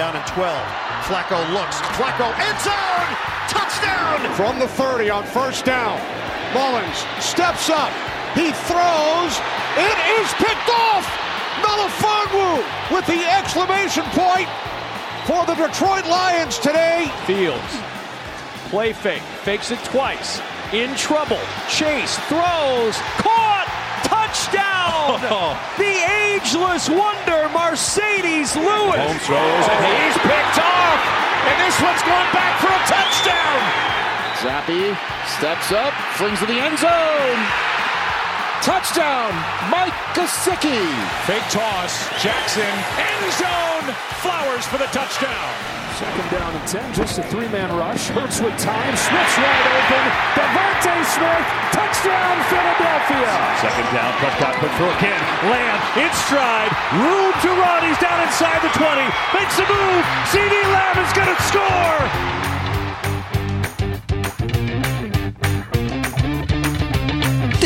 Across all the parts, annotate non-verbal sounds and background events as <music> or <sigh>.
Second down and 12. Flacco looks. Flacco end zone. Touchdown. From the 30 on first down. Mullins steps up. He throws. It is picked off. Melifonwu with the exclamation point for the Detroit Lions today. Fields. Play fake. Fakes it twice. In trouble. Chase throws. Caught. Touchdown. <laughs> Oh. the ageless wonder, Mercedes Lewis. Holmes throws and he's picked off. And this one's going back for a touchdown. Zappy steps up, flings to the end zone. Touchdown, Mike Gesicki. Fake toss. Jackson. End zone. Flowers for the touchdown. Second down and 10, just a three-man rush. Hurts with time, Smith's wide open. Devontae Smith, touchdown Philadelphia. Second down. Prescott put through again. Lamb in stride. Room to run. He's down inside the 20. Makes a move. CD Lamb is going to score.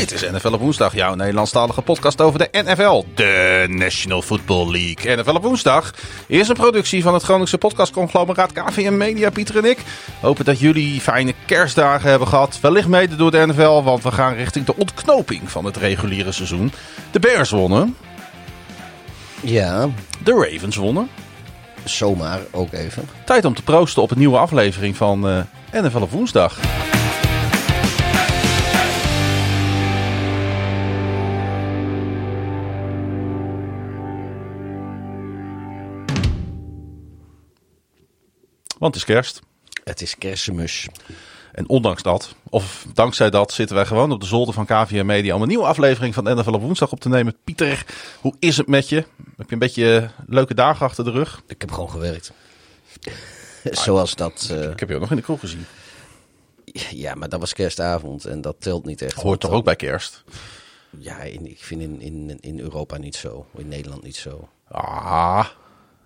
Dit is NFL op woensdag, jouw Nederlandstalige podcast over de NFL, de National Football League. NFL op woensdag is een productie van het Groningse podcastconglomeraat KVM Media, Pieter en ik. Hopen dat jullie fijne kerstdagen hebben gehad, wellicht mede door de NFL, want we gaan richting de ontknoping van het reguliere seizoen. De Bears wonnen, Ja, de Ravens wonnen. zomaar ook even. Tijd om te proosten op een nieuwe aflevering van eh, NFL op woensdag. Want het is kerst. Het is kerstmis. En ondanks dat, of dankzij dat, zitten wij gewoon op de zolder van KVM Media om een nieuwe aflevering van NFL op woensdag op te nemen. Pieter, hoe is het met je? Heb je een beetje leuke dagen achter de rug? Ik heb gewoon gewerkt. Zoals dat. eh, Ik heb je ook nog in de kroeg gezien. ja, maar dat was kerstavond en dat telt niet echt. Hoort toch ook bij kerst? Ja, in, ik vind in, in, in Europa niet zo. In Nederland niet zo. Ah,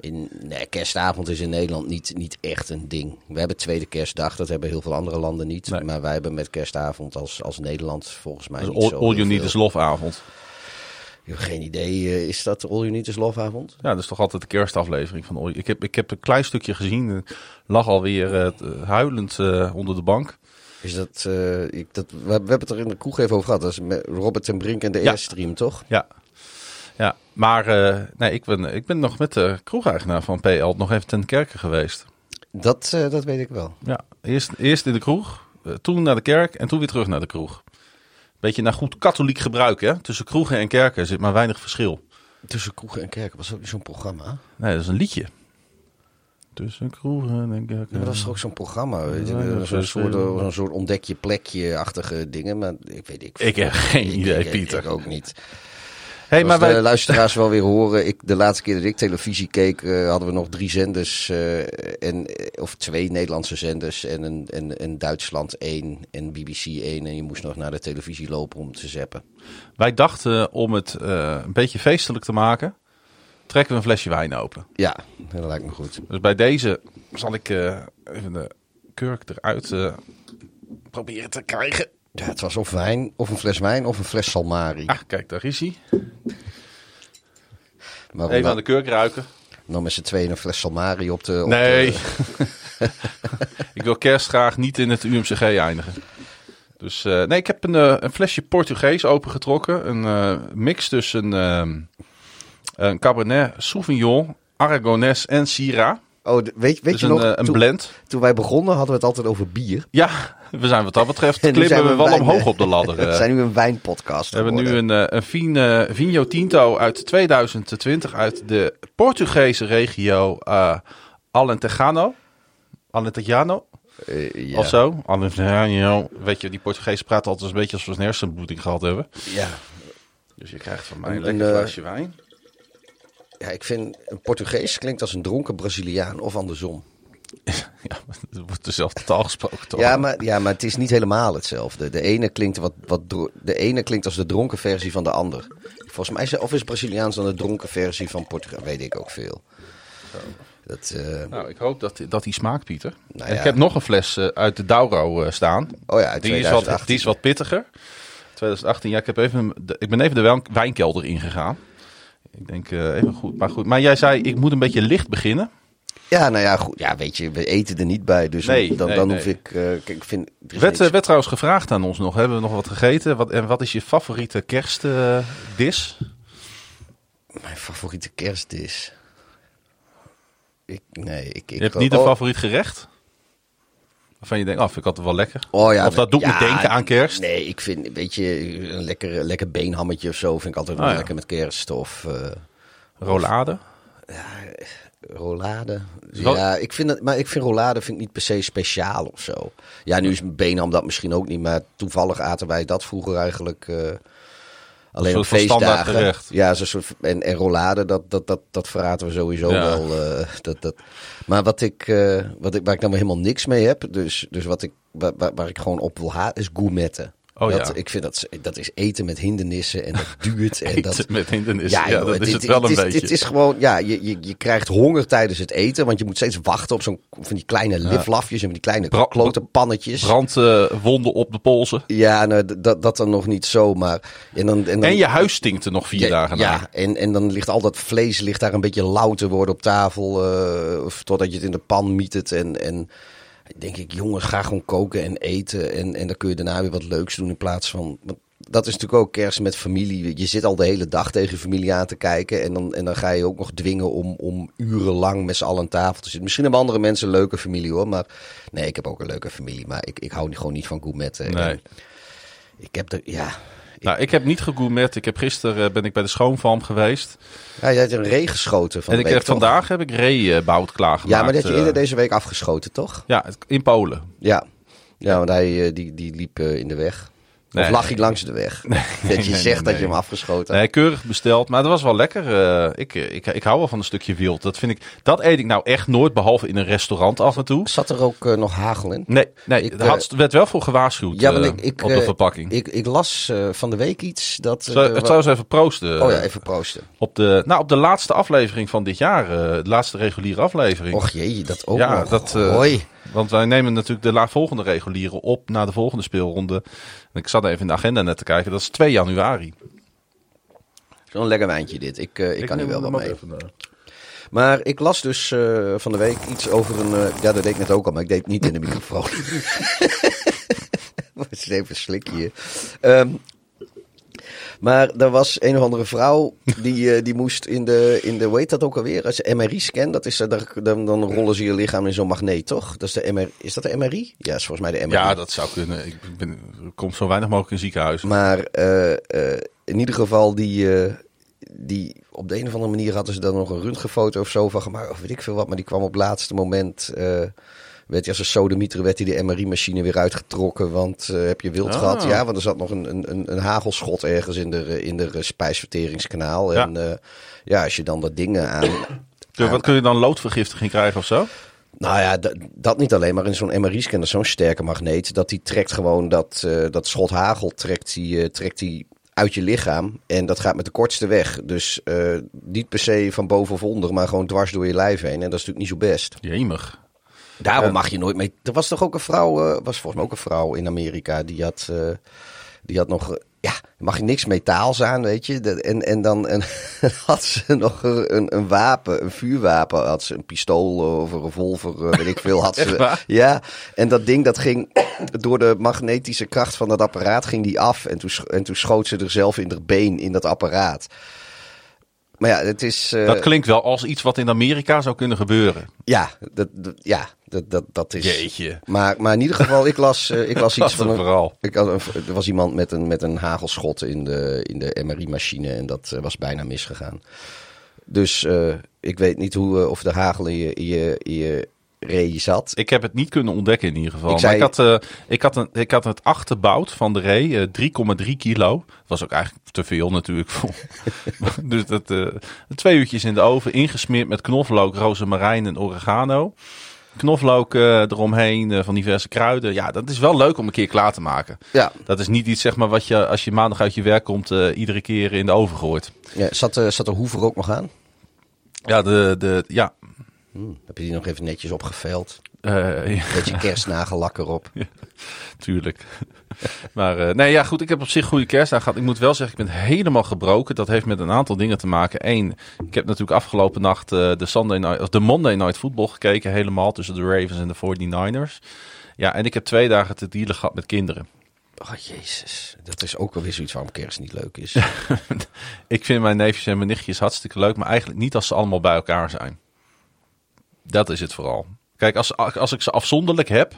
In, nee, kerstavond is in Nederland niet, niet echt een ding. We hebben tweede kerstdag, dat hebben heel veel andere landen niet. Nee. Maar wij hebben met kerstavond als, als Nederland volgens mij dus niet all, zo all you need is. Ik heb geen idee. eh, is dat All You Need is Love-avond? Ja, dat is toch altijd de kerstaflevering van All- Ik heb, ik heb een klein stukje gezien. eh, lag alweer eh, t- huilend eh, onder de bank. Is dat, eh, ik, dat, we, we hebben het er in de kroeg even over gehad. Dat is met Robert ten Brink en de Ja. Airstream, toch? Ja, ja maar eh, nee, ik, ben, ik ben nog met de kroegeigenaar van PL nog even ten kerke geweest. Dat, eh, dat weet ik wel. Ja, eerst, eerst in de kroeg, eh, toen naar de kerk en toen weer terug naar de kroeg. Beetje naar goed katholiek gebruik, hè? Tussen kroegen en kerken zit maar weinig verschil. Tussen kroegen en kerken was ook niet zo'n programma. Nee, dat is een liedje. Tussen kroegen en kerken. Maar dat is toch ook zo'n programma? weet je, Ja, dat zo'n soort, zo'n soort ontdek je plekje-achtige dingen. Maar ik weet ik. Ik heb geen idee, ik- Pieter. Ik ook niet. Hey, maar de wij, luisteraars wel weer horen. Ik, de laatste keer dat ik televisie keek, eh, hadden we nog drie zenders. eh, en, eh, of twee Nederlandse zenders. En, een, en, en Duitsland één en BBC één. En je moest nog naar de televisie lopen om te zappen. wij dachten om het een beetje feestelijk te maken, trekken we een flesje wijn open. Ja, dat lijkt me goed. Dus bij deze zal ik even de kurk eruit proberen te krijgen. Ja, het was of wijn, of een fles wijn, of een fles Salmari. Ah, kijk, daar is hij. maar Even aan de kurk ruiken. dan met z'n tweeën een fles Salmari op de... Op Nee. de- <laughs> ik wil kerst graag niet in het UMCG eindigen. Dus eh, nee, ik heb een, eh, een flesje Portugees opengetrokken. Een eh, mix tussen ehm, een Cabernet Sauvignon, Aragonés en Syrah. oh, weet, weet Dus je een, nog, een toen, blend. toen wij begonnen hadden we het altijd over bier. Ja, we zijn wat dat betreft <laughs> klimmen we we wel wijn- omhoog op de ladder. <laughs> We eh. zijn nu een wijnpodcast We hebben nu een, eh, een Vino, Vinho Tinto uit 2020 uit de Portugese regio eh Alentejano. Alentejano Eh, ja. of zo. Alentejano. Weet je, die Portugezen praten altijd een beetje alsof ze een hersenbloeding gehad hebben. Ja. Dus je krijgt van mij een Een, lekker eh, glaasje wijn. ja, ik vind een Portugees klinkt als een dronken Braziliaan of andersom. <laughs> Ja, het wordt dezelfde taal gesproken toch? Ja maar, ja, maar het is niet helemaal hetzelfde. De ene klinkt, wat, wat, de ene klinkt als de dronken versie van de ander. Volgens mij is, of is Braziliaans dan de dronken versie van Portugal? Weet ik ook veel. Dat, eh, Nou, ik hoop dat, dat die smaakt, Pieter. Nou ja. Ik heb nog een fles eh, uit de Douro eh, staan. oh ja, uit Die is, wat, 2018. die is wat pittiger. 2018, ja, ik, heb even, de- ik ben even de wijn- wijnkelder ingegaan. Ik denk even goed. Maar goed. Maar jij zei, ik moet een beetje licht beginnen. Ja, nou ja, goed. Ja, weet je, we eten er niet bij. Dus Nee, dan, nee, dan nee. hoef ik... eh, kijk, ik vind... er is Werd, niks- eh, werd trouwens gevraagd aan ons nog. Hebben we nog wat gegeten? Wat, en wat is je favoriete kerstdis? Mijn favoriete kerstdis. Ik, nee, ik... ik je hebt niet een oh, favoriet gerecht? Waarvan je denkt, oh, vind ik altijd wel lekker. Oh ja, of dat doet ja, me denken aan kerst. Nee, ik vind, weet je, een lekker, lekker beenhammetje of zo vind ik altijd wel Oh ja. lekker met kerst. Of eh, Rolade. Rollade. wel- Ja, ik vind het, maar ik vind rollade vind ik niet per se speciaal of zo. Ja, nu is beenham dat misschien ook niet, maar toevallig aten wij dat vroeger eigenlijk eh, alleen op feestdagen. Ja, zo'n soort en, en rollade, dat, dat, dat, dat verraten we sowieso Ja. wel. eh, dat, dat. Maar wat ik, eh, wat ik, waar ik dan weer helemaal niks mee heb, dus, dus wat ik, waar, waar, waar ik gewoon op wil haat, is gourmetten. Oh dat, ja. Ik vind dat, dat is eten met hindernissen en dat duurt. En <laughs> dat, met hindernissen. Ja, joh, dat is het wel een is, beetje. Het is gewoon, ja, je, je, je krijgt honger tijdens het eten, want je moet steeds wachten op zo'n van die kleine liflafjes en van die kleine Bra- klote pannetjes. Brandwonden op de polsen. Ja, nou, dat, dat dan nog niet zo, maar... En, dan, en, dan, En je huis stinkt er nog vier ja, dagen na. Ja, en, en dan ligt al dat vlees ligt daar een beetje lauw te worden op tafel, eh, of totdat je het in de pan mietert. En, en denk ik, jongens, ga gewoon koken en eten en, en dan kun je daarna weer wat leuks doen in plaats van... dat is natuurlijk ook kerst met familie. Je zit al de hele dag tegen je familie aan te kijken. En dan, en dan ga je ook nog dwingen om, om urenlang met z'n allen aan tafel te zitten. Misschien hebben andere mensen een leuke familie hoor. Maar nee, ik heb ook een leuke familie. Maar ik, ik hou gewoon niet van gourmetten. Nee. Ik heb er, ja... Nou, ik heb niet gegourmet. Ik heb gisteren eh, ben ik bij de schoonfarm geweest. Ja, jij hebt een ree geschoten van en de ik week, heb toch? vandaag heb ik reebout klaargemaakt. Ja, maar dat heb je eh, eerder deze week afgeschoten, toch? Ja, in Polen. Ja. Ja, want hij eh, die, die liep eh, in de weg. Nee, of lag hij langs de weg? <laughs> nee, dat je zegt dat je hem afgeschoten Nee, hebt. keurig besteld. Maar dat was wel lekker. Eh, ik, ik, ik hou wel van een stukje wild. Dat, vind ik, dat eet ik nou echt nooit, behalve in een restaurant af en toe. Zat er ook eh, nog hagel in? Nee, nee Ik, er eh, had, werd wel voor gewaarschuwd Ja, eh, ik, ik, op de eh, verpakking. Ik, ik las eh, van de week iets dat... eh, Zou- het wa- zou eens even proosten. oh ja, even proosten. Op de, nou, op de laatste aflevering van dit jaar. eh, de laatste reguliere aflevering. Och jee, dat ook ja, nog. dat, eh, Hoi. Want wij nemen natuurlijk de la- volgende reguliere op naar de volgende speelronde. En ik zat even in de agenda net te kijken. Dat is 2 januari. Zo'n lekker wijntje dit. Ik, eh, ik, kan hier neem wel wat mee. even, eh. Maar ik las dus eh, van de week iets over een... eh, ja, dat deed ik net ook al, maar ik deed het niet in de microfoon. <laughs> <laughs> Wat is even een slikje hier. Maar er was een of andere vrouw die, eh, die moest in de, in de, hoe heet dat ook alweer? Als je MRI-scan, dat is, eh, daar- dan, dan rollen ze je lichaam in zo'n magneet, toch? Dat is, de MR, is dat de MRI? Ja, is volgens mij de MRI. Ja, dat zou kunnen. Ik ben, kom zo weinig mogelijk in ziekenhuizen. Maar eh, in ieder geval, die, die, op de een of andere manier hadden ze daar nog een röntgenfoto of zo van gemaakt. Of weet ik veel wat. Maar die kwam op het laatste moment. Werd hij als een sodemieter werd hij de MRI-machine weer uitgetrokken. Want eh, heb je wild Ah. gehad? Ja, want er zat nog een, een, een, een hagelschot ergens in de, in de spijsverteringskanaal. Ja. En eh, ja, als je dan dat dingen aan... Dus wat kun je dan loodvergiftiging krijgen of zo? Nou ja, dat, niet alleen, maar in zo'n MRI-scan dat is zo'n sterke magneet. Dat die trekt gewoon dat, eh, dat schot hagel trekt die, trekt die uit je lichaam. En dat gaat met de kortste weg. Dus niet per se van boven of onder, maar gewoon dwars door je lijf heen. En dat is natuurlijk niet zo best. Jemig. Daarom mag je nooit mee. Er was toch ook een vrouw, eh, was volgens mij ook een vrouw in Amerika, die had, eh, die had nog. eh, ja, mag je niks metaals aan, weet je. En, en dan en, <laughs> had ze nog een, een wapen, een vuurwapen. Had ze een pistool of een revolver, weet ik veel. Had <laughs> ze, ja, en dat ding dat ging <clears throat> door de magnetische kracht van dat apparaat ging die af. En toen, en toen schoot ze er zelf in haar been in dat apparaat. Maar ja, het is... eh, Dat klinkt wel als iets wat in Amerika zou kunnen gebeuren. ja, dat, dat, ja dat, dat, dat is... Jeetje. Maar, maar in ieder geval, ik las, eh, ik las <laughs> iets van een ik een, er was iemand met een, met een hagelschot in de, in de MRI-machine en dat eh, was bijna misgegaan. Dus ik weet niet hoe, of de hagel in je, in je, in je ree zat. Ik heb het niet kunnen ontdekken in ieder geval. Ik Maar zei- ik, had, eh, ik, had een, ik had het achterbout van de ree, eh, 3,3 kilo. Dat was ook eigenlijk te veel natuurlijk. voor- <laughs> dus dat, eh, twee uurtjes in de oven, ingesmeerd met knoflook, rozemarijn en oregano. Knoflook eh, eromheen eh, van diverse kruiden. Ja, dat is wel leuk om een keer klaar te maken. Ja, Dat is niet iets zeg maar, wat je als je maandag uit je werk komt eh, iedere keer in de oven gooit. ja zat, eh, zat de hoever ook nog aan? Ja, de, de, ja. Hm, heb je die nog even netjes opgeveld? Eh, ja, Beetje kerstnagellak erop. <laughs> tuurlijk. <laughs> maar eh, nee, ja, goed. Ik heb op zich goede kerstdagen gehad. Ik moet wel zeggen, ik ben helemaal gebroken. Dat heeft met een aantal dingen te maken. Eén, ik heb natuurlijk afgelopen nacht eh, de, Sunday night, of de Monday Night Football gekeken. Helemaal tussen de Ravens en de 49ers. Ja, en ik heb twee dagen te dealen gehad met kinderen. Oh jezus, dat is ook alweer zoiets waarom kerst niet leuk is. <laughs> ik vind mijn neefjes en mijn nichtjes hartstikke leuk, maar eigenlijk niet als ze allemaal bij elkaar zijn. Dat is het vooral. Kijk, als, als ik ze afzonderlijk heb,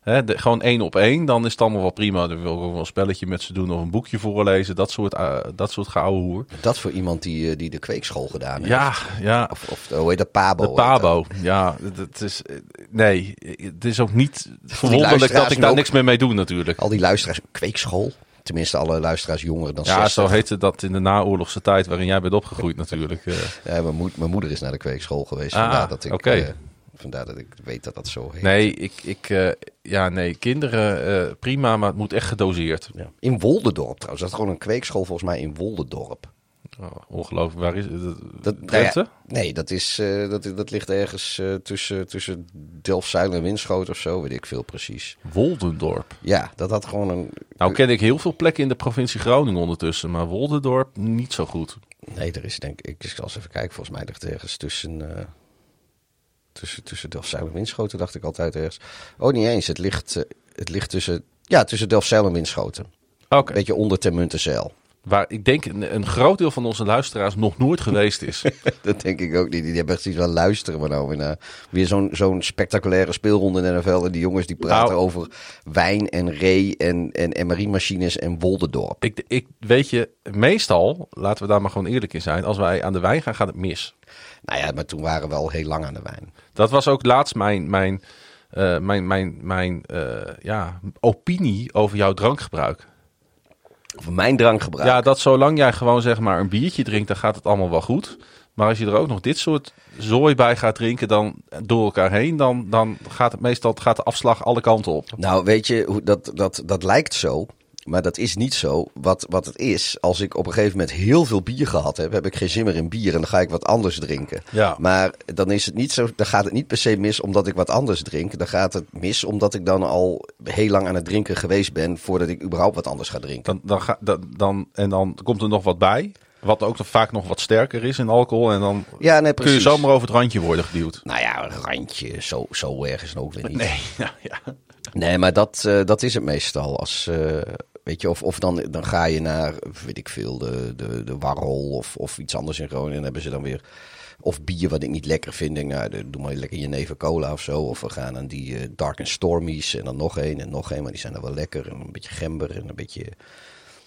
hè, de- gewoon één op één, dan is het allemaal wel prima. Dan wil ik ook wel een spelletje met ze doen of een boekje voorlezen, dat soort, uh, dat soort gouden hoer. dat voor iemand die, eh, die de kweekschool gedaan heeft. Ja, ja. Of, of hoe heet dat, Pabo? De. Pabo, ja, het is, nee, het is ook niet verwonderlijk dat ik daar ook- niks meer mee doe natuurlijk. Al die luisteraars, kweekschool. Tenminste, alle luisteraars jonger dan Ja, 60. zo heette dat in de naoorlogse tijd waarin jij bent opgegroeid natuurlijk. eh. Ja, mijn, moed- mijn moeder is naar de kweekschool geweest. Ah, vandaar, dat ik, oké. eh, vandaar dat ik weet dat dat zo heet. Nee, ik, ik, eh, ja, nee, kinderen prima, maar het moet echt gedoseerd. Ja. In Woldendorp trouwens. Dat is gewoon een kweekschool volgens mij in Woldendorp. Oh, ongelooflijk, waar is het? Dat, nou nee, dat, is, eh, dat, dat ligt ergens eh, tussen, tussen Delfzijl en Winschoten of zo. Weet ik veel precies. Woldendorp. Ja, dat had gewoon een... Nou ken ik heel veel plekken in de provincie Groningen ondertussen, maar Woldendorp niet zo goed. Nee, er is denk ik... Ik zal eens even kijken. Volgens mij ligt ergens tussen... eh, tussen, tussen Delfzijl en Winschoten dacht ik altijd ergens. Oh, niet eens. Het ligt, het ligt tussen... Ja, tussen Delfzijl en Winschoten. Oké. Een beetje onder Termuntenzeil. Waar ik denk een, een groot deel van onze luisteraars nog nooit geweest is. <laughs> Dat denk ik ook niet. Die hebben iets van luisteren we nou naar. Weer zo'n zo'n spectaculaire speelronde in de NFL. En die jongens die praten Nou. over wijn en ree en, en MRI-machines en Woldendorp. ik, ik weet je, meestal, laten we daar maar gewoon eerlijk in zijn, als wij aan de wijn gaan, gaat het mis. Nou ja, maar toen waren we al heel lang aan de wijn. Dat was ook laatst mijn, mijn, eh, mijn, mijn, mijn eh, ja, opinie over jouw drankgebruik. Of mijn drankgebruik. Ja, dat zolang jij gewoon zeg maar een biertje drinkt, dan gaat het allemaal wel goed. Maar als je er ook nog dit soort zooi bij gaat drinken, dan door elkaar heen, dan, dan gaat het meestal gaat de afslag alle kanten op. Nou, weet je, dat, dat, dat lijkt zo. Maar dat is niet zo. Wat, wat het is, als ik op een gegeven moment heel veel bier gehad heb, heb ik geen zin meer in bier en dan ga ik wat anders drinken. Ja. Maar dan is het niet zo, dan gaat het niet per se mis omdat ik wat anders drink. Dan gaat het mis omdat ik dan al heel lang aan het drinken geweest ben voordat ik überhaupt wat anders ga drinken. Dan, dan, ga, dan, dan, en dan komt er nog wat bij, wat ook vaak nog wat sterker is in alcohol. En dan Ja, nee, kun je zomaar over het randje worden geduwd. Nou ja, een randje, zo, zo erg is het ook weer niet. Nee, <laughs> ja. Nee, maar dat, eh, dat is het meestal. Als, eh, weet je, of, of dan, dan ga je naar, weet ik veel, de, de, de Warrol of, of iets anders in Groningen. En hebben ze dan weer, of bier wat ik niet lekker vind. Denk, nou, doe maar lekker je neven cola of zo. Of we gaan aan die eh, Dark and Stormies en dan nog één en nog één. Maar die zijn dan wel lekker. En een beetje gember en een beetje...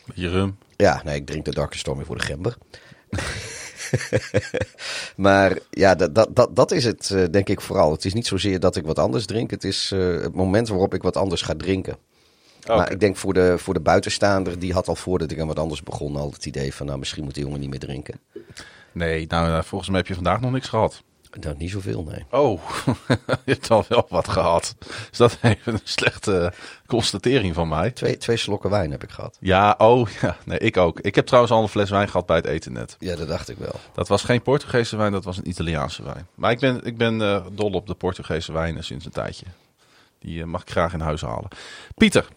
Beetje rum. Ja, nee, ik drink de Dark and Stormy voor de gember. <laughs> maar ja, dat, dat, dat, dat is het eh, denk ik vooral. Het is niet zozeer dat ik wat anders drink. Het is eh, het moment waarop ik wat anders ga drinken. Maar ik denk voor de, voor de buitenstaander, die had al voordat ik aan wat anders begon al het idee van, nou misschien moet die jongen niet meer drinken. Nee, nou, nou, volgens mij heb je vandaag nog niks gehad. Nou, niet zoveel, nee. Oh, <laughs> je hebt al wel wat gehad. Is dat even een slechte constatering van mij? Twee, twee slokken wijn heb ik gehad. Ja, oh <laughs> ja, nee, ik ook. Ik heb trouwens al een fles wijn gehad bij het eten net. Ja, dat dacht ik wel. Dat was geen Portugese wijn, dat was een Italiaanse wijn. Maar ik ben, ik ben eh, dol op de Portugese wijnen sinds een tijdje. Die eh, mag ik graag in huis halen. Pieter,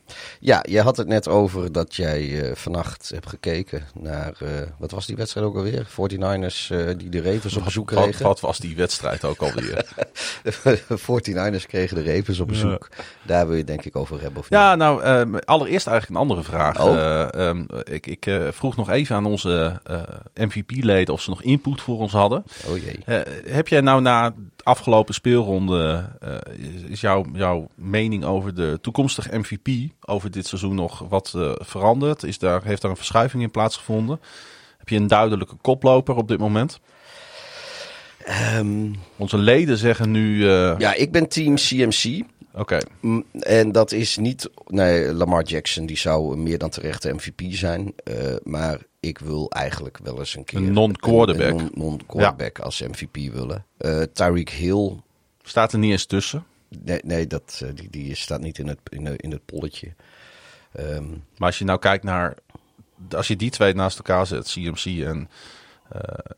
Ja, je had het net over dat jij eh, vannacht hebt gekeken naar, eh, wat was die wedstrijd ook alweer? 49ers eh, die de Ravens op bezoek wat, kregen. wat was die wedstrijd ook alweer? <laughs> De 49ers kregen de Ravens op bezoek. Daar wil je het denk ik over hebben of niet? ja, nou, eh, allereerst eigenlijk een andere vraag. Oh. Eh, ehm, ik ik vroeg nog even aan onze MVP-leden of ze nog input voor ons hadden. Oh jee. Heb jij nou na afgelopen speelronde, eh, is, jouw, jouw mening over de toekomstige MVP over dit seizoen nog wat eh, veranderd? Is daar, heeft daar een verschuiving in plaatsgevonden? Heb je een duidelijke koploper op dit moment? Ehm, Onze leden zeggen nu, eh, ja, ik ben team CMC. Oké, Mm, En dat is niet. Nee, Lamar Jackson die zou meer dan terecht de MVP zijn. eh, maar ik wil eigenlijk wel eens een keer. Een non-quarterback. non- Non-quarterback als MVP willen. Eh Tyreek Hill. staat er niet eens tussen. Nee, nee dat, eh, die, die staat niet in het, in, in het polletje. Ehm, Maar als je nou kijkt naar, als je die twee naast elkaar zet, CMC en,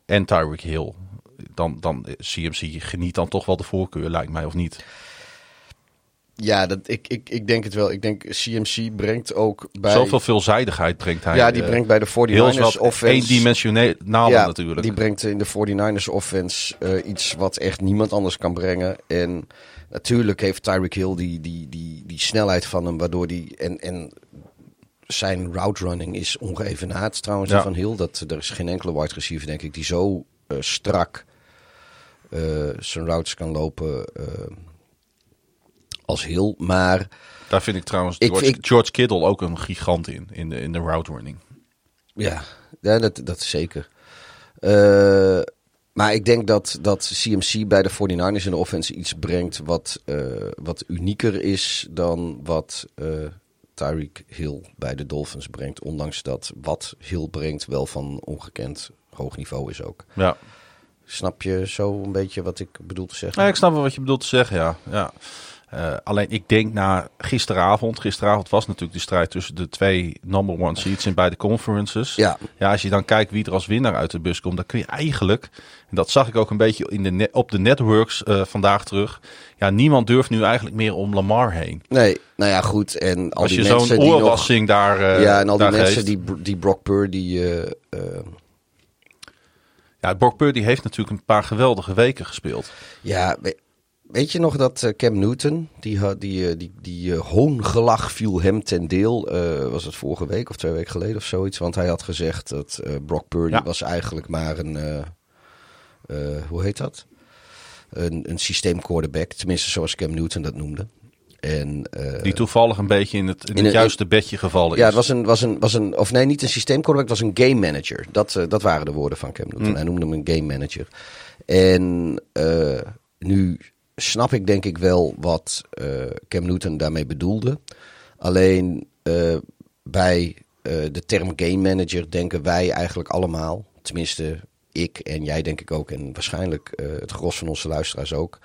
en Tyreek Hill, dan, dan CMC geniet dan toch wel de voorkeur, lijkt mij, of niet? Ja, dat, ik, ik, ik denk het wel. Ik denk CMC brengt ook bij... Zoveel veelzijdigheid brengt hij. ja, die eh, brengt bij de 49ers heel wat offense... eendimensionaal ja, natuurlijk. die brengt in de 49ers offense eh, iets wat echt niemand anders kan brengen. En natuurlijk heeft Tyreek Hill die, die, die, die snelheid van hem, waardoor die... En, en zijn route running is ongeëvenaard trouwens Ja. van Hill. Dat, er is geen enkele wide receiver, denk ik, die zo eh, strak zijn routes kan lopen als Hill. Maar Daar vind ik trouwens Ik- George, ik- George Kittle ook een gigant in, in de, in de route running. Ja, ja dat, dat is zeker. Eh, maar ik denk dat, dat CMC bij de 49ers in de offense iets brengt wat, eh, wat unieker is dan wat eh Tyreek Hill bij de Dolphins brengt. Ondanks dat wat Hill brengt wel van ongekend hoog niveau is ook. Ja. Snap je zo een beetje wat ik bedoel te zeggen? Ja, ik snap wel wat je bedoelt te zeggen, ja. ja. Eh, alleen ik denk na gisteravond. Gisteravond was natuurlijk de strijd tussen de twee number one seeds in beide conferences. Ja. ja, als je dan kijkt wie er als winnaar uit de bus komt, dan kun je eigenlijk, en dat zag ik ook een beetje in de net- op de networks eh, vandaag terug. Ja, niemand durft nu eigenlijk meer om Lamar heen. Nee, nou ja, goed. En al als die je zo'n nog... oorwassing daar. eh, Ja, en al die mensen die, die Brock Purdy... Ja, Brock Purdy heeft natuurlijk een paar geweldige weken gespeeld. Ja, weet je nog dat eh, Cam Newton, die, had- die, eh, die, die eh, hoongelach viel hem ten deel. eh, was het vorige week of twee weken geleden of zoiets? Want hij had gezegd dat eh, Brock Purdy Ja. was eigenlijk maar een, eh, eh, hoe heet dat? Een, een systeemquarterback, tenminste zoals Cam Newton dat noemde. En, eh, Die toevallig een beetje in het, in in het een- juiste bedje gevallen ja, is. het was een, was een, was een, of nee, niet een systeemquarterback, het was een game manager. Dat, eh, dat waren de woorden van Cam Newton. Mm. Hij noemde hem een game manager. En eh, nu snap ik denk ik wel wat eh, Cam Newton daarmee bedoelde. Alleen eh, bij eh, de term game manager denken wij eigenlijk allemaal, tenminste ik en jij denk ik ook, en waarschijnlijk het gros van onze luisteraars ook,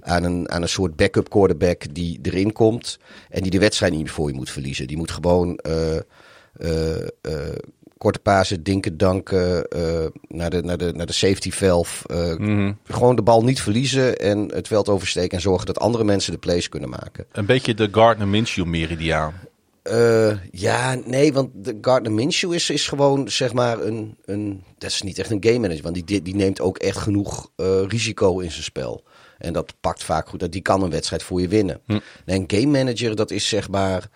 aan een, aan een soort backup quarterback die erin komt en die de wedstrijd niet voor je moet verliezen. Die moet gewoon korte pasen, dinken, danken, eh, naar, de, naar, de, naar de safety valve. eh, Mhm. Gewoon de bal niet verliezen en het veld oversteken en zorgen dat andere mensen de plays kunnen maken. Een beetje de Gardner Minshew meridiaan. Eh, ja, nee, want de Gardner Minshew is, is gewoon zeg maar een, een. Dat is niet echt een game manager, want die- die, neemt ook echt genoeg risico in zijn spel. En dat pakt vaak goed. Dat die kan een wedstrijd voor je winnen. Hm. Nee, een game manager, dat is zeg maar.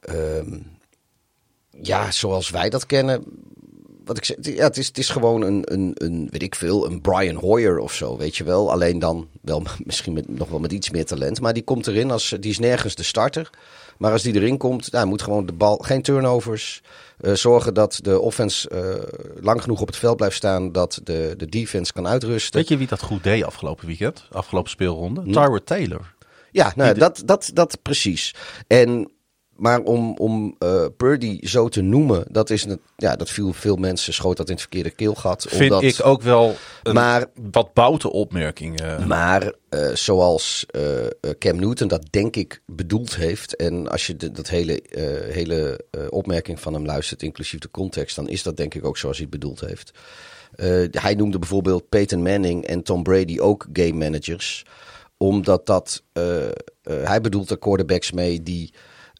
ehm, ja, zoals wij dat kennen. Wat ik zeg, ja, het is, het is gewoon een, een, een, weet ik veel, een Brian Hoyer of zo, weet je wel. Alleen dan wel <laughs> misschien met, nog wel met iets meer talent. Maar die komt erin als, die is nergens de starter. Maar als die erin komt, nou, moet gewoon de bal, geen turnovers. eh, zorgen dat de offense eh, lang genoeg op het veld blijft staan, dat de, de defense kan uitrusten. Weet je wie dat goed deed afgelopen weekend? Afgelopen speelronde? Hm? Taylor. Ja, nou, dat, dat, dat precies. En, maar om, om eh, Purdy zo te noemen, dat, is een, ja, dat viel veel mensen, schoot dat in het verkeerde keelgat. Vind omdat, ik ook wel een Maar- wat boute opmerking. eh. Maar eh, zoals Cam Newton dat denk ik bedoeld heeft. En als je de, dat hele, hele opmerking van hem luistert, inclusief de context, dan is dat denk ik ook zoals hij het bedoeld heeft. Hij noemde bijvoorbeeld Peyton Manning en Tom Brady ook game managers. Omdat dat, hij bedoelt er quarterbacks mee die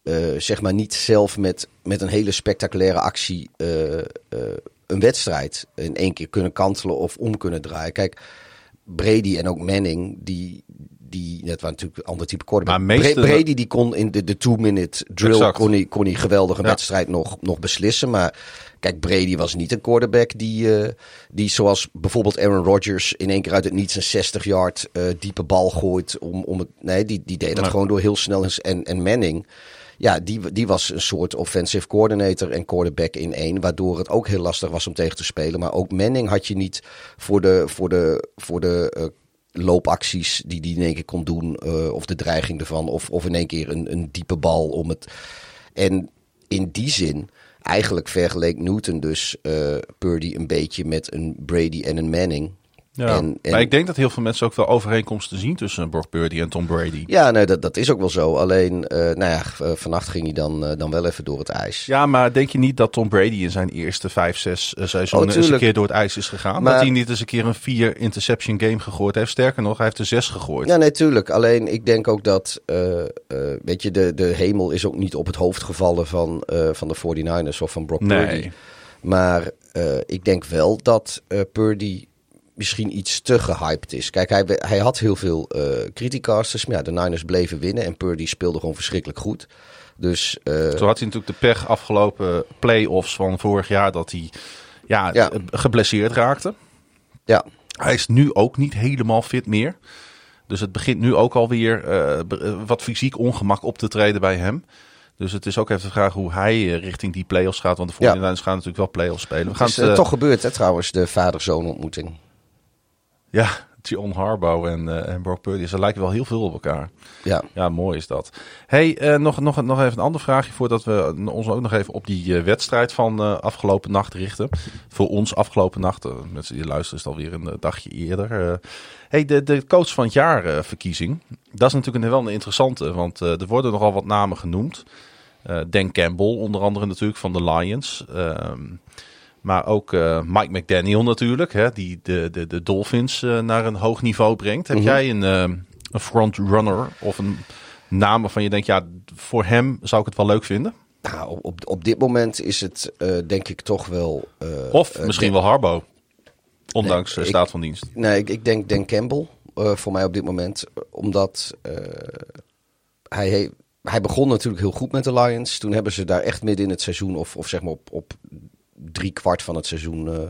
eh, zeg maar niet zelf met, met een hele spectaculaire actie eh, eh, een wedstrijd in één keer kunnen kantelen of om kunnen draaien. Kijk, Brady en ook Manning, die, die net waren natuurlijk een ander type quarterback. Maar meeste- Bra- Brady die kon in de, de two-minute drill Exact. kon hij, kon hij geweldig een Ja. wedstrijd nog, nog beslissen. Maar kijk, Brady was niet een quarterback die, die zoals bijvoorbeeld Aaron Rodgers in één keer uit het niets een 60 yard eh, diepe bal gooit. Om, om het, nee, die, die deed dat gewoon door heel snel. En, en Manning, ja, die, die was een soort offensive coordinator en quarterback in één. Waardoor het ook heel lastig was om tegen te spelen. Maar ook Manning had je niet voor de, voor de, voor de eh, loopacties die die in één keer kon doen. eh, of de dreiging ervan. Of, of in één keer een, een diepe bal om het. En in die zin, eigenlijk vergeleek Newton dus eh, Purdy een beetje met een Brady en een Manning. Ja. En- en- Maar ik denk dat heel veel mensen ook wel overeenkomsten zien tussen Brock Purdy en Tom Brady. Ja, nee, dat, dat is ook wel zo. Alleen, eh, nou ja, eh, vannacht ging hij dan, eh, dan wel even door het ijs. Ja, maar denk je niet dat Tom Brady in zijn eerste vijf, zes eh, seizoenen Oh, eens een keer door het ijs is gegaan? Maar- Dat hij niet eens een keer een vier interception game gegooid heeft. Sterker nog, hij heeft er zes gegooid. Ja, nee, tuurlijk. Alleen ik denk ook dat, weet je, de, de hemel is ook niet op het hoofd gevallen van, van de 49ers of van Brock Purdy. nee. Maar eh, ik denk wel dat Purdy misschien iets te gehyped is. Kijk, hij, hij had heel veel criticasters, maar ja, de Niners bleven winnen en Purdy speelde gewoon verschrikkelijk goed. Dus eh, Toen had hij natuurlijk de pech afgelopen playoffs van vorig jaar dat hij ja, Ja. eh, geblesseerd raakte. ja, Hij is nu ook niet helemaal fit meer. Dus het begint nu ook alweer eh, wat fysiek ongemak op te treden bij hem. Dus het is ook even de vraag hoe hij richting die play-offs gaat. Want de Ja. 49ers gaan natuurlijk wel play-offs spelen. We het gaan is het, eh, toch gebeurd hè, trouwens, de vader-zoon ontmoeting. Ja, John Harbaugh en, en Brock Purdy. Ze lijken wel heel veel op elkaar. Ja, Ja, mooi is dat. Hey, eh, nog, nog, nog even een ander vraagje voordat we ons ook nog even op die eh, wedstrijd van afgelopen nacht richten. Voor ons afgelopen nacht. mensen die luisteren is het alweer een dagje eerder. Hey, de, de coach van het jaar verkiezing. Dat is natuurlijk een, wel een interessante, want er worden nogal wat namen genoemd. Dan Campbell onder andere natuurlijk van de Lions. Maar ook eh, Mike McDaniel natuurlijk, hè, die de, de, de Dolphins eh, naar een hoog niveau brengt. Heb Mhm. jij een, eh, een frontrunner of een naam waarvan je denkt, ja, voor hem zou ik het wel leuk vinden? nou, op- op, dit moment is het denk ik toch wel... Of misschien wel Harbo, ondanks Nee, ik- staat van dienst. Nee, ik, ik denk Dan Campbell voor mij op dit moment. Omdat hij, he- hij begon natuurlijk heel goed met de Lions. Toen hebben ze daar echt midden in het seizoen, of, of zeg maar op, op drie kwart van het seizoen, eh,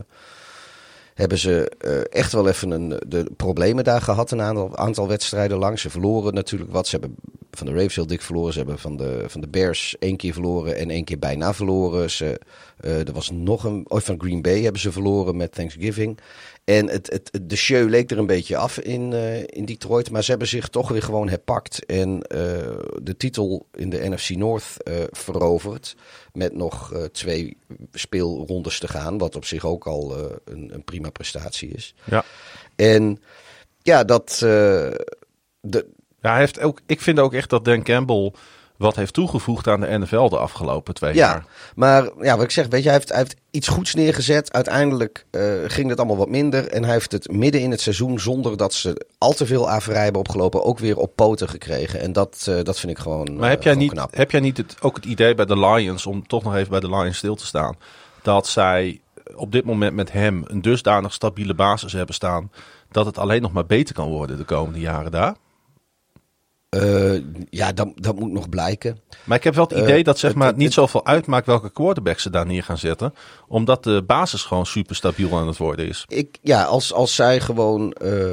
hebben ze eh, echt wel even een, de problemen daar gehad. Een aantal, aantal wedstrijden lang. Ze verloren natuurlijk wat. Ze hebben van de Ravens heel dik verloren. Ze hebben van de, van de Bears één keer verloren en één keer bijna verloren. Ze, eh, er was nog een. Oh, van Green Bay hebben ze verloren met Thanksgiving. En het, het, het- de show leek er een beetje af in, eh, in Detroit. Maar ze hebben zich toch weer gewoon herpakt. En eh, de titel in de NFC North veroverd. Met nog twee speelrondes te gaan. Wat op zich ook al een, een prima prestatie is. Ja. En ja, dat. de, Ja, hij heeft ook, ik vind ook echt dat Dan Campbell wat heeft toegevoegd aan de NFL de afgelopen twee Ja, jaar. maar ja, wat ik zeg, weet je, hij heeft, hij heeft iets goeds neergezet. Uiteindelijk eh, ging het allemaal wat minder. En hij heeft het midden in het seizoen, zonder dat ze al te veel averij hebben opgelopen, ook weer op poten gekregen. En dat, eh, dat vind ik gewoon. Maar heb eh, jij niet, knap. heb jij niet het, ook het idee bij de Lions, om toch nog even bij de Lions stil te staan, dat zij op dit moment met hem een dusdanig stabiele basis hebben staan, dat het alleen nog maar beter kan worden de komende jaren daar? Eh, ja, dat, dat moet nog blijken. Maar ik heb wel het Eh, idee dat zeg het- maar, het- niet zoveel uitmaakt welke quarterback ze daar neer gaan zetten. Omdat de basis gewoon super stabiel aan het worden is. Ik, ja, als, als zij gewoon, eh,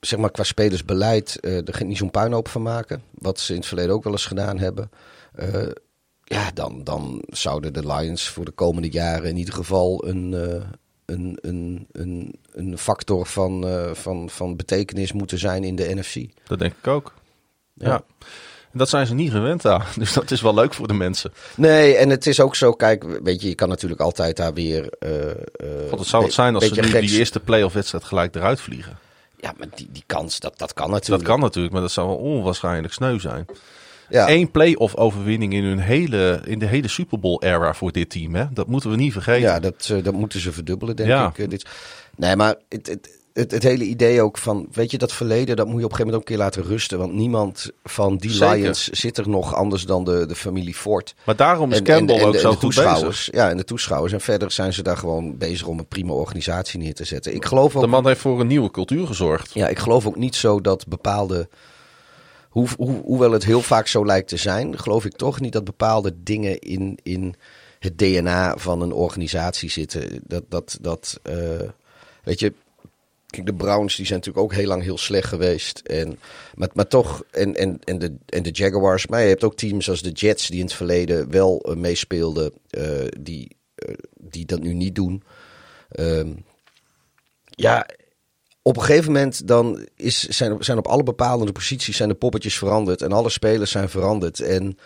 zeg maar qua spelersbeleid, er niet zo'n puinhoop van maken. Wat ze in het verleden ook wel eens gedaan hebben. ja, dan, dan zouden de Lions voor de komende jaren in ieder geval een, een, een, een, een factor van, eh, van, van betekenis moeten zijn in de NFC. Dat denk ik ook. Ja. Ja. En dat zijn ze niet gewend aan. <laughs> Dus dat is wel leuk voor de mensen. Nee, en het is ook zo, kijk, weet je, je kan natuurlijk altijd daar weer... het zou het zijn als ze nu geks- die eerste playoff wedstrijd gelijk eruit vliegen. Ja, maar die, die kans, dat, dat kan Dat natuurlijk. kan natuurlijk, maar dat zou wel onwaarschijnlijk sneu zijn. Ja. Eén playoff overwinning in, hun hele, in de hele Super Bowl era voor dit team. Hè? Dat moeten we niet vergeten. Ja, dat, eh, dat moeten ze verdubbelen, denk Ja. ik. eh, dit. Nee, maar het, het, het, het hele idee ook van, weet je, dat verleden, dat moet je op een gegeven moment ook een keer laten rusten. Want niemand van die Zeker. Lions zit er nog anders dan de, de familie Ford. Maar daarom is En- Campbell en- en ook zo de goed toeschouwers. bezig. Ja, en de toeschouwers. En verder zijn ze daar gewoon bezig om een prima organisatie neer te zetten. Ik geloof ook De man heeft voor een nieuwe cultuur gezorgd. ja, ik geloof ook niet zo dat bepaalde. Hoe, hoe, hoewel het heel vaak zo lijkt te zijn, geloof ik toch niet dat bepaalde dingen in, in het DNA van een organisatie zitten. Dat, dat, dat eh, weet je. Kijk, de Browns die zijn natuurlijk ook heel lang heel slecht geweest. En, maar, maar toch, en, en, en, de, en de Jaguars. Maar je hebt ook teams als de Jets die in het verleden wel eh, meespeelden, eh, die, die dat nu niet doen. Ehm, ja, op een gegeven moment dan is, zijn, zijn op alle bepaalde posities zijn de poppetjes veranderd en alle spelers zijn veranderd. En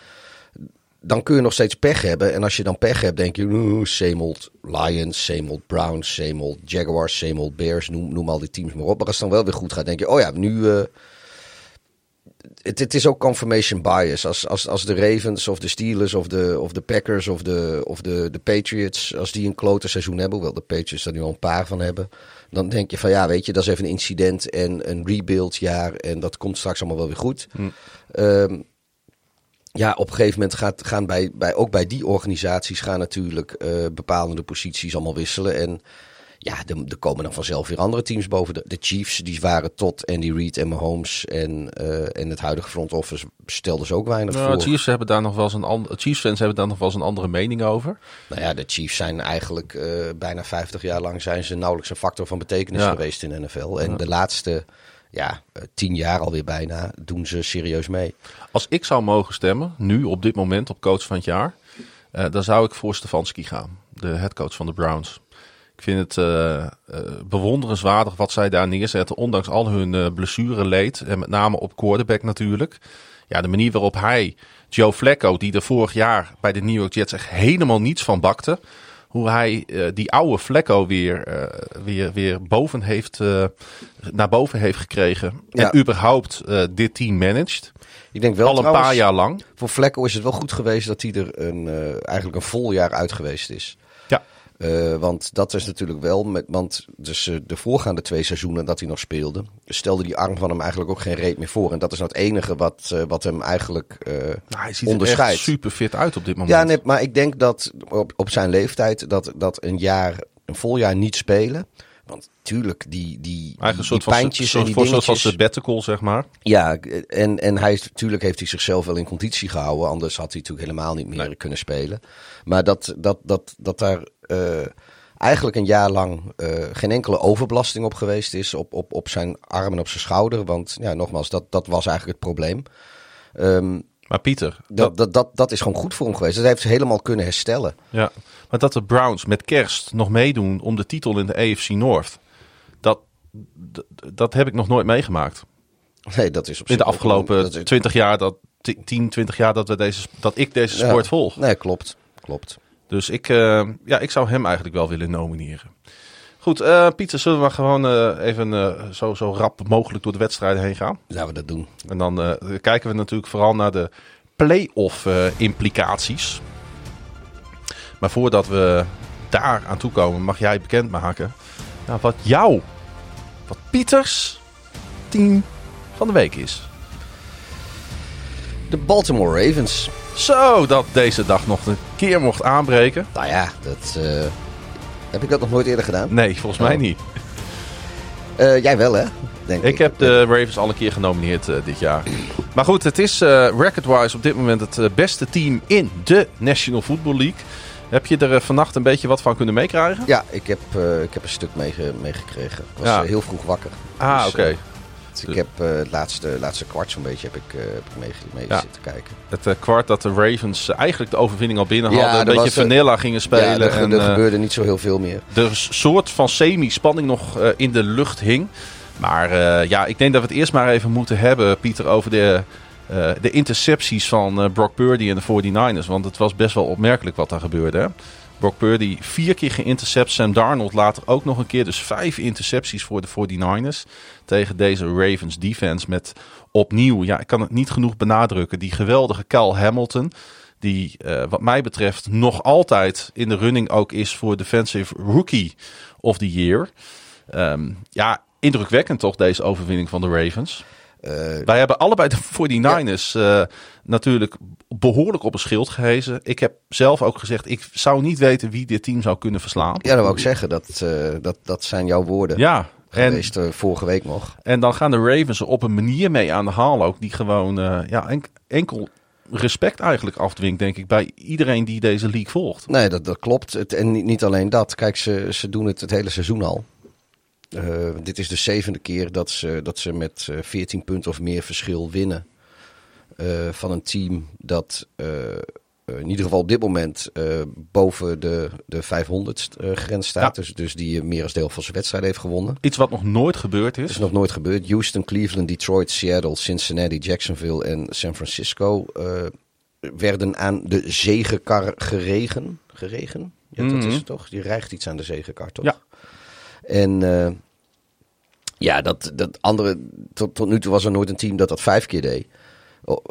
dan kun je nog steeds pech hebben. En als je dan pech hebt, denk je, same old Lions, same old Browns, same old Jaguars, same old Bears, noem, noem al die teams maar op. Maar als het dan wel weer goed gaat, denk je, oh ja, nu... eh, het, het is ook confirmation bias. Als, als, als de Ravens of de Steelers of de, of de Packers of, de, of de, de Patriots, als die een klote seizoen hebben, hoewel de Patriots er nu al een paar van hebben, dan denk je van ja, weet je, dat is even een incident en een rebuild jaar en dat komt straks allemaal wel weer goed. Ehm, ja, op een gegeven moment gaat, gaan bij, bij, ook bij die organisaties gaan natuurlijk eh, bepalende posities allemaal wisselen. En ja, er, er komen dan vanzelf weer andere teams boven. De, de Chiefs, die waren tot Andy Reid en Mahomes. En, eh, en het huidige front office stelden ze ook weinig Nou, voor. Chiefs, hebben daar nog wel eens een and- Chiefs fans hebben daar nog wel eens een andere mening over. Nou ja, de Chiefs zijn eigenlijk eh, bijna 50 jaar lang zijn ze nauwelijks een factor van betekenis Ja. geweest in de NFL. En de laatste ja, eh, tien jaar alweer bijna doen ze serieus mee. Als ik zou mogen stemmen, nu op dit moment op coach van het jaar, dan zou ik voor Stefanski gaan, de headcoach van de Browns. Ik vind het eh, eh, bewonderenswaardig wat zij daar neerzetten, ondanks al hun eh blessureleed. En met name op quarterback natuurlijk. Ja, de manier waarop hij, Joe Flacco, die er vorig jaar bij de New York Jets echt helemaal niets van bakte. Hoe hij die oude Flacco weer, weer, weer boven heeft, naar boven heeft gekregen. Ja. En überhaupt dit team managed. Ik denk wel Al een trouwens, paar jaar lang. Voor Vlekko is het wel goed geweest dat hij er een, eigenlijk een vol jaar uit geweest is. Eh, want dat is natuurlijk wel, met, want dus, eh, de voorgaande twee seizoenen dat hij nog speelde, stelde die arm van hem eigenlijk ook geen reet meer voor. En dat is nou het enige wat, eh, wat hem eigenlijk Nou, hij ziet er echt super fit uit op dit moment. Ja, nee, maar ik denk dat op, op zijn leeftijd dat, dat een jaar, een vol jaar niet spelen. Want tuurlijk, die, die, die een soort van, pijntjes soort, en die voor- soort van sabbatical, zeg maar. Ja, en, en hij, natuurlijk heeft hij zichzelf wel in conditie gehouden. Anders had hij natuurlijk helemaal niet meer kunnen spelen. Maar dat, dat, dat, dat daar eh, eigenlijk een jaar lang eh, geen enkele overbelasting op geweest is. Op, op, op zijn arm en op zijn schouder. Want ja, nogmaals, dat, dat was eigenlijk het probleem. Ehm, Maar Pieter, dat, dat, dat, dat, is gewoon goed voor hem geweest. Dat heeft ze helemaal kunnen herstellen. ja, maar dat de Browns met kerst nog meedoen om de titel in de AFC North, dat, dat heb ik nog nooit meegemaakt. Nee, dat is op In de afgelopen een- dat is- 20 20 jaar, dat, 10, 20 jaar dat, we deze, dat ik deze Ja. sport volg. Nee, klopt. Klopt. Dus ik, eh, ja, ik zou hem eigenlijk wel willen nomineren. Goed, eh, Pieter, zullen we gewoon eh, even eh, zo, zo rap mogelijk door de wedstrijden heen gaan? Laten we dat doen. En dan kijken we natuurlijk vooral naar de play-off implicaties. Maar voordat we daar aan toe komen, mag jij bekendmaken nou, wat jouw, wat Pieters team van de week is. De Baltimore Ravens. Zo, dat deze dag nog een keer mocht aanbreken. Nou ja, dat, heb ik dat nog nooit eerder gedaan? Nee, volgens mij Oh. niet. Eh, jij wel, hè? Denk ik. Ik heb de Ravens al een keer genomineerd eh, dit jaar. Maar goed, het is eh record-wise op dit moment het beste team in de National Football League. Heb je er vannacht een beetje wat van kunnen meekrijgen? Ja, ik heb, ik heb een stuk meege- meegekregen. Ik was Ja. heel vroeg wakker. Ah, Dus, oké. Ik heb eh, het laatste, laatste kwart zo'n beetje heb ik, eh, heb ik mee, mee Ja. zitten kijken. Het eh, kwart dat de Ravens eigenlijk de overwinning al binnen Ja, hadden. een beetje vanilla gingen spelen. ja, er, en er gebeurde niet zo heel veel meer. er een soort van semi-spanning nog in de lucht hing. Maar ja, ik denk dat we het eerst maar even moeten hebben, Pieter, over de, de intercepties van Brock Purdy en de 49ers. Want het was best wel opmerkelijk wat daar gebeurde. Hè? Brock Purdy vier keer geïntercept. Sam Darnold later ook nog een keer. Dus vijf intercepties voor de 49ers. Tegen deze Ravens defense met opnieuw, ja, ik kan het niet genoeg benadrukken, die geweldige Cal Hamilton. Die eh, wat mij betreft nog altijd in de running ook is voor Defensive Rookie of the Year. Ehm, ja, indrukwekkend toch deze overwinning van de Ravens. Eh, Wij hebben allebei de 49ers eh, natuurlijk behoorlijk op een schild gehezen. Ik heb zelf ook gezegd, ik zou niet weten wie dit team zou kunnen verslaan. ja, dat wou ik zeggen. Dat, eh, dat, dat zijn jouw woorden Ja, geweest vorige week nog. en dan gaan de Ravens er op een manier mee aan de haal ook. Die gewoon ja, enk- enkel respect eigenlijk afdwingt, denk ik, bij iedereen die deze league volgt. Nee, dat, dat klopt. Het, en niet, niet alleen dat. Kijk, ze, ze doen het het hele seizoen al. Eh, dit is de zevende keer dat ze, dat ze met eh, 14 punten of meer verschil winnen. eh, van een team dat eh, eh, in ieder geval op dit moment eh, boven de, de 500 eh, grens staat. Ja. Dus, dus die meer als deel van zijn wedstrijd heeft gewonnen. Iets wat nog nooit gebeurd is. is nog nooit gebeurd. Houston, Cleveland, Detroit, Seattle, Cincinnati, Jacksonville en San Francisco. eh, werden aan de zegenkar geregen. Geregen? Ja, dat Mhm. is het toch? Die rijgt iets aan de zegenkar, toch? Ja. En eh, ja, dat, dat andere, tot, tot nu toe was er nooit een team dat dat vijf keer deed.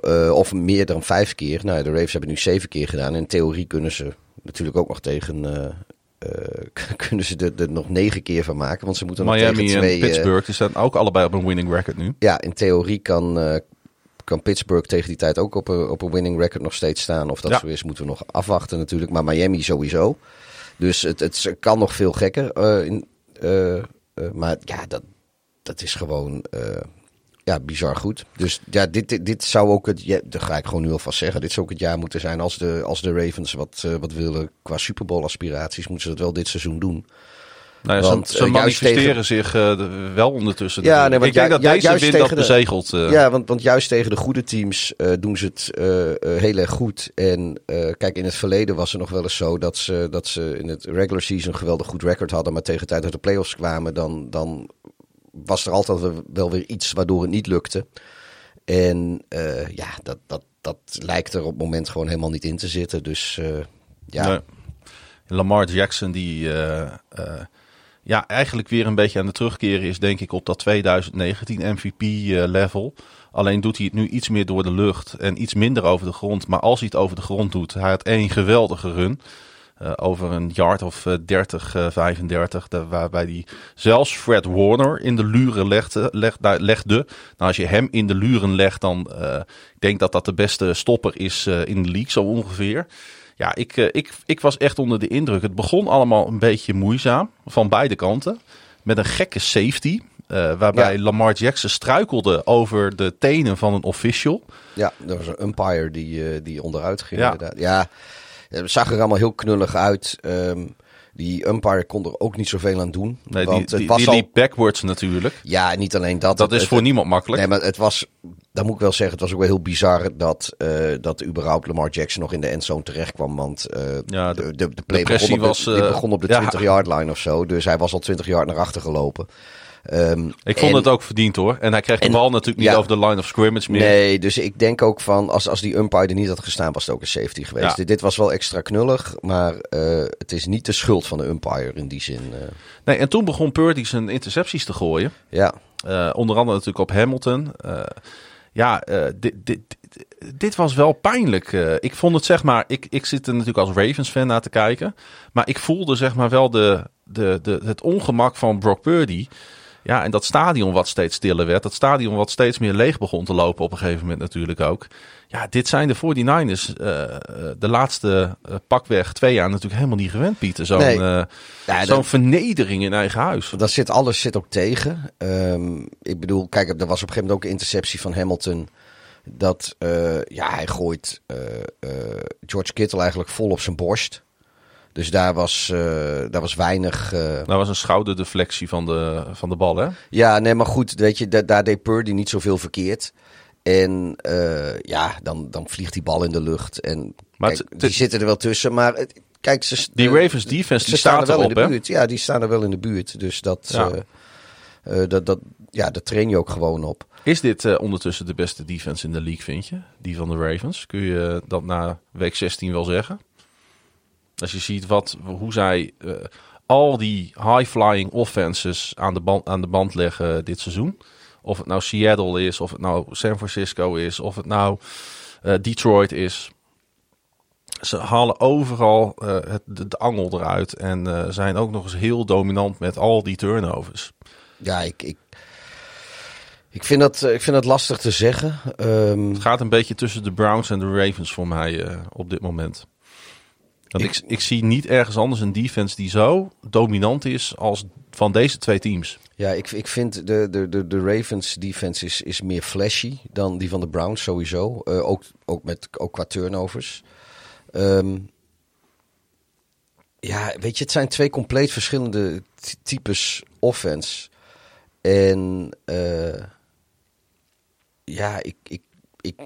Eh, of meer dan vijf keer. Nou, de Ravens hebben nu zeven keer gedaan. In theorie kunnen ze natuurlijk ook nog tegen. eh, <laughs> kunnen ze er, er nog negen keer van maken. Want ze moeten nog Miami tegen en twee. eh, Pittsburgh die staan ook allebei op een winning record nu. ja, in theorie kan, kan Pittsburgh tegen die tijd ook op een, op een winning record nog steeds staan. Of dat Ja. zo is, moeten we nog afwachten natuurlijk. Maar Miami sowieso. Dus het, het kan nog veel gekker. in, maar ja, dat, dat is gewoon eh, ja, bizar goed. Dus ja, dit, dit, zou ook het... Ja, dat ga ik gewoon nu alvast zeggen. Dit zou ook het jaar moeten zijn als de, als de Ravens wat, eh, wat willen qua Super Bowl aspiraties. Moeten ze dat wel dit seizoen doen. Nou ja, Want, ze, ze eh, manifesteren tegen- zich eh, de- wel ondertussen. Ja, nee, want ik denk dat deze juist win dat bezegelt. eh. Ja, want, want juist tegen de goede teams doen ze het heel erg goed. En kijk, in het verleden was het nog wel eens zo dat ze, dat ze in het regular season een geweldig goed record hadden. Maar tegen de tijd dat de playoffs kwamen, dan, dan was er altijd wel- weer iets waardoor het niet lukte. En ja, dat, dat, dat lijkt er op het moment gewoon helemaal niet in te zitten. Dus ja, Nee. Lamar Jackson die ja, eigenlijk weer een beetje aan het terugkeren is, denk ik, op dat 2019 MVP-level. eh, Alleen doet hij het nu iets meer door de lucht en iets minder over de grond. Maar als hij het over de grond doet, hij had één geweldige run. eh, over een yard of eh, 30, eh, 35. de- waarbij hij zelfs Fred Warner in de luren legde. Legde. Nou, als je hem in de luren legt, dan ik denk dat dat de beste stopper is in de league, zo ongeveer. Ja, ik, eh, ik, ik was echt onder de indruk. Het begon allemaal een beetje moeizaam van beide kanten. Met een gekke safety. eh, waarbij Ja. Lamar Jackson struikelde over de tenen van een official. Ja, er was een umpire die, eh, die onderuit ging Ja. inderdaad. Ja, het zag er allemaal heel knullig uit. Ehm, die umpire kon er ook niet zoveel aan doen. Nee, die, want het was die al... liep backwards natuurlijk. Ja, niet alleen dat. Dat Het- is het- voor niemand makkelijk. Nee, maar het was, dat moet ik wel zeggen, het was ook wel heel bizar dat, eh, dat überhaupt Lamar Jackson nog in de endzone terecht kwam. Want eh, Ja, de, de- play begon op, was, de, eh, begon op de ja. 20-yard line of zo. Dus hij was al 20 yard naar achter gelopen. Ehm, Ik vond en- het ook verdiend hoor. En hij kreeg de bal natuurlijk niet ja. over de line of scrimmage meer. Nee, dus ik denk ook van, als, als die umpire er niet had gestaan, was het ook een safety geweest. Ja. Dit, dit was wel extra knullig, maar eh, het is niet de schuld van de umpire in die zin. eh. Nee, en toen begon Purdy zijn intercepties te gooien. ja, Eh, onder andere natuurlijk op Hamilton. Eh, ja, eh, dit, dit, dit, dit was wel pijnlijk. Eh, ik vond het zeg maar, ik, ik zit er natuurlijk als Ravens fan naar te kijken. Maar ik voelde zeg maar wel de, de, de, het ongemak van Brock Purdy. Ja, en dat stadion wat steeds stiller werd. Dat stadion wat steeds meer leeg begon te lopen op een gegeven moment natuurlijk ook. Ja, dit zijn de 49ers eh, eh, de laatste eh, pakweg twee jaar natuurlijk helemaal niet gewend, Pieter. Zo'n Nee. Ja, vernedering in eigen huis. dat zit, alles zit ook tegen. Ehm, ik bedoel, kijk, er was op een gegeven moment ook een interceptie van Hamilton. Dat, ja, hij gooit George Kittle eigenlijk vol op zijn borst. Dus daar was, eh, daar was weinig... eh, Dat was een schouderdeflectie van de, van de bal, hè? Ja, nee, maar goed, weet je, da- daar deed Purdy niet zoveel verkeerd. En eh, ja, dan, dan vliegt die bal in de lucht. En Maar kijk, het- die zitten er wel tussen. Maar het- kijk, ze, Die de- Ravens defense, die staan er wel in de hè? buurt. Ja, die staan er wel in de buurt. Dus dat, Ja. dat, dat, ja, daar train je ook gewoon op. Is dit ondertussen de beste defense in de league, vind je? Die van de Ravens? Kun je dat na week 16 wel zeggen? Als je ziet wat, hoe zij eh, al die high-flying offenses aan de, band, aan de band leggen dit seizoen. Of het nou Seattle is, of het nou San Francisco is, of het nou eh, Detroit is. Ze halen overal eh, het, de, de angel eruit en zijn ook nog eens heel dominant met al die turnovers. Ja, ik, ik, ik, vind, dat, ik vind dat lastig te zeggen. Ehm, Het gaat een beetje tussen de Browns en de Ravens voor mij op dit moment. Ik, ik, zie niet ergens anders een defense die zo dominant is als van deze twee teams. Ja, ik, ik vind de, de, de, de Ravens defense is, is meer flashy dan die van de Browns sowieso. Eh, ook, ook, met, ook qua turnovers. Ehm, ja, weet je, het zijn twee compleet verschillende ty- types offense. En eh, ja, ik, ik, ik,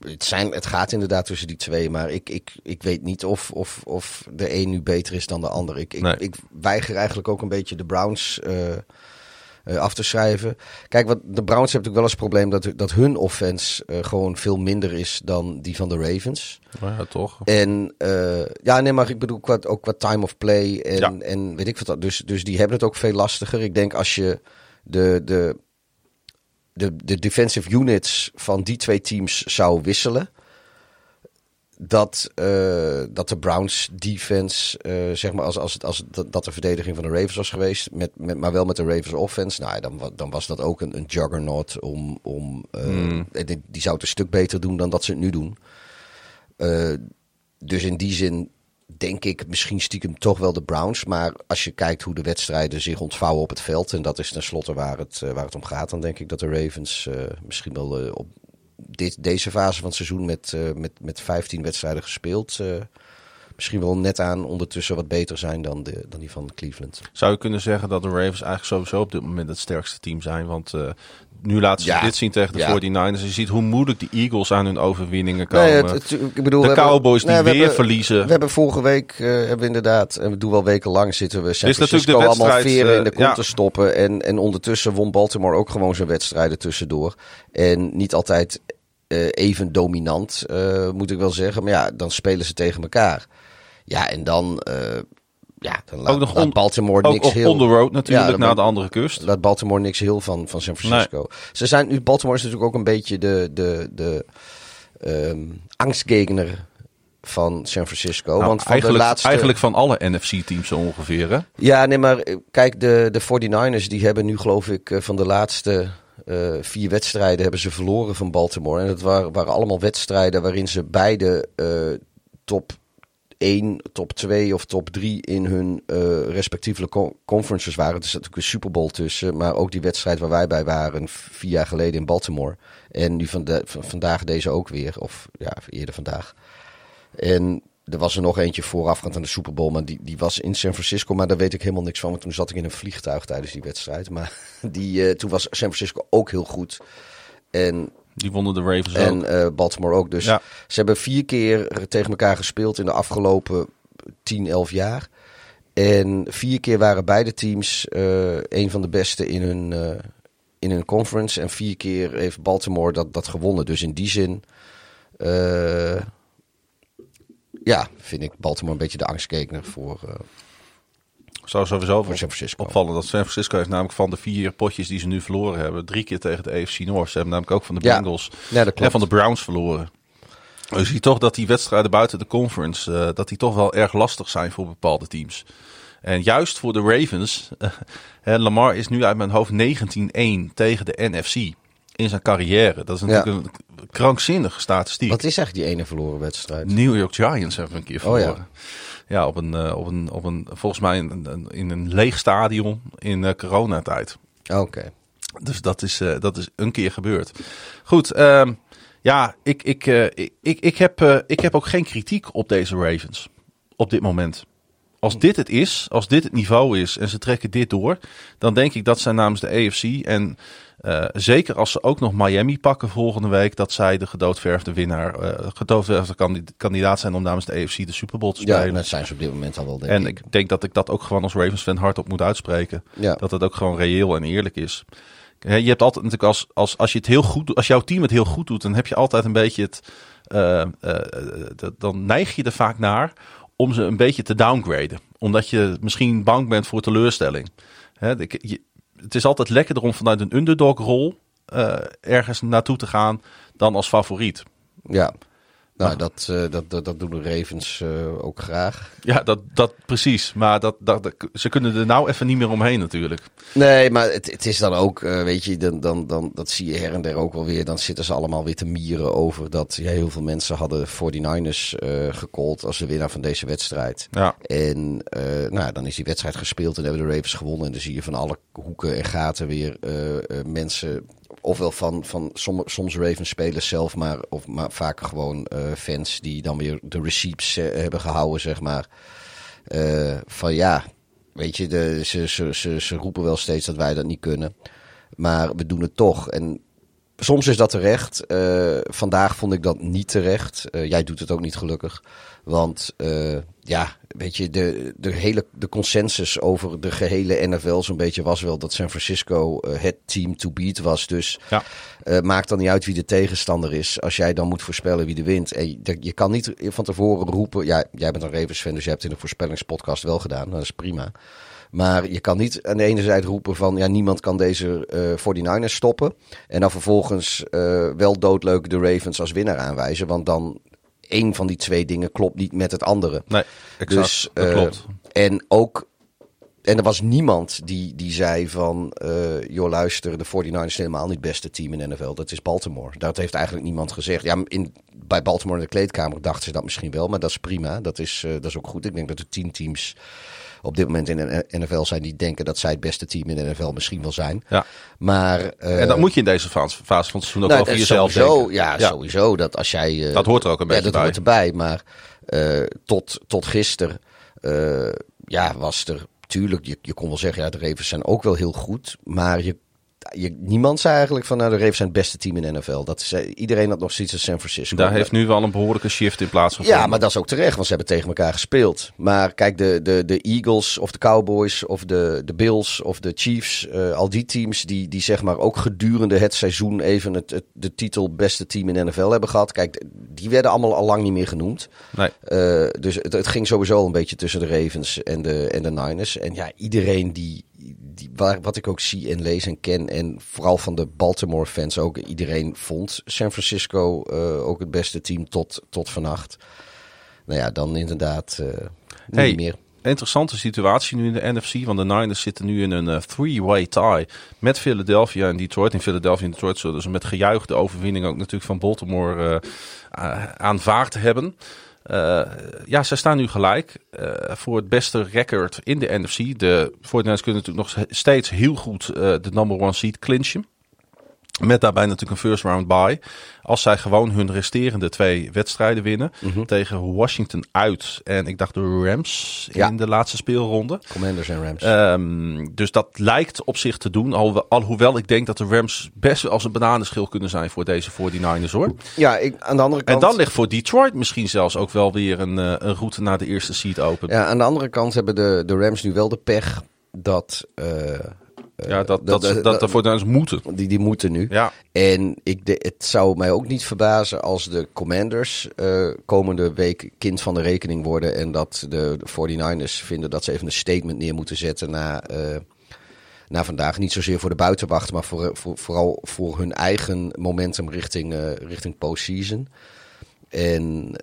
het, zijn, het gaat inderdaad tussen die twee, maar ik, ik, ik weet niet of, of, of de een nu beter is dan de ander. Ik, ik, Nee. ik weiger eigenlijk ook een beetje de Browns eh, eh, af te schrijven. Kijk, wat de Browns hebben natuurlijk wel eens het probleem dat, dat hun offense eh, gewoon veel minder is dan die van de Ravens. Ja, toch. En ja, nee, maar ik bedoel qua, ook qua time of play en, Ja. en weet ik wat. Dus, dus die hebben het ook veel lastiger. Ik denk als je de, de, de, de defensive units van die twee teams zou wisselen. Dat, eh, dat de Browns defense, eh, zeg maar, als, als, het, als dat- de verdediging van de Ravens was geweest, met, met, maar wel met de Ravens offense, nou, ja, dan, dan was dat ook een, een juggernaut om. om eh, die, die zou het een stuk beter doen dan dat ze het nu doen. Dus in die zin denk ik misschien stiekem toch wel de Browns. Maar als je kijkt hoe de wedstrijden zich ontvouwen op het veld. En dat is tenslotte waar het, eh, waar het om gaat. Dan denk ik dat de Ravens eh, misschien wel eh, op dit, deze fase van het seizoen met, met, met 15 wedstrijden gespeeld. misschien wel net aan ondertussen wat beter zijn dan, de, dan die van Cleveland. Zou je kunnen zeggen dat de Ravens eigenlijk sowieso op dit moment het sterkste team zijn? Want nu laten ze Ja. dit zien tegen de Ja. 49ers. Je ziet hoe moeilijk de Eagles aan hun overwinningen komen. Nee, het- het- ik bedoel, de hebben- Cowboys die nee, weer hebben- verliezen. We hebben vorige week, eh, hebben we inderdaad, en we doen wel wekenlang, zitten we San natuurlijk Francisco de allemaal veren in de eh, kont ja. te stoppen. En, en ondertussen won Baltimore ook gewoon zijn wedstrijden tussendoor. En niet altijd eh, even dominant, moet ik wel zeggen. Maar ja, dan spelen ze tegen elkaar. Ja, en dan, ja, dan laat, Ook nog on- Baltimore Ook niks op heel... on the road natuurlijk, Ja, naar de andere kust. Laat Baltimore niks heel van, van San Francisco. Ze zijn nu, Baltimore is natuurlijk ook een beetje de, de, de ehm angstgegner van San Francisco. Nou, want van eigenlijk, de laatste... eigenlijk van alle NFC-teams zo ongeveer. Hè? Ja, nee, maar eh, kijk, de, de 49ers die hebben nu geloof ik eh, van de laatste eh, vier wedstrijden hebben ze verloren van Baltimore. En dat waren, waren allemaal wedstrijden waarin ze beide top 1, top 2 of top 3 in hun eh respectieve co- conferences waren. Er zat natuurlijk een Super Bowl tussen, maar ook die wedstrijd waar wij bij waren vier jaar geleden in Baltimore. En nu van, vandaag deze ook weer, of ja, eerder vandaag. En er was er nog eentje voorafgaand aan de Super Bowl, maar die, die was in San Francisco. Maar daar weet ik helemaal niks van, want toen zat ik in een vliegtuig tijdens die wedstrijd. Maar <laughs> die, eh, toen was San Francisco ook heel goed. En, Die wonnen de Ravens ook. en eh, Baltimore ook. Dus Ja. ze hebben vier keer tegen elkaar gespeeld in de afgelopen 10, 11 jaar. En vier keer waren beide teams eh, een van de beste in hun, eh, in hun conference. En vier keer heeft Baltimore dat, dat gewonnen. Dus in die zin, eh, ja, vind ik Baltimore een beetje de angstgekner voor, eh, Zou sowieso voor San Francisco. opvallen dat San Francisco heeft namelijk van de vier potjes die ze nu verloren hebben, drie keer tegen de AFC North. Ze hebben namelijk ook van de. Bengals Ja, en van de Browns verloren. Dus je ziet toch dat die wedstrijden buiten de conference, eh, dat die toch wel erg lastig zijn voor bepaalde teams. En juist voor de Ravens, <laughs> Lamar is nu uit mijn hoofd 19-1 tegen de NFC in zijn carrière. Dat is natuurlijk een krankzinnige statistiek. Wat is eigenlijk die ene verloren wedstrijd? New York Giants hebben we een keer Oh, ja. Ja. op, een, eh, op, een, op een, volgens mij een, een- in een leeg stadion in eh, coronatijd. Oké. Dus dat is, eh, dat is een keer gebeurd. Goed, ehm, ja, ik, ik, ik, ik, ik, heb, ik heb ook geen kritiek op deze Ravens op dit moment. Als dit het is, als dit het niveau is en ze trekken dit door, dan denk ik dat zij namens de AFC en eh, zeker als ze ook nog Miami pakken volgende week, dat zij de gedoodverfde winnaar, eh gedoodverfde kandi- kandidaat zijn om namens de AFC de Super Bowl te Ja, spelen. dat zijn ze op dit moment al wel, denk En ik. ik denk dat ik dat ook gewoon als Ravens fan hardop moet uitspreken. Ja. Dat het ook gewoon reëel en eerlijk is. Je hebt altijd natuurlijk als, als, als je het heel goed als jouw team het heel goed doet, dan heb je altijd een beetje het. eh, dat- dan neig je er vaak naar om ze een beetje te downgraden. Omdat je misschien bang bent voor teleurstelling. Ik- je- het is altijd lekkerder om vanuit een underdog rol eh, ergens naartoe te gaan dan als favoriet. Ja. Nou, dat, dat, dat, dat doen de Ravens eh, ook graag. Ja, dat, dat precies. Maar dat, dat, ze kunnen er nou even niet meer omheen natuurlijk. Nee, maar het, het is dan ook, eh, weet je, dan, dan, dan, dat zie je her en der ook wel weer. Dan zitten ze allemaal weer te mieren over dat ja, heel veel mensen hadden 49ers eh gecallt als de winnaar van deze wedstrijd. Ja. En nou, dan is die wedstrijd gespeeld en hebben de Ravens gewonnen. En dan zie je van alle hoeken en gaten weer mensen, ofwel van, van som- soms Ravens spelers zelf, maar, of, maar vaak gewoon eh, fans die dan weer de receipts eh, hebben gehouden, zeg maar. Eh, van ja, weet je, de, ze, ze, ze, ze roepen wel steeds dat wij dat niet kunnen. Maar we doen het toch. En soms is dat terecht. Eh, vandaag vond ik dat niet terecht. Eh, jij doet het ook niet gelukkig. Want uh, ja, weet je, de, de hele de consensus over de gehele NFL zo'n beetje was wel dat San Francisco het team to beat was. Dus ja. maakt dan niet uit wie de tegenstander is. Als jij dan moet voorspellen wie de wint. En je, je kan niet van tevoren roepen. Ja, jij bent een Ravens fan, dus je hebt in de voorspellingspodcast wel gedaan. Dat is prima. Maar je kan niet aan de ene zijde roepen van ja, niemand kan deze uh, 49ers stoppen. En dan vervolgens uh, wel doodleuk de Ravens als winnaar aanwijzen. Want dan één van die twee dingen klopt niet met het andere. Nee, exact. Dus, dat uh, klopt. En ook. En er was niemand die, die zei van, uh, joh luister, de 49ers is helemaal niet het beste team in NFL. Dat is Baltimore. Dat heeft eigenlijk niemand gezegd. Ja, in, bij Baltimore in de kleedkamer dachten ze dat misschien wel, maar dat is prima. Dat is, uh, dat is ook goed. Ik denk dat de tien teams op dit moment in de NFL zijn die denken dat zij het beste team in de NFL misschien wel zijn. Ja. Maar, uh, en dat moet je in deze fase, van het seizoen ook nou, over jezelf sowieso, denken. Ja, ja, sowieso. Dat, als jij, uh, dat hoort er ook een beetje ja, dat bij. hoort erbij. Maar uh, tot, tot gisteren ja, was er... Tuurlijk, je, je kon wel zeggen, ja, de Ravens zijn ook wel heel goed. Maar je je, niemand zei eigenlijk van nou de Ravens zijn het beste team in de NFL. Dat is, eh, iedereen had nog zoiets als San Francisco. Daar heeft nu wel een behoorlijke shift in plaats gevonden. Ja, maar dat is ook terecht, want ze hebben tegen elkaar gespeeld. Maar kijk, de, de, de Eagles of de Cowboys of de, de Bills of de Chiefs, uh, al die teams die, die zeg maar ook gedurende het seizoen even het, het, de titel beste team in de NFL hebben gehad. Kijk, die werden allemaal al lang niet meer genoemd. Nee. Uh, dus het, het ging sowieso een beetje tussen de Ravens en de, en de Niners. En ja, iedereen die, die, waar, wat ik ook zie en lees en ken. En vooral van de Baltimore fans ook. Iedereen vond San Francisco uh, ook het beste team tot, tot vannacht. Nou ja, dan inderdaad uh, niet hey, meer. Interessante situatie nu in de NFC. Want de Niners zitten nu in een uh, three-way tie met Philadelphia en Detroit. In Philadelphia en Detroit zullen ze met gejuich de overwinning ook natuurlijk van Baltimore aanvaard hebben. Uh, ja, ze staan nu gelijk uh, voor het beste record in de NFC. De 49ers kunnen natuurlijk nog steeds heel goed uh, de number one seed clinchen. Met daarbij natuurlijk een first round bye. Als zij gewoon hun resterende twee wedstrijden winnen. Mm -hmm. Tegen Washington uit. En ik dacht de Rams in de laatste speelronde. Commanders en Rams. Um, dus dat lijkt op zich te doen. Al, alhoewel ik denk dat de Rams best als een bananenschil kunnen zijn voor deze 49ers hoor. Ja, ik, aan de andere kant... En dan ligt voor Detroit misschien zelfs ook wel weer een, uh, een route naar de eerste seed open. Ja, aan de andere kant hebben de, de Rams nu wel de pech dat... Uh, ja, dat, dat, dat, dat de Fortuins moeten. Die, die moeten nu. Ja. En ik de, het zou mij ook niet verbazen als de Commanders uh, komende week kind van de rekening worden. En dat de, de 49ers vinden dat ze even een statement neer moeten zetten na, uh, na vandaag. Niet zozeer voor de buitenwacht, maar voor, voor, vooral voor hun eigen momentum richting, uh, richting postseason. En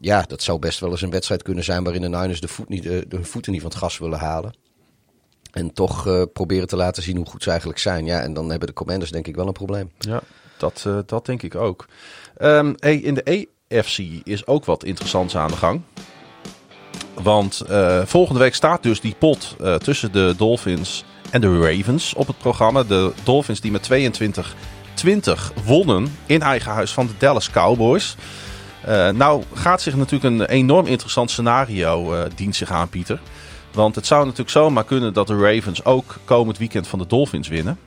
ja, dat zou best wel eens een wedstrijd kunnen zijn waarin de Niners de, voet niet, de, de voeten niet van het gas willen halen. En toch uh, proberen te laten zien hoe goed ze eigenlijk zijn. Ja, en dan hebben de commanders denk ik wel een probleem. Ja, dat, uh, dat denk ik ook. Um, hey, in de EFC is ook wat interessants aan de gang. Want uh, volgende week staat dus die pot tussen de Dolphins en de Ravens op het programma. De Dolphins die met 22-20 wonnen in eigen huis van de Dallas Cowboys. nou gaat zich natuurlijk een enorm interessant scenario dient zich aan, Pieter. Want het zou natuurlijk zomaar kunnen dat de Ravens ook komend weekend van de Dolphins winnen.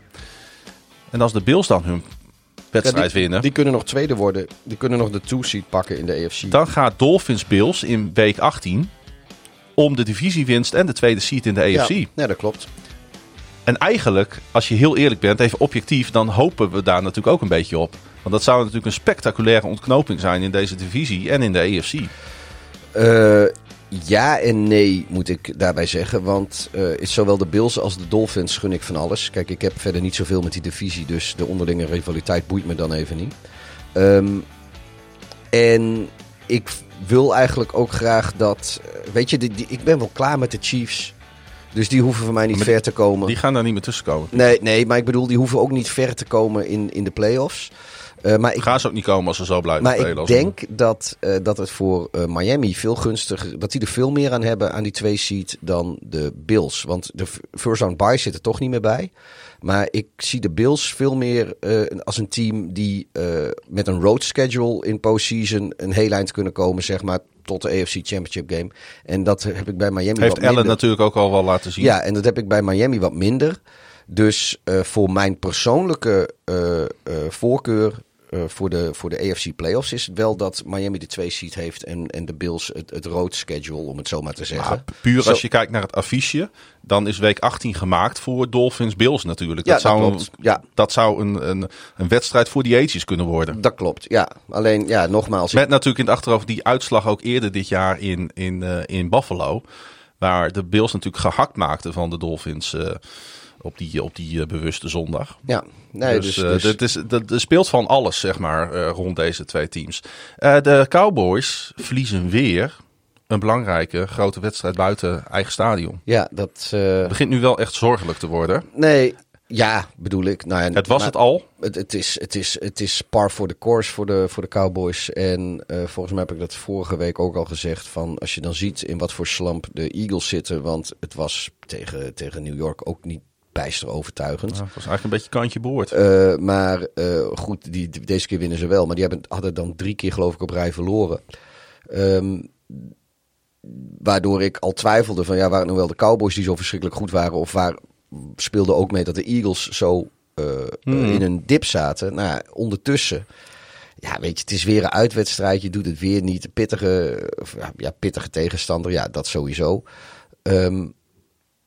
En als de Bills dan hun wedstrijd ja, die, winnen. Die kunnen nog tweede worden. Die kunnen nog de two-seed pakken in de AFC. Dan gaat Dolphins Bills in week 18 om de divisiewinst en de tweede seed in de AFC. Ja, ja, dat klopt. En eigenlijk, als je heel eerlijk bent, even objectief, dan hopen we daar natuurlijk ook een beetje op. Want dat zou natuurlijk een spectaculaire ontknoping zijn in deze divisie en in de AFC. Uh, ja en nee, moet ik daarbij zeggen. Want uh, zowel de Bills als de Dolphins gun ik van alles. Kijk, ik heb verder niet zoveel met die divisie. Dus de onderlinge rivaliteit boeit me dan even niet. Um, en ik wil eigenlijk ook graag dat... Weet je, die, die, ik ben wel klaar met de Chiefs. Dus die hoeven voor mij niet maar ver te komen. Die gaan daar niet meer tussen komen. Nee, nee, maar ik bedoel, die hoeven ook niet ver te komen in, in de playoffs. Uh, maar ik, Gaan ze ook niet komen als ze zo blijven maar spelen. Maar ik denk dat, uh, dat het voor uh, Miami veel gunstiger... dat die er veel meer aan hebben aan die twee seed dan de Bills. Want de first round bye zit er toch niet meer bij. Maar ik zie de Bills veel meer als een team die met een road schedule in postseason... een heel eind kunnen komen, zeg maar, tot de AFC Championship game. En dat heb ik bij Miami Heeft wat Allen minder. natuurlijk ook al wel laten zien. Ja, en dat heb ik bij Miami wat minder. Dus uh, voor mijn persoonlijke uh, uh, voorkeur voor, de, voor de AFC playoffs is het wel dat Miami de twee seat heeft en, en de Bills het, het rood schedule, om het zo maar te zeggen. Maar puur Zo, als je kijkt naar het affiche, dan is week 18 gemaakt voor Dolphins Bills natuurlijk. Dat, ja, zou, dat, ja. dat zou een, een, een wedstrijd voor die ages kunnen worden. Dat klopt, ja. Alleen, ja, nogmaals. Met natuurlijk in het achterhoofd die uitslag ook eerder dit jaar in, in, in Buffalo. Waar de Bills natuurlijk gehakt maakten van de Dolphins op die, op die uh, bewuste zondag. Ja, nee, dus, dus, uh, dus... is, er speelt van alles, zeg maar, rond deze twee teams. de Cowboys verliezen weer een belangrijke grote wedstrijd buiten eigen stadion. Ja, dat... Het begint nu wel echt zorgelijk te worden. Nee, ja, bedoel ik. Nou ja, het was het al. Het, het, is, het, is, het is par voor de course voor de, voor de Cowboys. En uh, volgens mij heb ik dat vorige week ook al gezegd. Van als je dan ziet in wat voor slump de Eagles zitten. Want het was tegen, tegen New York ook niet bijster overtuigend. Het was eigenlijk een beetje kantje boord. Uh, maar uh, goed, die, deze keer winnen ze wel. Maar die hebben, hadden dan drie keer geloof ik op rij verloren. Um, waardoor ik al twijfelde van ja, waren het nou wel de Cowboys die zo verschrikkelijk goed waren? Of waar, speelde ook mee dat de Eagles zo uh, mm. in een dip zaten. Nou, ondertussen, ja, weet je, het is weer een uitwedstrijd. Je doet het weer niet. Pittige, ja, pittige tegenstander, ja, dat sowieso. Um,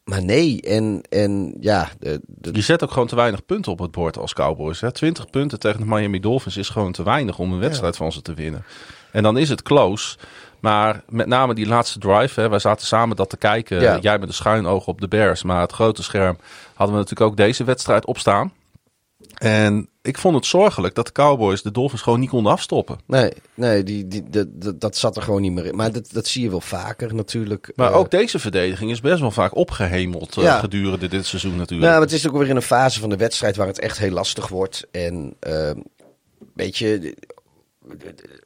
maar nee, en, en ja... De, de... Je zet ook gewoon te weinig punten op het bord als Cowboys. Hè? 20 punten tegen de Miami Dolphins is gewoon te weinig om een wedstrijd ja. van ze te winnen. En dan is het close. Maar met name die laatste drive, hè, wij zaten samen dat te kijken. Ja. Jij met een schuin oog op de Bears. Maar het grote scherm hadden we natuurlijk ook deze wedstrijd opstaan. En ik vond het zorgelijk dat de Cowboys de Dolphins gewoon niet konden afstoppen. Nee, nee die, die, dat, dat zat er gewoon niet meer in. Maar dat, dat zie je wel vaker natuurlijk. Maar uh, ook deze verdediging is best wel vaak opgehemeld uh, ja. gedurende dit seizoen natuurlijk. Nou, het is ook weer in een fase van de wedstrijd waar het echt heel lastig wordt. En uh, weet je,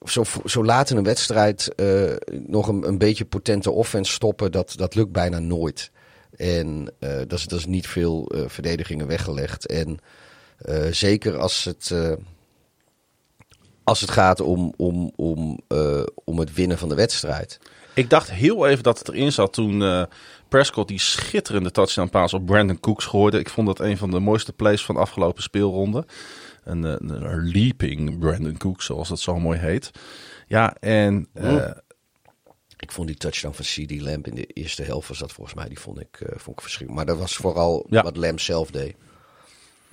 zo, zo laat in een wedstrijd uh, nog een, een beetje potente offense stoppen, dat, dat lukt bijna nooit. En dat, is, dat is niet veel verdedigingen weggelegd. En zeker als het, als het gaat om, om, om, om het winnen van de wedstrijd. Ik dacht heel even dat het erin zat toen Prescott die schitterende touchdown pass op Brandon Cooks gooide. Ik vond dat een van de mooiste plays van de afgelopen speelronde een, een, een leaping Brandon Cook, zoals dat zo mooi heet. Ja, en... Uh, ik vond die touchdown van CD Lamb in de eerste helft was dat volgens mij, die vond ik, uh, vond ik verschrikkelijk. Maar dat was vooral ja. wat Lamb zelf deed.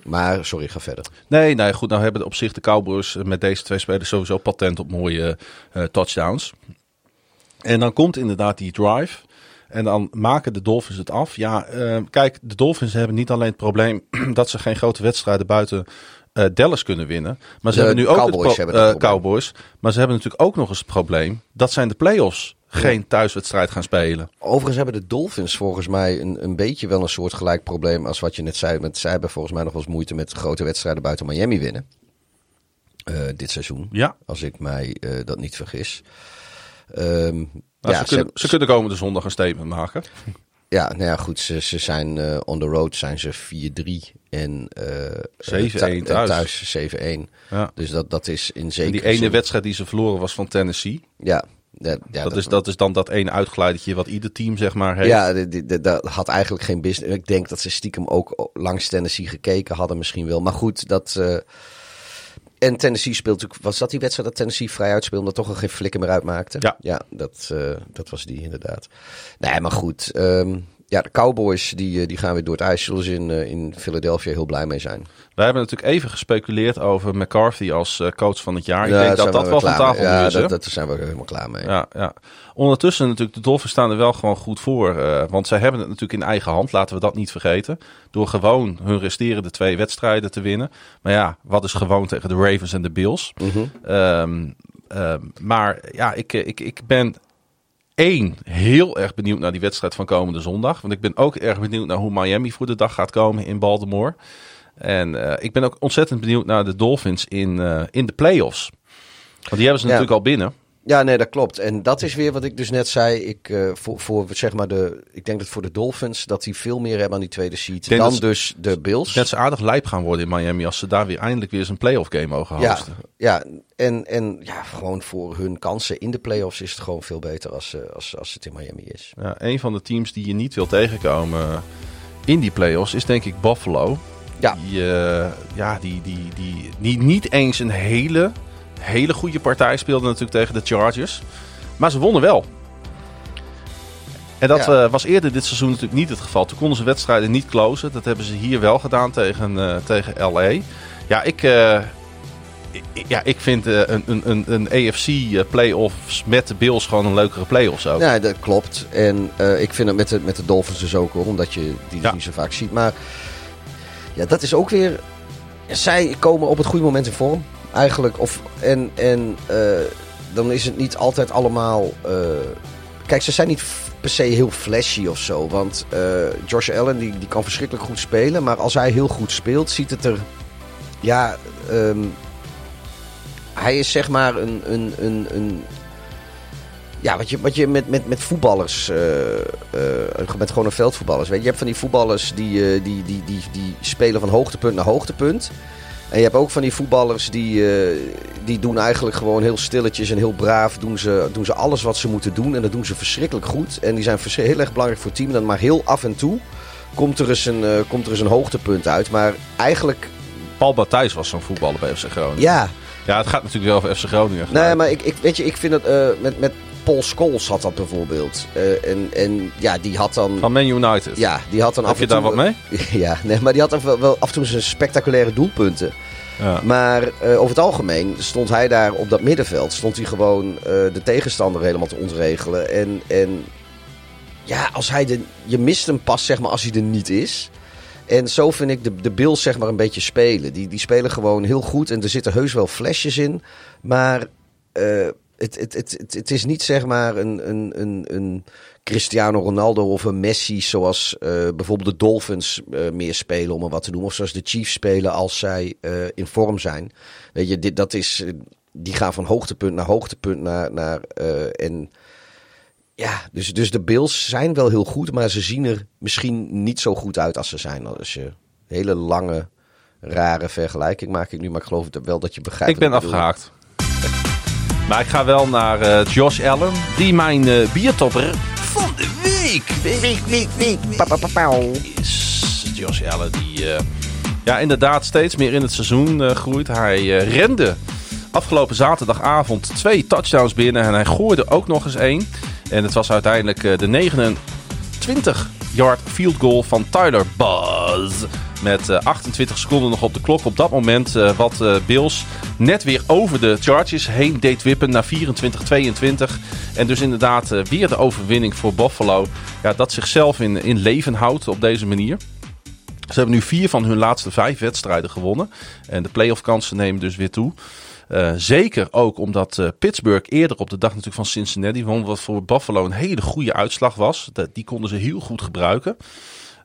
Maar sorry, ga verder. Nee, nee, goed. Nou hebben op zich de Cowboys met deze twee spelers sowieso patent op mooie uh, touchdowns. En dan komt inderdaad die drive. En dan maken de Dolphins het af. Ja, uh, kijk, de Dolphins hebben niet alleen het probleem <clears throat> dat ze geen grote wedstrijden buiten uh, Dallas kunnen winnen. Maar ze de hebben nu ook Cowboys, het Cowboys. Maar ze hebben natuurlijk ook nog eens het probleem. Dat zijn de playoffs geen thuiswedstrijd gaan spelen. Overigens hebben de Dolphins volgens mij een, een beetje wel een soort gelijk probleem als wat je net zei. Want zij hebben volgens mij nog wel eens moeite met grote wedstrijden buiten Miami winnen. Uh, dit seizoen. Ja. Als ik mij uh, dat niet vergis. Um, ja, ze, kunnen, ze, ze kunnen komende zondag een statement maken. Ja, nou ja, goed. Ze, ze zijn uh, on the road zijn ze 4-3 en uh, 7-1 thuis. 7-1. Ja. Dus dat, dat is in zekere en die ene zin... wedstrijd die ze verloren was van Tennessee. Ja. Ja, ja, dat, dat, is, dat is dan dat ene uitgeleidertje wat ieder team zeg maar heeft. Ja, dat had eigenlijk geen business. Ik denk dat ze stiekem ook langs Tennessee gekeken hadden misschien wel. Maar goed, dat... Uh, en Tennessee speelt natuurlijk. Was dat die wedstrijd dat Tennessee vrij uitspeelde, dat toch al geen flikker meer uitmaakte? Ja, ja dat, uh, dat was die inderdaad. Nee, maar goed. Um, ja, de Cowboys die, die gaan weer door het ijs. Zullen ze in, uh, in Philadelphia heel blij mee zijn. Wij hebben natuurlijk even gespeculeerd over McCarthy als uh, coach van het jaar. Ik ja, denk dat dat wel van tafel ja, is. Ja, dat, daar zijn we helemaal klaar mee. Ja, ja. Ondertussen natuurlijk, de Dolphins staan er wel gewoon goed voor. Uh, want zij hebben het natuurlijk in eigen hand, laten we dat niet vergeten. Door gewoon hun resterende twee wedstrijden te winnen. Maar ja, wat is gewoon tegen de Ravens en de Bills? Mm -hmm. um, um, maar ja, ik, ik, ik ben één, heel erg benieuwd naar die wedstrijd van komende zondag. Want ik ben ook erg benieuwd naar hoe Miami voor de dag gaat komen in Baltimore. En uh, ik ben ook ontzettend benieuwd naar de Dolphins in, uh, in de playoffs. Want die hebben ze ja. natuurlijk al binnen. Ja, nee, dat klopt. En dat is weer wat ik dus net zei. Ik, uh, voor, voor zeg maar de, ik denk dat voor de Dolphins dat die veel meer hebben aan die tweede seat dan dus de Bills. Dat ze aardig lijp gaan worden in Miami als ze daar weer eindelijk weer eens een playoff game mogen hosten. Ja, ja. En, en ja, gewoon voor hun kansen in de playoffs is het gewoon veel beter als, als, als het in Miami is. Ja, een van de teams die je niet wil tegenkomen in die playoffs is denk ik Buffalo. Ja. Die, eh, ja, die, die, die, die niet eens een hele, hele goede partij speelde natuurlijk tegen de Chargers. Maar ze wonnen wel. En dat Ja. eh, was eerder dit seizoen natuurlijk niet het geval. Toen konden ze wedstrijden niet closen. Dat hebben ze hier wel gedaan tegen, eh, tegen LA. Ja, ik, eh, ik- ja, ik vind een, een, een, een AFC eh, playoffs met de Bills gewoon een leukere playoffs ook. Ja, dat klopt. En ik vind het met de, met de Dolphins dus ook hoor, omdat je die Ja. niet zo vaak ziet. Maar ja, dat is ook weer. Zij komen op het goede moment in vorm, eigenlijk. Of, en en eh, dan is het niet altijd allemaal. eh, kijk, ze zijn niet per se heel flashy of zo. Want eh, Josh Allen die, die kan verschrikkelijk goed spelen. Maar als hij heel goed speelt, ziet het er. Ja, ehm, hij is zeg maar een, een, een, een ja, wat je, wat je met, met, met voetballers, eh, eh, met gewone veldvoetballers, weet je. Je hebt van die voetballers die, die, die, die, die spelen van hoogtepunt naar hoogtepunt. En je hebt ook van die voetballers die, eh, die doen eigenlijk gewoon heel stilletjes en heel braaf. Doen ze, doen ze alles wat ze moeten doen en dat doen ze verschrikkelijk goed. En die zijn heel erg belangrijk voor het team. Dan maar heel af en toe komt er eens een, eh, komt er eens een hoogtepunt uit. Maar eigenlijk, Paul Matthijs was zo'n voetballer bij FC Groningen. ja, Ja, het gaat natuurlijk wel over FC Groningen. Nee, maar ik, ik, weet je, ik vind het eh, met, met Paul Scholes had dat bijvoorbeeld. Eh, en, en ja, die had dan. Van Man United. Ja, die had dan Heb af je en toe. daar wat mee? <laughs> Ja, nee, maar die had dan wel, wel af en toe zijn spectaculaire doelpunten. Ja. Maar eh, over het algemeen stond hij daar op dat middenveld. Stond hij gewoon eh, de tegenstander helemaal te ontregelen. En, en ja, als hij de, je mist hem pas zeg maar als hij er niet is. En zo vind ik de, de Bills zeg maar een beetje spelen. Die, die spelen gewoon heel goed en er zitten heus wel flesjes in. Maar het, het, het, het, is niet zeg maar een, een, een, een Cristiano Ronaldo of een Messi zoals eh, bijvoorbeeld de Dolphins eh, meer spelen om er wat te noemen. Of zoals de Chiefs spelen als zij eh, in vorm zijn. Weet je, dit, dat is, die gaan van hoogtepunt naar hoogtepunt naar... naar en ja, dus, dus de Bills zijn wel heel goed, maar ze zien er misschien niet zo goed uit als ze zijn. Als je een hele lange, rare vergelijking maak ik nu, maar ik geloof wel dat je begrijpt. Ik ben bedoel. <laughs> Maar ik ga wel naar eh, Josh Allen, die mijn eh, biertopper van de week. Week, week, week, week. Is Josh Allen die eh, ja, inderdaad steeds meer in het seizoen groeit. Hij rende afgelopen zaterdagavond twee touchdowns binnen en hij gooide ook nog eens één. En het was uiteindelijk de 29-yard field goal van Tyler Buzz. Met eh, 28 seconden nog op de klok. Op dat moment eh, wat eh, Bills net weer over de Chargers heen deed wippen naar 24-22. En dus inderdaad eh, weer de overwinning voor Buffalo. Ja, dat zichzelf in, in leven houdt op deze manier. Ze hebben nu vier van hun laatste vijf wedstrijden gewonnen. En de playoff kansen nemen dus weer toe. Eh, zeker ook omdat eh, Pittsburgh eerder op de dag natuurlijk van Cincinnati won. Wat voor Buffalo een hele goede uitslag was. Die konden ze heel goed gebruiken.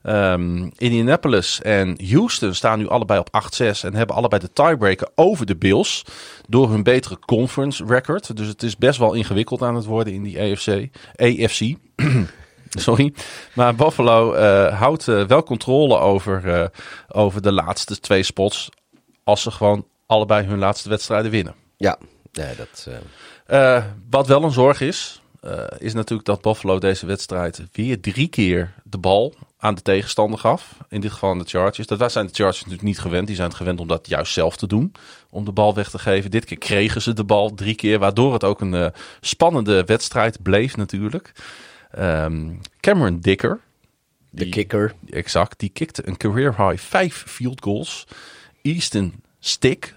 Ehm, Indianapolis en Houston staan nu allebei op 8-6 en hebben allebei de tiebreaker over de Bills door hun betere conference record. Dus het is best wel ingewikkeld aan het worden in die AFC, AFC. <clears throat> Sorry. Maar Buffalo eh, houdt eh, wel controle over, eh, over de laatste twee spots als ze gewoon allebei hun laatste wedstrijden winnen. Ja, nee, dat... wat wel een zorg is, is natuurlijk dat Buffalo deze wedstrijd weer drie keer de bal aan de tegenstander gaf. In dit geval aan de Chargers. Dat zijn de Chargers natuurlijk niet gewend. Die zijn het gewend om dat juist zelf te doen. Om de bal weg te geven. Dit keer kregen ze de bal drie keer. Waardoor het ook een eh, spannende wedstrijd bleef natuurlijk. Ehm, Cameron Dicker. de kicker. Exact. Die kikte een career high vijf field goals. Easton Stick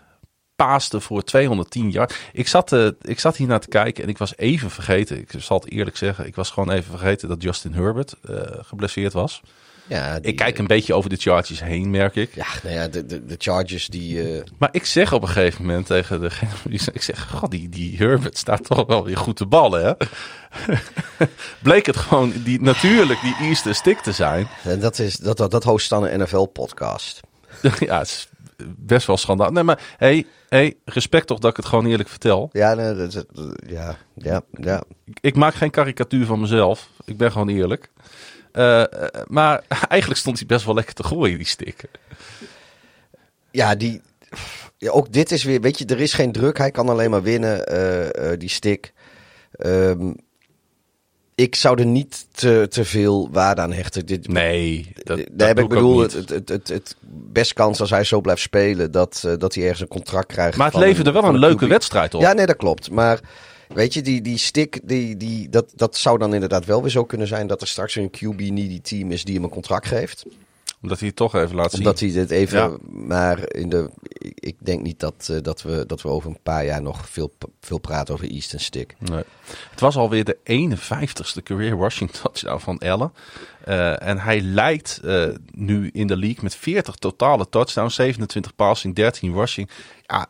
paaste voor 210 jaar. Ik zat, eh, ik zat hier naar te kijken en ik was even vergeten. Ik zal het eerlijk zeggen. Ik was gewoon even vergeten dat Justin Herbert eh, geblesseerd was. Ja, die, Ik kijk eh, een beetje over de Chargers heen, merk ik. Ja, nou ja, de, de, de Chargers die... eh, Maar ik zeg op een gegeven moment tegen degene <laughs> ik zeg, god, die, die Herbert staat toch wel weer goed te ballen, hè? <laughs> Bleek het gewoon die, natuurlijk die Easton Stick te zijn. en dat, is, dat, dat, dat host dan een NFL-podcast. <laughs> ja, het is best wel schandaal. Nee, maar hey, hey, respect toch dat ik het gewoon eerlijk vertel. Ja, nee, dat, dat- ja, ja, ja. Ik maak geen karikatuur van mezelf. Ik ben gewoon eerlijk. Eh, eh, maar <laughs> eigenlijk stond hij best wel lekker te gooien, die stick. Ja, die... Ja, ook dit is weer... Weet je, er is geen druk. Hij kan alleen maar winnen, eh, die stick. Ehm, ik zou er niet te, te veel waarde aan hechten. Dit, Nee, dat, Daar dat heb ik bedoel, het, het, het, het, best kans als hij zo blijft spelen dat, eh, dat hij ergens een contract krijgt. Maar het leverde wel een leuke QB. wedstrijd op. Ja, nee, dat klopt. Maar weet je, die, die stick, die, die, dat, dat zou dan inderdaad wel weer zo kunnen zijn dat er straks een QB-needy team is die hem een contract geeft. Omdat hij het toch even laat zien. Omdat hij dit even. Ja. Maar in de, ik, denk niet dat, eh, dat, we, dat we over een paar jaar nog veel, veel praten over Eastern Stick. Nee. Het was alweer de 51ste career rushing touchdown <laughs> van Allen. Eh, en hij leidt eh, nu in de league met 40 totale touchdowns, 27 passing, 13 rushing. Ja,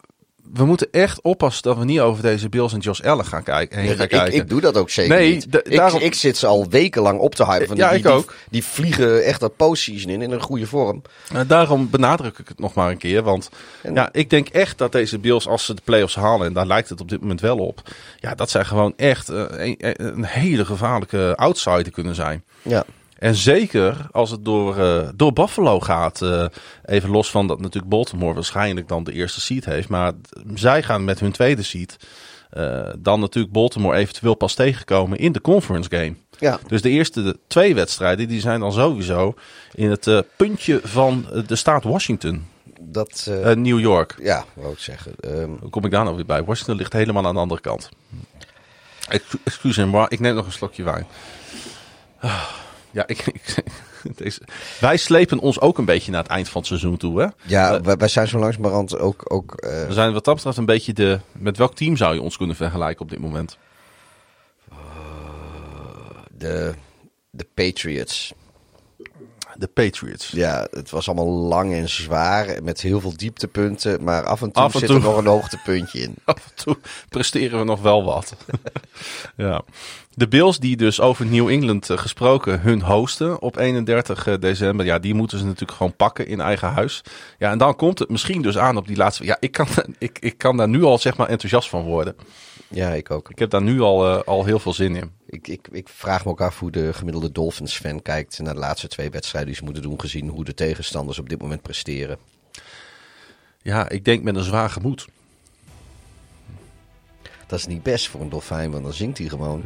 we moeten echt oppassen dat we niet over deze Bills en Josh Allen gaan kijken. Heen gaan ik, kijken. ik doe dat ook zeker Nee, niet. ik, daarom- ik zit ze al wekenlang op te hypen. Van Ja, die, ik die, ook. Die, vliegen echt dat postseason in, in een goede vorm. Eh, daarom benadruk ik het nog maar een keer. Want En- ja, ik denk echt dat deze Bills, als ze de playoffs halen, en daar lijkt het op dit moment wel op. Ja, dat zij gewoon echt eh, een, een hele gevaarlijke outsider kunnen zijn. Ja. En zeker als het door, eh, door Buffalo gaat. eh, even los van dat natuurlijk Baltimore waarschijnlijk dan de eerste seed heeft. Maar zij gaan met hun tweede seed. eh, dan natuurlijk Baltimore eventueel pas tegenkomen in de conference game. Ja. Dus de eerste de twee wedstrijden die zijn dan sowieso in het puntje van de staat Washington. Dat, Eh, New York. ja, wou ik zeggen. Ehm, Hoe kom ik daar nou weer bij? Washington ligt helemaal aan de andere kant. Excu- Excuus me, ik neem nog een slokje wijn. Ah, Ja, ik, ik, <laughs> deze, wij slepen ons ook een beetje naar het eind van het seizoen toe. Hè? ja, wij, wij zijn zo langzamerhand ook... ook eh, We zijn wat dat betreft een beetje de... Met welk team zou je ons kunnen vergelijken op dit moment? de, de Patriots. De Patriots. Ja, het was allemaal lang en zwaar. Met heel veel dieptepunten. Maar af en toe Af en zit toe. er nog een hoogtepuntje in. <laughs> Af en toe presteren we nog wel wat. <laughs> ja. De Bills die dus over New England eh, gesproken hun hosten op 31 december. Ja, die moeten ze natuurlijk gewoon pakken in eigen huis. Ja, en dan komt het misschien dus aan op die laatste... Ja, ik kan, <laughs> ik, ik kan daar nu al zeg maar enthousiast van worden. Ja, ik ook. Ik heb daar nu al, eh, al heel veel zin in. Ik, ik, ik vraag me ook af hoe de gemiddelde Dolphins-fan kijkt naar de laatste twee wedstrijden die ze moeten doen, gezien hoe de tegenstanders op dit moment presteren. Ja, ik denk met een zwaar gemoed. Dat is niet best voor een dolfijn, want dan zingt hij gewoon.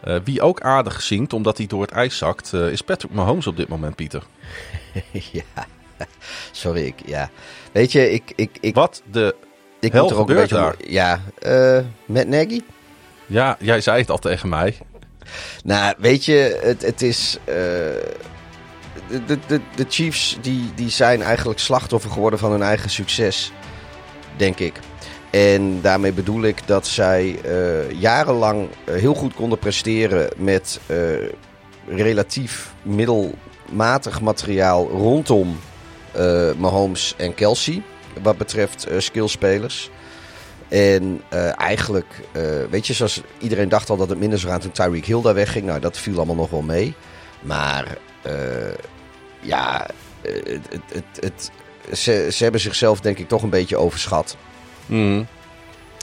Eh, wie ook aardig zingt, omdat hij door het ijs zakt, eh, is Patrick Mahomes op dit moment, Pieter. <laughs> ja, sorry, ik, ja. Weet je, ik, ik, ik, Wat de... ik hel moet er ook een beetje... daar? Ja, eh met Nagy? Ja, jij zei het al tegen mij. Nou, weet je, het, het is. de, de, de, de Chiefs die, die zijn eigenlijk slachtoffer geworden van hun eigen succes, denk ik. En daarmee bedoel ik dat zij eh, jarenlang eh, heel goed konden presteren met eh, relatief middelmatig materiaal rondom Mahomes en Kelsey. Wat betreft skillspelers. En eigenlijk, weet je, zoals iedereen dacht al dat het minder zou gaan toen Tyreek Hill daar wegging. Nou, dat viel allemaal nog wel mee. Maar ja, het, het, het, ze hebben zichzelf denk ik toch een beetje overschat. Mhm.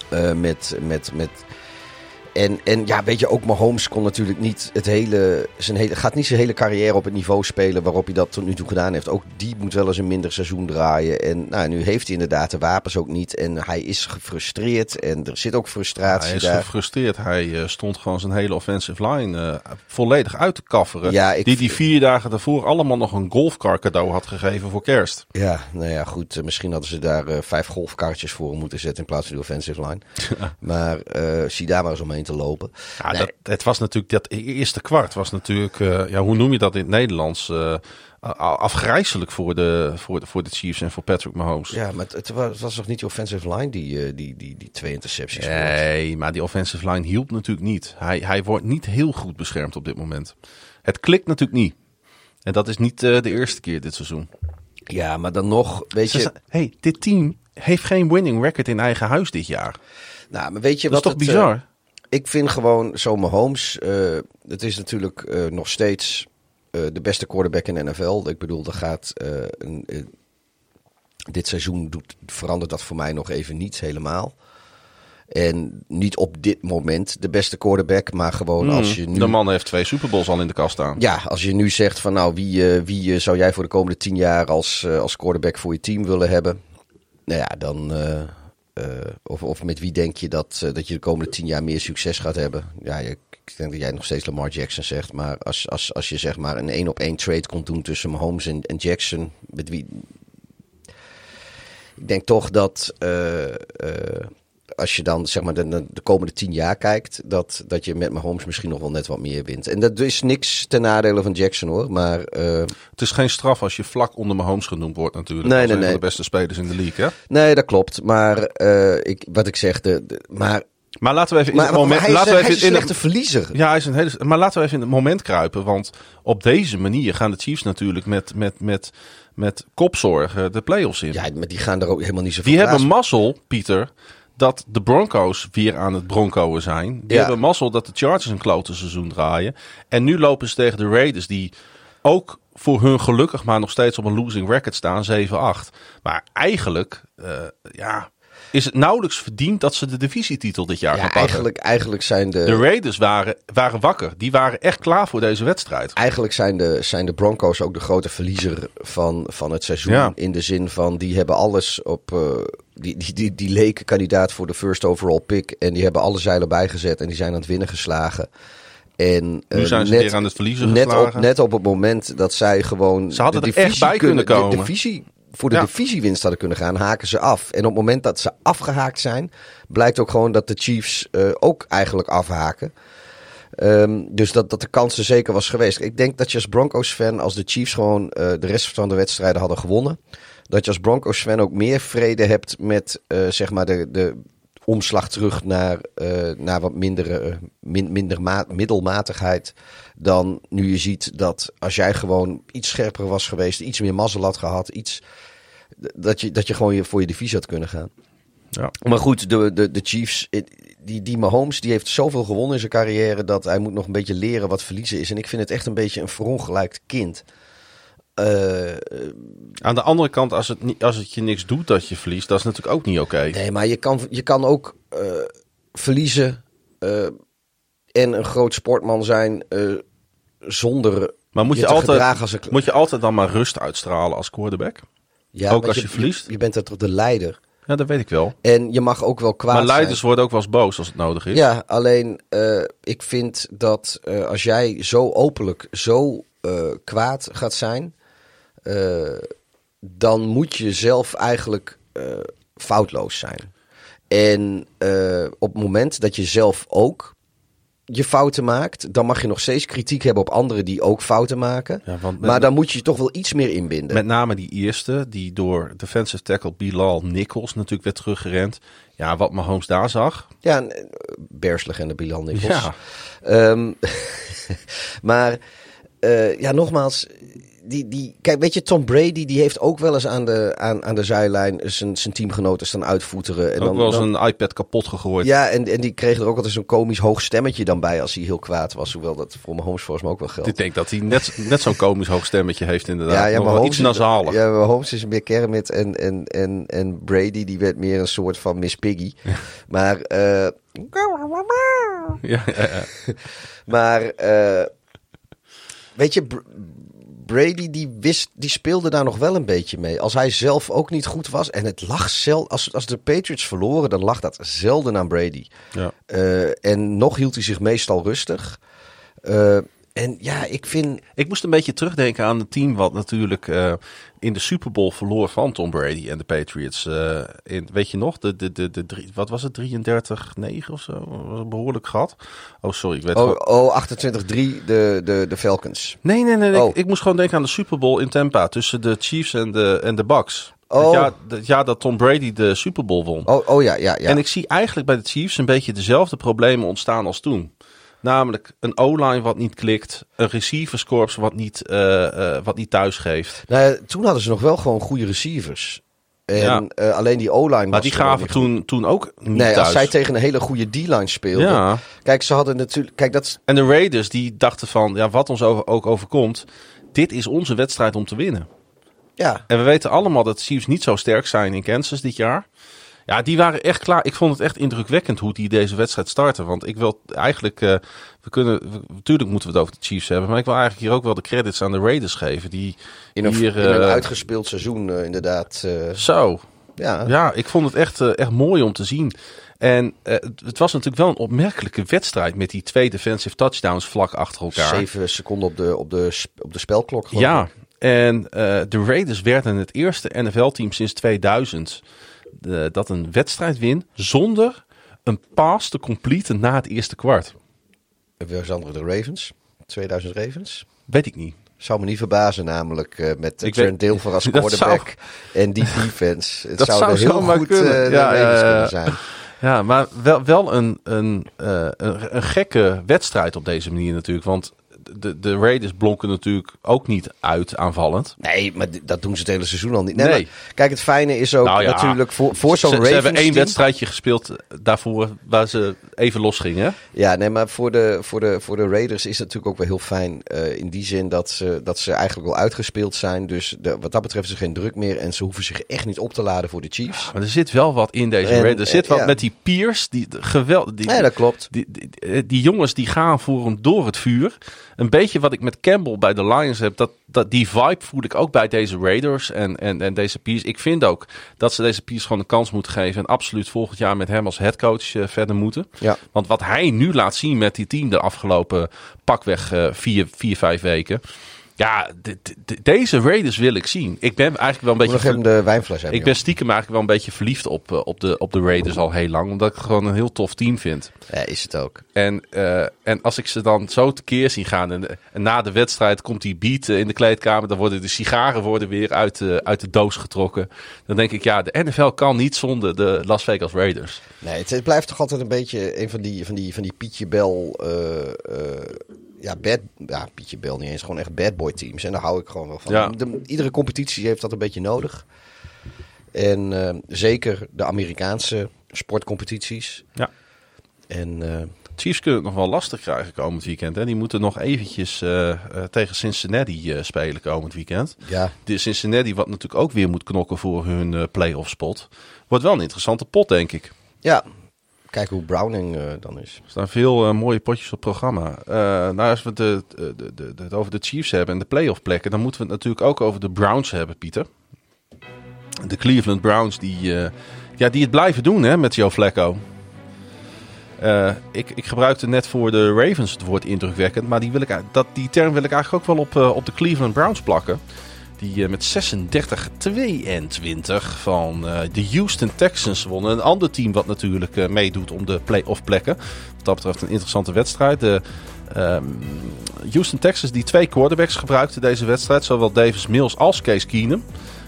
Eh, met, met, met... En, en ja, weet je, ook Mahomes kon natuurlijk niet het hele, zijn hele... Gaat niet zijn hele carrière op het niveau spelen waarop hij dat tot nu toe gedaan heeft. Ook die moet wel eens een minder seizoen draaien. En nou, nu heeft hij inderdaad de wapens ook niet. En hij is gefrustreerd. En er zit ook frustratie Hij is daar. gefrustreerd. Hij eh, stond gewoon zijn hele offensive line eh, volledig uit te kafferen. Ja, ik- Die die vier dagen daarvoor allemaal nog een golfcar cadeau had gegeven voor kerst. Ja, nou ja, goed. eh, Misschien hadden ze daar vijf golfkaartjes voor moeten zetten in plaats van de offensive line. <laughs> Maar zie daar maar eens omheen te lopen. Ja, Nee. dat, het was natuurlijk dat eerste kwart was natuurlijk, eh, ja, hoe noem je dat in het Nederlands? a- afgrijzelijk voor de, voor, de, voor de Chiefs en voor Patrick Mahomes. Ja, maar het, was, het was toch niet de offensive line die, eh, die, die, die twee intercepties? Nee, maar die offensive line hielp natuurlijk niet. Hij, hij wordt niet heel goed beschermd op dit moment. Het klikt natuurlijk niet. En dat is niet de eerste keer dit seizoen. Ja, maar dan nog, weet je... hey, dit team heeft geen winning record in eigen huis dit jaar. Nou, maar weet je Dat is toch het, bizar? Ik vind gewoon zo Mahomes, eh het is natuurlijk eh, nog steeds eh, de beste quarterback in de NFL. Ik bedoel, er gaat een, dit seizoen doet, verandert dat voor mij nog even niet helemaal. En niet op dit moment de beste quarterback, maar gewoon als je nu... Hmm. De man heeft twee Super Bowls al in de kast staan. Ja, als je nu zegt van nou, wie, wie zou jij voor de komende tien jaar als, als quarterback voor je team willen hebben? Nou ja, dan, eh, of, of met wie denk je dat, eh, dat je de komende tien jaar meer succes gaat hebben? Ja, ik denk dat jij nog steeds Lamar Jackson zegt. Maar als, als, als je zeg maar een één op één trade kon doen tussen Mahomes en, Jackson. Met wie... Ik denk toch dat eh, als je dan zeg maar de, de- de komende tien jaar kijkt. Dat, dat je met Mahomes misschien nog wel net wat meer wint. En dat is niks ten nadele van Jackson hoor. Maar eh, Het is geen straf als je vlak onder Mahomes genoemd wordt natuurlijk. Nee, als nee, een nee. van de beste spelers in de league, hè? nee, dat klopt. Maar eh, ik, wat ik zeg, de, de- maar, Maar laten we even in maar, het moment... maar hij, is, laten we hij even is een in het, verliezer. ja, hij is een hele... Maar laten we even in het moment kruipen. Want op deze manier gaan de Chiefs natuurlijk met, met, met, met kopzorgen de playoffs in. Ja, maar die gaan er ook helemaal niet zo van Die hebben mazzel, Pieter, dat de Broncos weer aan het broncoen zijn. Die Ja. hebben mazzel dat de Chargers een klote seizoen draaien. En nu lopen ze tegen de Raiders, die ook voor hun gelukkig maar nog steeds op een losing record staan, 7-8. Maar eigenlijk, eh, ja, is het nauwelijks verdiend dat ze de divisietitel dit jaar gaan pakken. eigenlijk, eigenlijk zijn de, De Raiders waren, waren wakker. Die waren echt klaar voor deze wedstrijd. eigenlijk zijn de, zijn de Broncos ook de grote verliezer van, van het seizoen. Ja. In de zin van, die hebben alles op... eh, die, die, die, die leken kandidaat voor de first overall pick. En die hebben alle zeilen bijgezet en die zijn aan het winnen geslagen. En, Nu eh, zijn ze net, weer aan het verliezen net op, geslagen. net op het moment dat zij gewoon... Ze hadden de er echt bij kunnen de komen. divisie, voor de Ja. divisiewinst hadden kunnen gaan, haken ze af. En op het moment dat ze afgehaakt zijn, blijkt ook gewoon dat de Chiefs eh, ook eigenlijk afhaken. Ehm, dus dat, dat de kans er zeker was geweest. Ik denk dat je als Broncos-fan, als de Chiefs gewoon eh, de rest van de wedstrijden hadden gewonnen, dat je als Broncos-fan ook meer vrede hebt met eh, zeg maar de, de omslag terug naar, eh, naar wat minder, eh, min, minder ma- middelmatigheid. Dan nu je ziet dat als jij gewoon iets scherper was geweest, iets meer mazzel had gehad, iets, dat, je, dat je gewoon voor je divisie had kunnen gaan. Ja. Maar goed, de, de, de Chiefs, eh, die, die Mahomes, die heeft zoveel gewonnen in zijn carrière dat hij moet nog een beetje leren wat verliezen is. En ik vind het echt een beetje een verongelijkt kind. Eh, Aan de andere kant, als het, niet, als het je niks doet dat je verliest, dat is natuurlijk ook niet oké. nee, maar je kan, je kan ook eh, verliezen eh, en een groot sportman zijn zonder Maar moet je, altijd, als een... moet je altijd dan maar rust uitstralen als quarterback? ja, ook als je verliest? Je, bent er toch de leider. Ja, dat weet ik wel. En je mag ook wel kwaad Maar zijn. leiders worden ook wel eens boos als het nodig is. Ja, alleen ik vind dat als jij zo openlijk zo kwaad gaat zijn, dan moet je zelf eigenlijk eh, foutloos zijn. En eh, op het moment dat je zelf ook je fouten maakt, dan mag je nog steeds kritiek hebben op anderen die ook fouten maken. Ja, want met, Maar dan moet je je toch wel iets meer inbinden. met name die eerste, die door defensive tackle Bilal Nichols natuurlijk werd teruggerend. Ja, wat Mahomes daar zag. Ja, en, eh, Bears-legende Bilal Nichols. Ja, Ehm, <laughs> maar eh, ja, nogmaals. Die, die, kijk, weet je, Tom Brady die heeft ook wel eens aan de, aan, aan de zijlijn zijn, zijn teamgenoten staan uitvoeteren. En ook dan, wel eens dan- een iPad kapot gegooid. ja, en, en die kreeg er ook altijd zo'n komisch hoog stemmetje dan bij als hij heel kwaad was. Hoewel dat voor Mahomes volgens mij ook wel geldt. Ik denk dat hij net, net zo'n komisch hoog stemmetje heeft inderdaad. ja, ja, maar Holmes, iets nasalig. ja, maar Holmes is meer Kermit en, en, en, en Brady die werd meer een soort van Miss Piggy. Maar eh, Ja, ja, ja. <laughs> Maar eh, weet je, Brady die wist, die speelde daar nog wel een beetje mee. Als hij zelf ook niet goed was en het lag zelden, als, als de Patriots verloren, dan lag dat zelden aan Brady. Ja. Eh, en nog hield hij zich meestal rustig. Eh, en ja, ik vind, Ik moest een beetje terugdenken aan het team wat natuurlijk eh, in de Super Bowl verloor van Tom Brady en de Patriots. Eh, in, weet je nog, de, de, de, de drie, wat was het, 33-9 of zo? Dat was een behoorlijk gat. Oh, sorry. Ik weet oh, oh 28-3 de, de, de Falcons. Nee, nee, nee. nee. Oh. Ik, ik moest gewoon denken aan de Super Bowl in Tampa tussen de Chiefs en de, en de Bucks. Oh. Het, jaar, het jaar dat Tom Brady de Super Bowl won. Oh, oh ja, ja, ja. En ik zie eigenlijk bij de Chiefs een beetje dezelfde problemen ontstaan als toen. Namelijk een O-line wat niet klikt, een receiverscorps wat niet, eh, eh, wat niet thuis geeft. Nou toen hadden ze nog wel gewoon goede receivers. En Ja. eh, alleen die O-line Maar die gaven toen, toen ook niet Nee, thuis. als zij tegen een hele goede D-line speelden. ja. Kijk, ze hadden natuurlijk. Kijk, dat. En de Raiders die dachten van, ja, wat ons over, ook overkomt, dit is onze wedstrijd om te winnen. Ja. En we weten allemaal dat Chiefs niet zo sterk zijn in Kansas dit jaar. Ja, die waren echt klaar. Ik vond het echt indrukwekkend hoe die deze wedstrijd starten. Want ik wil eigenlijk, eh, we kunnen, we- natuurlijk moeten we het over de Chiefs hebben. Maar ik wil eigenlijk hier ook wel de credits aan de Raiders geven. Die In een, hier, in een eh, uitgespeeld seizoen, eh, inderdaad. Zo. Ja. Ja, ik vond het echt, echt mooi om te zien. En het- was natuurlijk wel een opmerkelijke wedstrijd met die twee defensive touchdowns vlak achter elkaar. Zeven seconden op de, op de, op de spelklok. Ja, ik. en de Raiders werden het eerste NFL-team sinds 2000 dat een wedstrijd wint zonder een pass te completen na het eerste kwart. Weer andere de Ravens. 2000 Ravens. Weet ik niet. Zou me niet verbazen, namelijk eh, met Ik Trent Dilfer als <laughs> quarterback en die <laughs> defense. Het Dat zou, zou heel goed kunnen. eh, Ja, kunnen zijn. <laughs> Ja, maar wel, wel een, een, eh, een, een gekke wedstrijd op deze manier natuurlijk. Want de, de Raiders blonken natuurlijk ook niet uit aanvallend. Nee, maar dat doen ze het hele seizoen al niet. Nee, Nee. maar kijk, het fijne is ook Nou ja, natuurlijk voor, voor zo'n Ravens ze hebben één team- wedstrijdje gespeeld daarvoor waar ze even los gingen. Ja, nee, maar voor de, voor de, voor de Raiders is het natuurlijk ook wel heel fijn. eh, in die zin dat ze, dat ze eigenlijk wel uitgespeeld zijn. Dus de, wat dat betreft is er geen druk meer. En ze hoeven zich echt niet op te laden voor de Chiefs. Maar er zit wel wat in deze En, Raiders. Er zit eh, wat ja. met die Piers. Die geweld, die, Ja, dat klopt. die, die, die- die jongens die gaan voor hem door het vuur. Een beetje wat ik met Campbell bij de Lions heb. Dat, dat, die vibe voel ik ook bij deze Raiders en, en, en deze Piers. Ik vind ook dat ze deze Piers gewoon een kans moeten geven. En absoluut volgend jaar met hem als headcoach eh, verder moeten. Ja. Want wat hij nu laat zien met die team de afgelopen pakweg eh, vier, vier, vijf weken. Ja, de- de- deze Raiders wil ik zien. Ik ben eigenlijk wel een beetje... de wijnfles hebben. Ik ben stiekem eigenlijk wel een beetje verliefd op, eh, op, de, op de Raiders al heel lang. Omdat ik het gewoon een heel tof team vind. Ja, is het ook. En, eh, en als ik ze dan zo tekeer zie gaan. En, en na de wedstrijd komt die beat eh, in de kleedkamer. Dan worden de sigaren worden weer uit de, uit de doos getrokken. Dan denk ik, ja, de NFL kan niet zonder de Las Vegas Raiders. Nee, het, het blijft toch altijd een beetje een van die, van die, van die Pietje Bel. Ja, bad, ja, Pietje Bel niet eens. Gewoon echt bad boy teams. En daar hou ik gewoon wel van. Ja. De- iedere competitie heeft dat een beetje nodig. En eh, zeker de Amerikaanse sportcompetities. Ja. En eh, Chiefs kunnen het nog wel lastig krijgen komend weekend. Hè? Die moeten nog eventjes eh, tegen Cincinnati spelen komend weekend. ja, De Cincinnati wat natuurlijk ook weer moet knokken voor hun eh playoff spot. Wordt wel een interessante pot, denk ik. ja, kijk hoe Browning eh, dan is. Er staan veel eh, mooie potjes op het programma. Eh, nou, als we de, de, de, de- het over de Chiefs hebben en de playoff plekken, dan moeten we het natuurlijk ook over de Browns hebben, Pieter. De Cleveland Browns die, ja, die het blijven doen hè, met Joe Flacco. Ik, ik gebruikte net voor de Ravens het woord indrukwekkend, maar die, wil ik, dat, die term wil ik eigenlijk ook wel op, op de Cleveland Browns plakken. Die eh, met 36-22 van eh, de Houston Texans wonnen. Een ander team wat natuurlijk eh, meedoet om de play-off plekken. Wat dat betreft een interessante wedstrijd. De ehm, Houston Texans die twee quarterbacks gebruikten deze wedstrijd. Zowel Davis Mills als Case Keenum.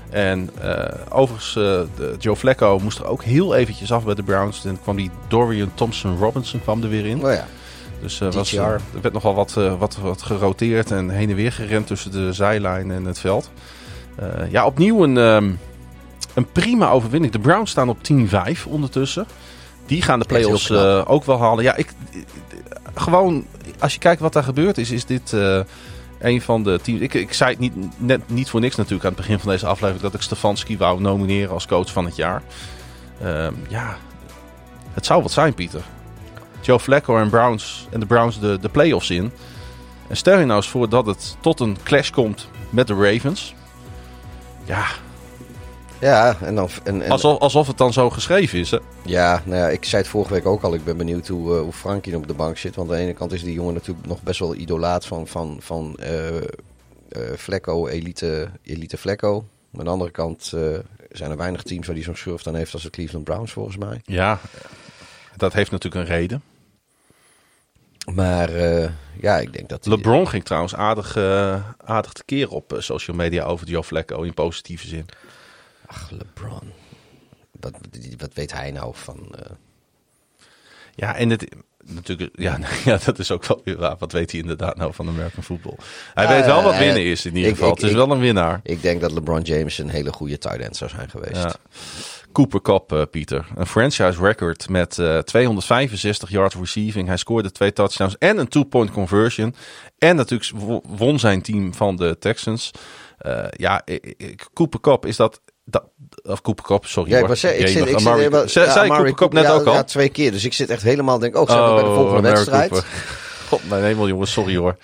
En eh, overigens, de Joe Flacco moest er ook heel eventjes af bij de Browns. En kwam die Dorian Thompson Robinson kwam er weer in. Nou ja, Dus eh, was, eh, er werd nogal wat, eh, wat, wat geroteerd en heen en weer gerend tussen de zijlijn en het veld. Ja, opnieuw een, ehm, een prima overwinning. De Browns staan op 10-5 ondertussen. Die gaan de play-offs ook wel halen. Ja, ik, gewoon, als je kijkt wat daar gebeurd is, is dit een van de teams. Ik, ik zei het niet, net niet voor niks natuurlijk aan het begin van deze aflevering dat ik Stefanski wou nomineren als coach van het jaar. Ehm, ja, het zou wat zijn, Pieter. Joe Flacco en, Browns, en de Browns de, de play-offs in. En stel je nou eens voor dat het tot een clash komt met de Ravens. Ja, ja en dan... En, en, alsof, alsof het dan zo geschreven is. Hè? Ja, nou ja, ik zei het vorige week ook al. Ik ben benieuwd hoe, eh, hoe Frankie op de bank zit. Want aan de ene kant is die jongen natuurlijk nog best wel idolaat van, van, van eh eh, Flecko, elite, elite Flecko. Aan de andere kant zijn er weinig teams waar die zo'n schurft aan heeft als de Cleveland Browns volgens mij. Ja, dat heeft natuurlijk een reden. Maar eh, ja, ik denk dat... die- LeBron ging trouwens aardig, eh, aardig tekeer op eh, social media over Joe Flacco in positieve zin. Ach, LeBron. Wat, wat weet hij nou van... Ja, en het natuurlijk, ja, <laughs> ja, dat is ook wel weer waar. Wat weet hij inderdaad nou van American football? Hij Ja, weet wel wat winnen is in ieder ik- geval. ik- het is ik- wel een winnaar. ik denk dat LeBron James een hele goede tight end zou zijn geweest. Ja. Cooper Cup, eh, Pieter. Een franchise record met eh, 265 yards receiving. Hij scoorde twee touchdowns en een two-point conversion. En natuurlijk wo- won zijn team van de Texans. Eh, ja, ik- ik- Cooper Cup is dat... dat of Cooper Cup, sorry Ja, ik hoor. was ik zit, ik zit, Amari- eh, Zei- ja, zei Amari Cooper Cup net ja, ook al? Ja, twee keer. Dus ik zit echt helemaal denk, oh, zijn we bij de volgende Amari wedstrijd? Cooper. God, mijn hemel jongens, sorry hoor. <laughs>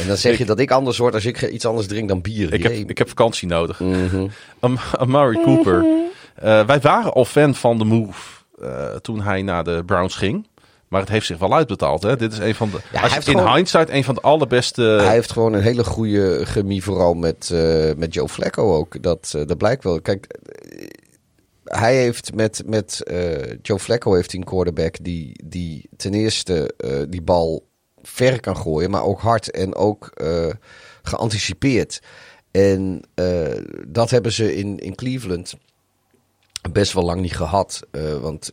En dan zeg je dat ik anders word als ik iets anders drink dan bier. Ik heb, ik heb vakantie nodig. Mhm. Am- Amari Cooper Eh, wij waren al fan van de move uh, toen hij naar de Browns ging. Maar het heeft zich wel uitbetaald. Hè? Dit is een van de. Ja, als je, in gewoon, hindsight een van de allerbeste. Hij heeft gewoon een hele goede chemie, vooral met, uh, met Joe Flacco ook. Dat, uh, dat blijkt wel. Kijk, hij heeft met, met Joe Flacco heeft een quarterback die, die ten eerste die bal ver kan gooien, maar ook hard en ook geanticipeerd. En dat hebben ze in, in Cleveland best wel lang niet gehad. Uh, want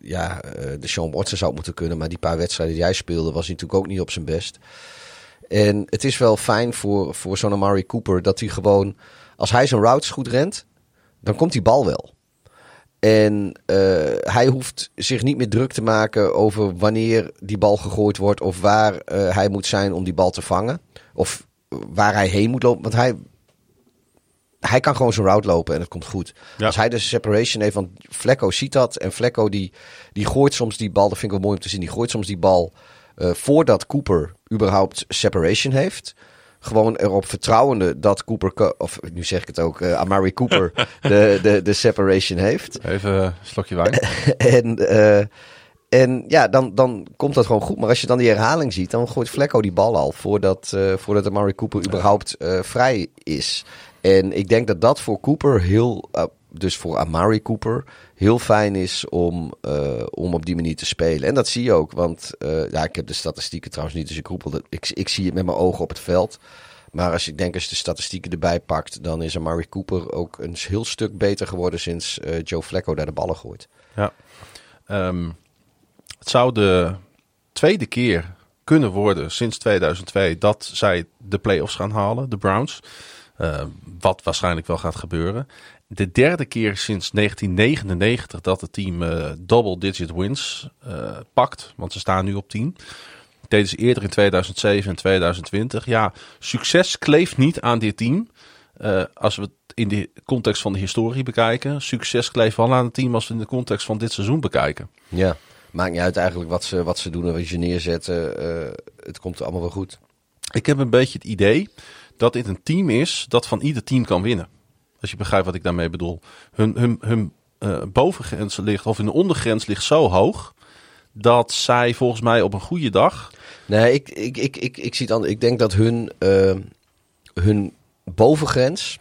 ja, uh, de Sean Watson zou moeten kunnen. Maar die paar wedstrijden die hij speelde was hij natuurlijk ook niet op zijn best. En het is wel fijn voor, voor zo'n Amari Cooper dat hij gewoon... Als hij zijn routes goed rent, dan komt die bal wel. En hij hoeft zich niet meer druk te maken over wanneer die bal gegooid wordt... of waar hij moet zijn om die bal te vangen. Of waar hij heen moet lopen. Want hij hij kan gewoon zijn route lopen en het komt goed. Als hij de separation heeft, want Flecko ziet dat. En Flecko die, die gooit soms die bal, dat vind ik wel mooi om te zien. Die gooit soms die bal uh, voordat Cooper überhaupt separation heeft. Gewoon erop vertrouwende dat Cooper, of nu zeg ik het ook, uh, Amari Cooper <laughs> de, de, de separation heeft. Even een slokje wijn. <laughs> en... Uh, en ja, dan, dan komt dat gewoon goed. Maar als je dan die herhaling ziet, dan gooit Flecko die bal al voordat, uh, voordat Amari Cooper überhaupt uh, vrij is. En ik denk dat dat voor Cooper heel, uh, dus voor Amari Cooper, heel fijn is om, uh, om op die manier te spelen. En dat zie je ook, want uh, ja, ik heb de statistieken trouwens niet, dus ik roepel ik, ik zie het met mijn ogen op het veld. Maar als ik denk als je de statistieken erbij pakt, dan is Amari Cooper ook een heel stuk beter geworden sinds Joe Flacco daar de ballen gooit. Ja, um, het zou de tweede keer kunnen worden sinds 2002 dat zij de playoffs gaan halen, de Browns. Uh, wat waarschijnlijk wel gaat gebeuren. De derde keer sinds 1999 dat het team uh, double-digit wins uh, pakt. Want ze staan nu op 10. Deden ze eerder in 2007 en 2020. Ja, succes kleeft niet aan dit team. als we het in de context van de historie bekijken. Succes kleeft wel aan het team als we in de context van dit seizoen bekijken. Ja, maakt niet uit eigenlijk wat ze, wat ze doen en wat je neerzetten. het komt allemaal wel goed. Ik heb een beetje het idee dat dit een team is dat van ieder team kan winnen. Als je begrijpt wat ik daarmee bedoel. Hun, hun, hun uh, bovengrens ligt, of hun ondergrens ligt zo hoog, dat zij volgens mij op een goede dag. Nee, ik, ik, ik, ik, ik zie het. Ik denk dat hun, uh, hun bovengrens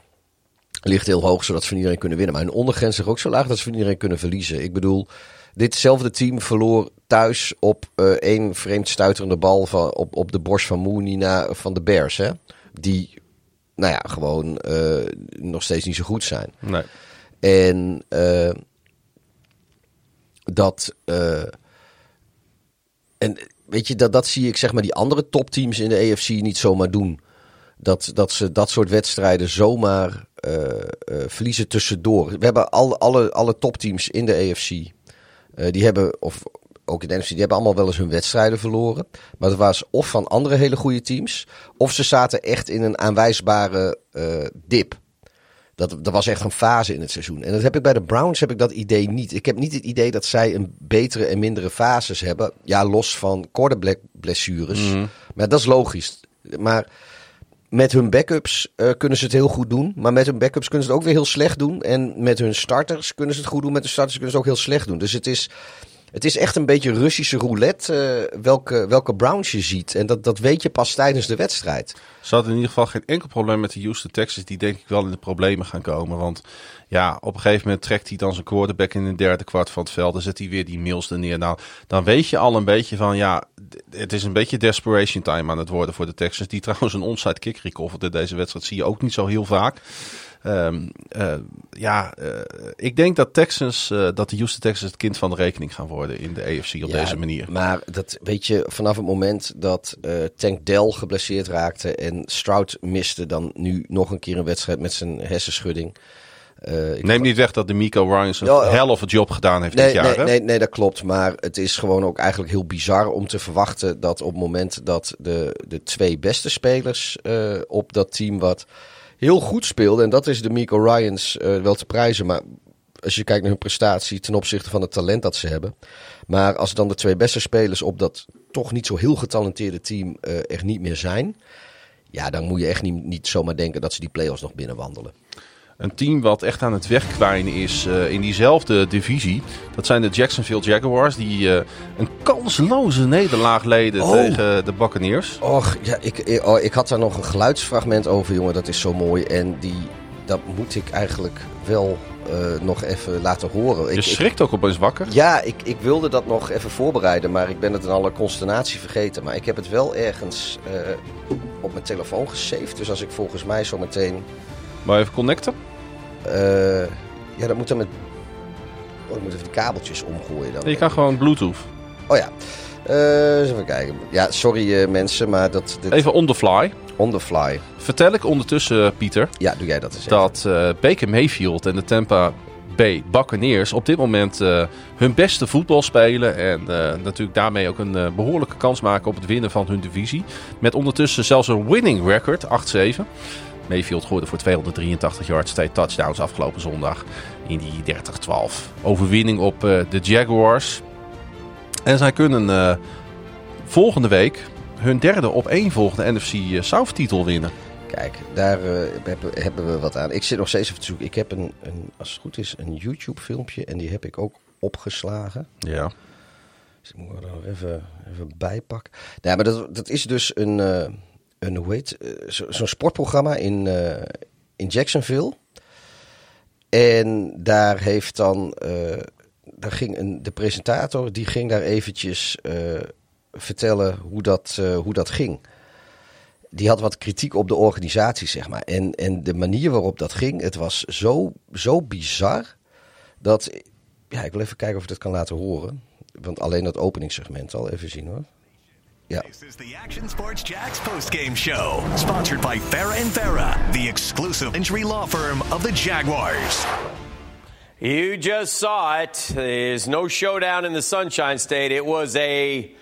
ligt heel hoog, zodat ze van iedereen kunnen winnen. Maar hun ondergrens ligt ook zo laag dat ze van iedereen kunnen verliezen. Ik bedoel, ditzelfde team verloor thuis op uh, één vreemd stuiterende bal van, op, op de borst van Mooney van de Bears. Hè? Die, nou ja, gewoon uh, nog steeds niet zo goed zijn. Nee. En uh, dat. Uh, en weet je, dat, dat zie ik zeg maar die andere topteams in de EFC niet zomaar doen. Dat, dat ze dat soort wedstrijden zomaar verliezen tussendoor. We hebben al, alle, alle topteams in de EFC. die hebben, of ook in de NFC, die hebben allemaal wel eens hun wedstrijden verloren. Maar dat was of van andere hele goede teams, of ze zaten echt in een aanwijsbare uh, dip. Dat, dat was echt een fase in het seizoen. En dat heb ik bij de Browns heb ik dat idee niet. Ik heb niet het idee dat zij een betere en mindere fases hebben. Ja, los van quarterback blessures. Mm. Maar dat is logisch. Maar met hun backups uh, kunnen ze het heel goed doen. Maar met hun backups kunnen ze het ook weer heel slecht doen. En met hun starters kunnen ze het goed doen. Met de starters kunnen ze het ook heel slecht doen. Dus het is het is echt een beetje Russische roulette uh, welke, welke Browns je ziet. En dat, dat weet je pas tijdens de wedstrijd. Ze hadden in ieder geval geen enkel probleem met de Houston Texans. Die denk ik wel in de problemen gaan komen. Want ja, op een gegeven moment trekt hij dan zijn quarterback in de derde kwart van het veld. Dan zet hij weer die Mills er neer. Nou, dan weet je al een beetje van ja, het is een beetje desperation time aan het worden voor de Texans. Die <laughs> trouwens een onside kick recoverde deze wedstrijd. Zie je ook niet zo heel vaak. Um, uh, ja, uh, ik denk dat Texans, uh, dat de Houston Texans het kind van de rekening gaan worden in de AFC op ja, deze manier. Maar dat weet je, vanaf het moment dat Tank Dell geblesseerd raakte en Stroud miste dan nu nog een keer een wedstrijd met zijn hersenschudding. Uh, Neem niet weg dat de Miko Ryans een oh, hell of a job gedaan heeft nee, dit jaar. Nee, nee, nee, dat klopt. Maar het is gewoon ook eigenlijk heel bizar om te verwachten dat op het moment dat de, de twee beste spelers uh, op dat team wat heel goed speelde. En dat is de Miko Ryans uh, wel te prijzen. Maar als je kijkt naar hun prestatie ten opzichte van het talent dat ze hebben. Maar als dan de twee beste spelers op dat toch niet zo heel getalenteerde team er niet meer zijn. Ja, dan moet je echt niet, niet zomaar denken dat ze die play-offs nog binnenwandelen. Een team wat echt aan het wegkwijnen is uh, in diezelfde divisie. Dat zijn de Jacksonville Jaguars. Die uh, een kansloze nederlaag leden oh. tegen de Buccaneers. Och, ja, ik, oh, ik had daar nog een geluidsfragment over, jongen. Dat is zo mooi. En die, dat moet ik eigenlijk wel uh, nog even laten horen. Je schrikt ook opeens wakker? Ja, ik, ik wilde dat nog even voorbereiden, maar ik ben het in alle consternatie vergeten. Maar ik heb het wel ergens uh, op mijn telefoon gesaved. Dus als ik volgens mij zo meteen... Maar even connecten? Uh, ja, dat moet dan met... Oh, ik moet even die kabeltjes omgooien dan. Je kan gewoon bluetooth. Oh ja. Uh, eens even kijken. Ja, sorry mensen, maar dat... Dit... Even on the fly. On the fly. Vertel ik ondertussen, Pieter. Ja, doe jij dat eens. Dat Baker Mayfield en de Tampa Bay Buccaneers op dit moment hun beste voetbal spelen. En natuurlijk daarmee ook een behoorlijke kans maken op het winnen van hun divisie. Met ondertussen zelfs een winning record, 8-7. Mayfield gooide voor 283 yards, twee touchdowns afgelopen zondag in die 30-12 overwinning op de Jaguars. En zij kunnen volgende week hun derde op één volgende NFC eh, South titel winnen. Kijk, daar uh, hebben we wat aan. Ik zit nog steeds even te zoeken. Ik heb een, een, als het goed is, een YouTube filmpje en die heb ik ook opgeslagen. Ja. Dus ik moet er nog even, even bijpakken. Ja, maar dat, dat is dus een, een hoe heet, zo'n sportprogramma in, in Jacksonville. En daar heeft dan, daar ging een, de presentator, die ging daar eventjes vertellen hoe dat, hoe dat ging. Die had wat kritiek op de organisatie, zeg maar. En, en de manier waarop dat ging, het was zo, zo bizar. Dat, ja, ik wil even kijken of ik dat kan laten horen. Want alleen dat openingssegment al, even zien hoor. Ja. This is the Action Sports Jacks postgame show, sponsored by Farah and Farah, the exclusive injury law firm of the Jaguars. You just saw it. There's no showdown in the Sunshine State. It was a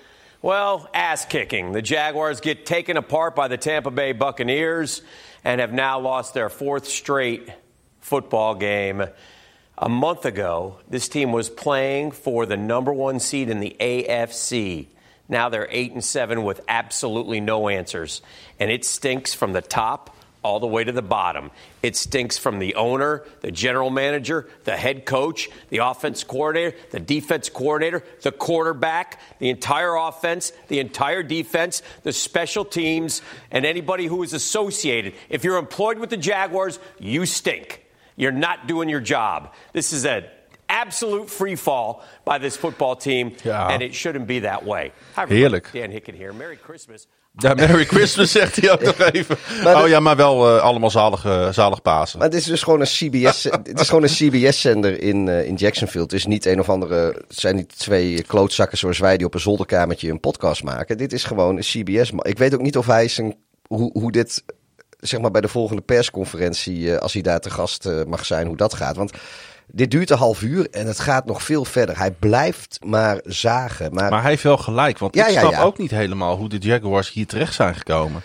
Well, ass kicking. The Jaguars get taken apart by the Tampa Bay Buccaneers and have now lost their fourth straight football game. A month ago, this team was playing for the number one seed in the AFC. Now they're 8 and 7 with absolutely no answers. And it stinks from the top all the way to the bottom. It stinks from the owner, the general manager, the head coach, the offense coordinator, the defense coordinator, the quarterback, the entire offense, the entire defense, the special teams, and anybody who is associated. If you're employed with the Jaguars, you stink. You're not doing your job. This is a absolute free fall by this football team, ja. and it shouldn't be that way. Hi, Heerlijk. Dan Hicken here. Merry Christmas. Ja, Merry Christmas <laughs> zegt hij ook nog even. <laughs> oh ja, maar wel uh, allemaal zalige, zalig Pasen. Maar het is dus gewoon een CBS, <laughs> het is gewoon een CBS-zender in, uh, in Jacksonville. Het is niet een of andere, het zijn niet twee klootzakken zoals wij die op een zolderkamertje een podcast maken. Dit is gewoon een CBS. Ik weet ook niet of hij zijn, hoe, hoe dit, zeg maar bij de volgende persconferentie, uh, als hij daar te gast mag zijn, hoe dat gaat. Want dit duurt een half uur en het gaat nog veel verder. Hij blijft maar zagen. Maar, maar hij heeft wel gelijk, want ik snap ook niet helemaal hoe de Jaguars hier terecht zijn gekomen.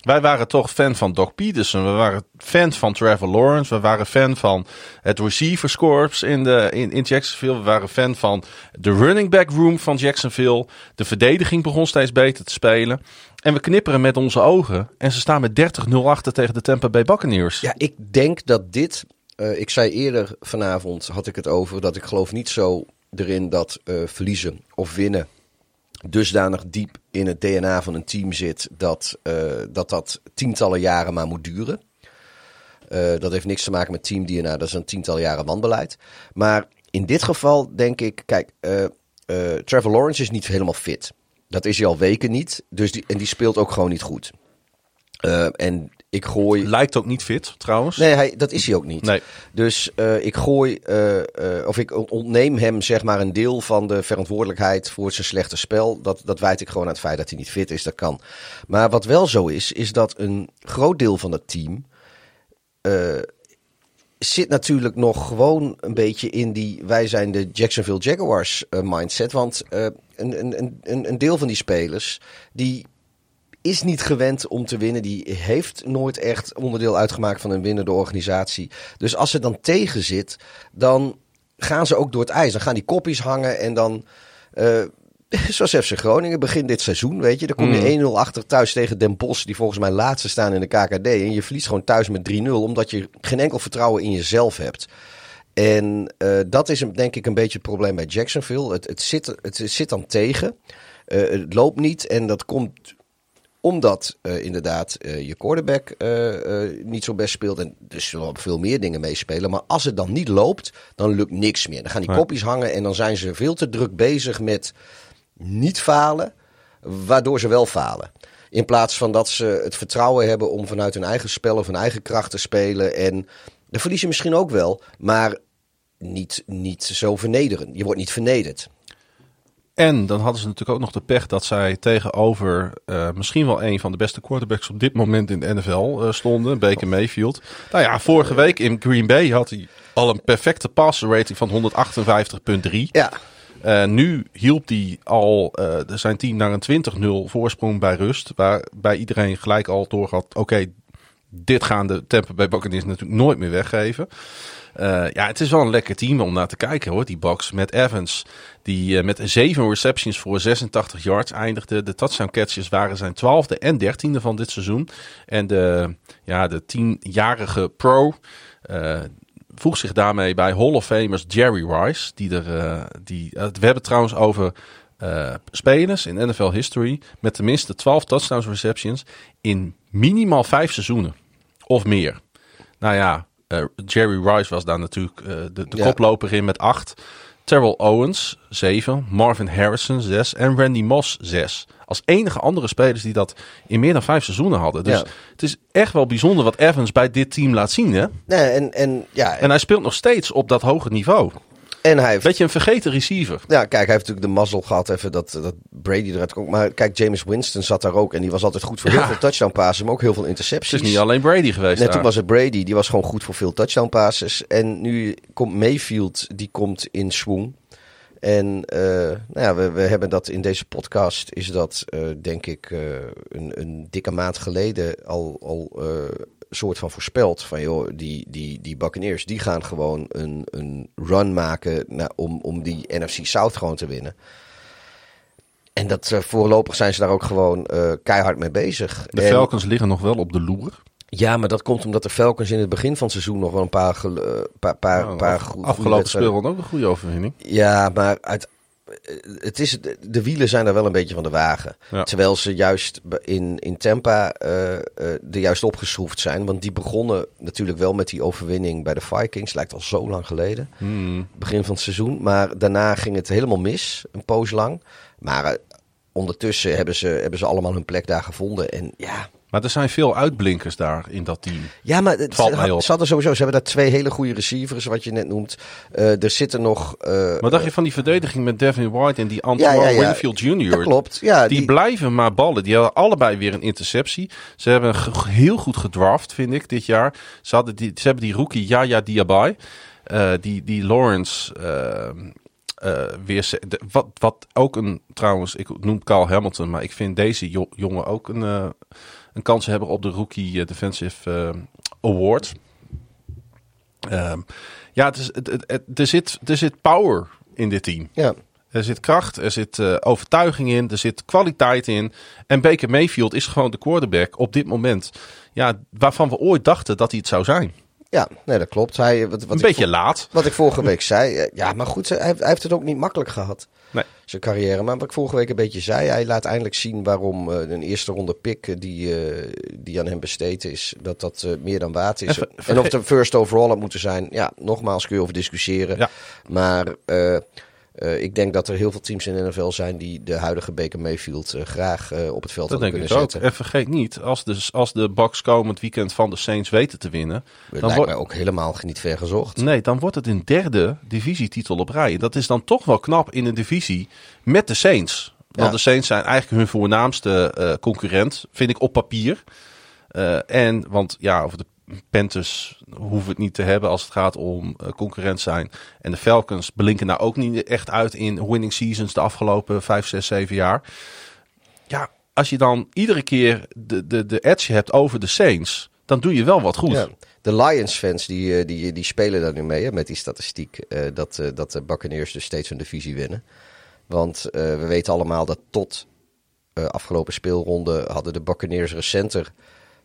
Wij waren toch fan van Doc Peterson. We waren fan van Trevor Lawrence. We waren fan van het receivers corps in, de, in, in Jacksonville. We waren fan van de running back room van Jacksonville. De verdediging begon steeds beter te spelen. En we knipperen met onze ogen. En ze staan met 30-0 achter tegen de Tampa Bay Buccaneers. Ja, ik denk dat dit uh, ik zei eerder vanavond, had ik het over, dat ik geloof niet zo erin dat uh, verliezen of winnen dusdanig diep in het DNA van een team zit dat uh, dat, dat tientallen jaren maar moet duren. dat heeft niks te maken met team DNA, dat is een tientallen jaren wanbeleid. Maar in dit geval denk ik, kijk, Trevor Lawrence is niet helemaal fit. Dat is hij al weken niet. Dus die, en die speelt ook gewoon niet goed. en ik gooi... Lijkt ook niet fit, trouwens. Nee, hij, dat is hij ook niet. Nee. Dus uh, ik gooi, uh, uh, of ik ontneem hem zeg maar een deel van de verantwoordelijkheid voor zijn slechte spel. Dat, dat wijt ik gewoon aan het feit dat hij niet fit is, dat kan. Maar wat wel zo is, is dat een groot deel van het team zit natuurlijk nog gewoon een beetje in die wij zijn de Jacksonville Jaguars mindset. Want een, een, een, een deel van die spelers die is niet gewend om te winnen. Die heeft nooit echt onderdeel uitgemaakt van een winnende organisatie. Dus als ze dan tegen zit, dan gaan ze ook door het ijs. Dan gaan die kopjes hangen en dan. Uh, <laughs> Zoals FC Groningen begin dit seizoen, weet je. Dan kom je 1-0 achter thuis tegen Den Bosch, die volgens mij laatste staan in de KKD. En je verliest gewoon thuis met 3-0, omdat je geen enkel vertrouwen in jezelf hebt. En uh, dat is denk ik een beetje het probleem bij Jacksonville. Het, het, zit, het zit dan tegen. Uh, het loopt niet en dat komt omdat uh, inderdaad je quarterback niet zo best speelt. En dus zullen veel meer dingen meespelen. Maar als het dan niet loopt, dan lukt niks meer. Dan gaan die kopjes hangen en dan zijn ze veel te druk bezig met niet falen, waardoor ze wel falen. In plaats van dat ze het vertrouwen hebben om vanuit hun eigen spel of hun eigen kracht te spelen. En dan verlies je misschien ook wel, maar niet, niet zo vernederen. Je wordt niet vernederd. En dan hadden ze natuurlijk ook nog de pech dat zij tegenover uh, misschien wel een van de beste quarterbacks op dit moment in de NFL uh, stonden, Baker Mayfield. Nou ja, vorige week in Green Bay had hij al een perfecte passer rating van 158,3. Ja. Uh, nu hielp hij al zijn team naar een 20-0 voorsprong bij rust. Waarbij iedereen gelijk al doorgad, oké, okay, dit gaan de Tampa Bay Buccaneers natuurlijk nooit meer weggeven. Uh, ja, het is wel een lekker team om naar te kijken hoor, die box. Met Evans, die met zeven receptions voor 86 yards eindigde. De touchdown catches waren zijn twaalfde en dertiende van dit seizoen. En de, ja, de tienjarige pro voeg zich daarmee bij Hall of Famers Jerry Rice. Die er, uh, die, uh, we hebben trouwens over uh, spelers in NFL history met tenminste 12 touchdowns receptions in minimaal vijf seizoenen of meer. Nou ja, Jerry Rice was daar natuurlijk de, de ja. koploper in met acht. Terrell Owens 7, Marvin Harrison 6 en Randy Moss 6. Als enige andere spelers die dat in meer dan vijf seizoenen hadden. Dus ja. het is echt wel bijzonder wat Evans bij dit team laat zien. Hè? Nee, en, en, ja, en hij speelt nog steeds op dat hoge niveau. En hij heeft... Beetje een vergeten receiver. Ja, kijk, hij heeft natuurlijk de mazzel gehad even dat, dat Brady eruit komt. Maar kijk, James Winston zat daar ook. En die was altijd goed voor heel veel touchdown passes, maar ook heel veel intercepties. Het is niet alleen Brady geweest Net toen was het Brady, die was gewoon goed voor veel touchdown passes. En nu komt Mayfield, die komt in swing. En uh, nou ja, we, we, hebben dat in deze podcast, is dat uh, denk ik uh, een, een, dikke maand geleden al, al soort van voorspeld. Van joh, die, die, die Buccaneers, die gaan gewoon een, een run maken om, om die NFC South gewoon te winnen. En dat voorlopig zijn ze daar ook gewoon keihard mee bezig. De en, Falcons liggen nog wel op de loer. Ja, maar dat komt omdat de Falcons in het begin van het seizoen nog wel een paar, uh, paar, paar, nou, paar af, Afgelopen speel ook een goede overwinning. Ja, maar uit, het is, de wielen zijn er wel een beetje van de wagen. Ja. Terwijl ze juist in, in Tampa uh, uh, er juist opgeschroefd zijn. Want die begonnen natuurlijk wel met die overwinning bij de Vikings. Lijkt al zo lang geleden. Hmm. Begin van het seizoen. Maar daarna ging het helemaal mis. Een poos lang. Maar ondertussen hebben ze, hebben ze allemaal hun plek daar gevonden. En ja, maar er zijn veel uitblinkers daar in dat team. Ja, maar het valt mij op. Ze hadden sowieso, ze hebben daar twee hele goede receivers, wat je net noemt. Uh, er zitten nog. Uh, maar dacht je van die verdediging met Devin White en die Antoine ja, ja, ja. Winfield Jr. Dat klopt. Ja, die, die, blijven maar ballen. Die hadden allebei weer een interceptie. Ze hebben heel goed gedraft, vind ik, dit jaar. Ze, hadden die, ze hebben die rookie Yaya Diaby. Uh, die, die Lawrence. Uh, weer, de, wat, wat ook een, trouwens, ik noem Carl Hamilton, maar ik vind deze jo jongen ook een, uh, een kans hebben op de Rookie Defensive uh, Award. Um, ja, het is, het, het, het, er, zit, er zit power in dit team. Ja. Er zit kracht, er zit uh, overtuiging in, er zit kwaliteit in. En Baker Mayfield is gewoon de quarterback op dit moment. Ja, waarvan we ooit dachten dat hij het zou zijn. Ja, nee, dat klopt. Hij, wat, wat een beetje laat. Wat ik vorige week zei. Ja, maar goed, hij, hij heeft het ook niet makkelijk gehad. Nee. Zijn carrière. Maar wat ik vorige week een beetje zei. Hij laat eindelijk zien waarom uh, een eerste ronde pick die, uh, die aan hem besteed is. Dat dat uh, meer dan waard is. En, en of het een first overall had moeten zijn. Ja, nogmaals kun je over discussiëren. Ja. Maar uh, ik denk dat er heel veel teams in de NFL zijn die de huidige Baker Mayfield uh, graag uh, op het veld dat kunnen zetten. Ook. En vergeet niet, als de, als de Bucks komend weekend van de Saints weten te winnen... Dat dan lijkt mij ook helemaal niet ver gezocht. Nee, dan wordt het een derde divisietitel op rij. Dat is dan toch wel knap in een divisie met de Saints. Want ja. de Saints zijn eigenlijk hun voornaamste concurrent, vind ik, op papier. en, want ja, over de Panthers hoeven het niet te hebben als het gaat om uh, concurrent zijn. En de Falcons blinken nou ook niet echt uit in winning seasons de afgelopen 5, 6, 7 jaar. Ja, als je dan iedere keer de, de, de edge hebt over de Saints, dan doe je wel wat goed. De Lions-fans die, die, die spelen daar nu mee hè, met die statistiek uh, dat, dat de Buccaneers dus steeds een divisie winnen. Want eh, we weten allemaal dat tot afgelopen speelronde hadden de Buccaneers recenter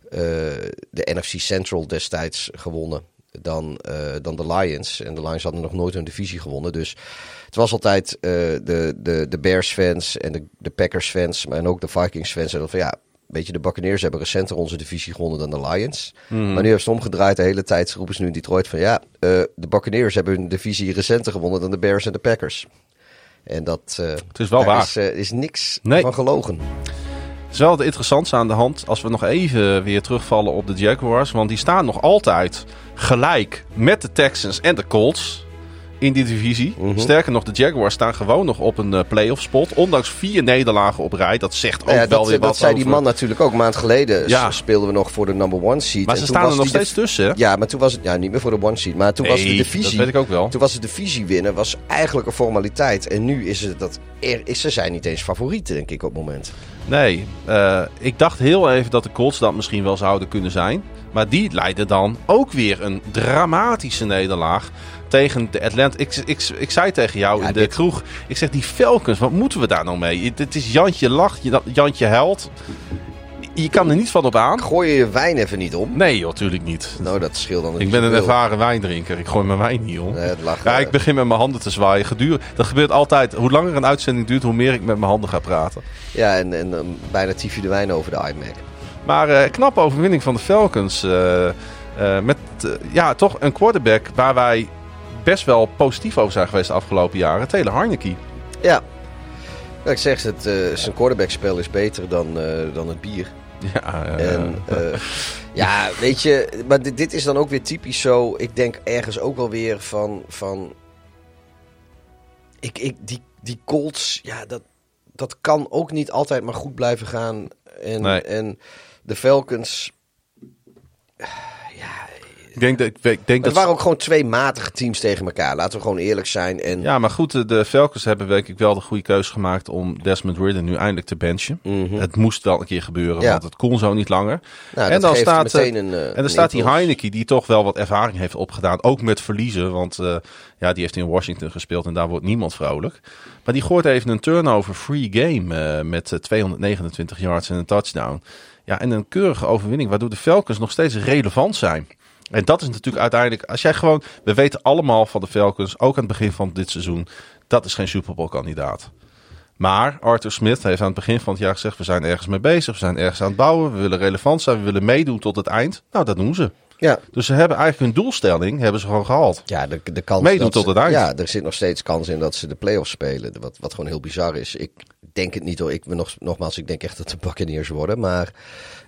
de NFC Central destijds gewonnen dan, dan de Lions. En de Lions hadden nog nooit een divisie gewonnen. Dus het was altijd de, de, de Bears fans en de, de Packers fans, maar en ook de Vikings fans. En van ja, weet je, de Buccaneers hebben recenter onze divisie gewonnen dan de Lions. Mhm. Maar nu hebben ze het omgedraaid. De hele tijd roepen ze nu in Detroit van ja, uh, de Buccaneers hebben hun divisie recenter gewonnen dan de Bears en de Packers. En dat het is wel waar. Is, is niks Nee. van gelogen. Het is wel het interessantste aan de hand als we nog even weer terugvallen op de Jaguars. Want die staan nog altijd gelijk met de Texans en de Colts in die divisie. Mhm. Sterker nog, de Jaguars staan gewoon nog op een uh, playoff spot. Ondanks vier nederlagen op rij. Dat zegt ook ja, wel dat, weer wat dat zei over... die man natuurlijk ook. Een maand geleden Ja. speelden we nog voor de number one seed. Maar En ze staan er nog steeds tussen, hè? Ja, maar toen was het... Ja, niet meer voor de one seed. Maar toen was de divisie... dat weet ik ook wel. Toen was de divisie winnen was eigenlijk een formaliteit. En nu is het dat... Er, is, ze zijn niet eens favorieten, denk ik, op het moment. Nee, eh, ik dacht heel even dat de Colts dat misschien wel zouden kunnen zijn. Maar die leidden dan ook weer een dramatische nederlaag tegen de Atlanta. Ik, ik, ik zei tegen jou Ja, in de dit- kroeg, ik zeg die Falcons, wat moeten we daar nou mee? Het is Jantje lacht, Jantje huilt. Je kan er niet van op aan. Gooi je je wijn even niet om? Nee joh, natuurlijk niet. Nou, dat scheelt dan Ik ben een ervaren wijndrinker. Ik gooi mijn wijn niet om. Nee, het lag, Ja, ik begin met mijn handen te zwaaien. Dat gebeurt altijd. Hoe langer een uitzending duurt, hoe meer ik met mijn handen ga praten. Ja, en, en dan bijna tief je de wijn over de iMac. Maar eh knappe overwinning van de Falcons. eh, eh, met ja, toch een quarterback waar wij best wel positief over zijn geweest de afgelopen jaren. Taylor Heineke. Ja. Nou, ik zeg het, zijn quarterbackspel is beter dan, dan het bier. Ja, En eh, ja, weet je, maar dit, dit is dan ook weer typisch zo. Ik denk ergens ook wel weer van. van ik, ik, die, die Colts, ja, dat, dat kan ook niet altijd maar goed blijven gaan. En, Nee. en de Falcons. Ik denk dat, ik denk Het dat waren ook gewoon twee matige teams tegen elkaar. Laten we gewoon eerlijk zijn. En Ja, maar goed, de- Falcons hebben denk ik wel de goede keuze gemaakt om Desmond Ridder nu eindelijk te benchen. Het moest wel een keer gebeuren, Mhm. Ja. want het kon zo niet langer. nou, en dan staat, eh, een. eh, En dan staat die impuls. Heineke, die toch wel wat ervaring heeft opgedaan. Ook met verliezen, want eh, ja, die heeft in Washington gespeeld en daar wordt niemand vrolijk. Maar die gooit even een turnover-free game eh, met eh, 229 yards en een touchdown. Ja, en een keurige overwinning, waardoor de Falcons nog steeds relevant zijn. En dat is natuurlijk uiteindelijk, als jij gewoon, we weten allemaal van de Falcons, ook aan het begin van dit seizoen, dat is geen Super Bowl kandidaat. Maar Arthur Smith heeft aan het begin van het jaar gezegd: we zijn ergens mee bezig, we zijn ergens aan het bouwen, we willen relevant zijn, we willen meedoen tot het eind. Nou, dat doen ze. Ja, Dus ze hebben eigenlijk hun doelstelling hebben ze gewoon gehaald. Ja, de, de kans Meedoen tot ze- het eind. Ja, er zit nog steeds kans in dat ze de play-offs spelen. Wat, wat gewoon heel bizar is. Ik denk het niet hoor. Ik nog, nogmaals, ik denk echt dat de Buccaneers worden. Maar